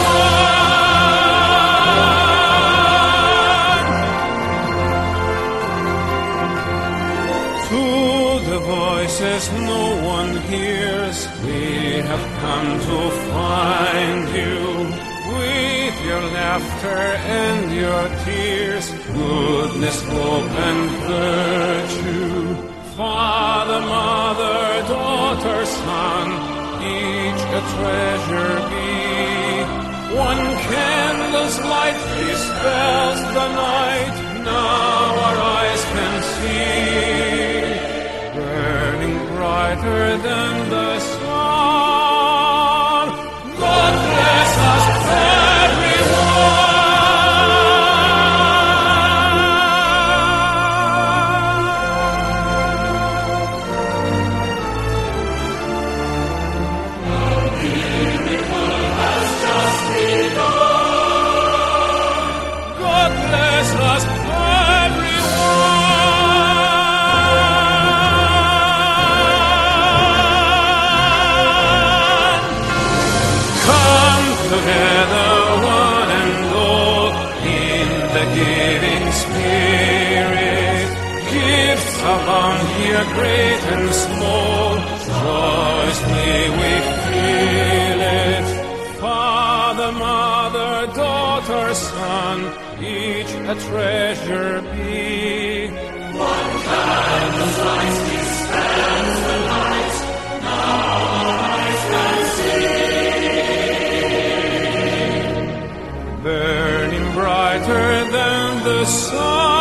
To the voices no one hears, we have come to find you. With your laughter and your tears, goodness, hope, and virtue. Father, mother, daughter, son, each a treasure be. One candle's light dispels the night, now our eyes can see. Burning brighter than the sun. Here, great and small. Joyously we feel it. Father, mother, daughter, son, each a treasure be. One candle's light dispels the light, now our eyes can see. Burning brighter than the sun.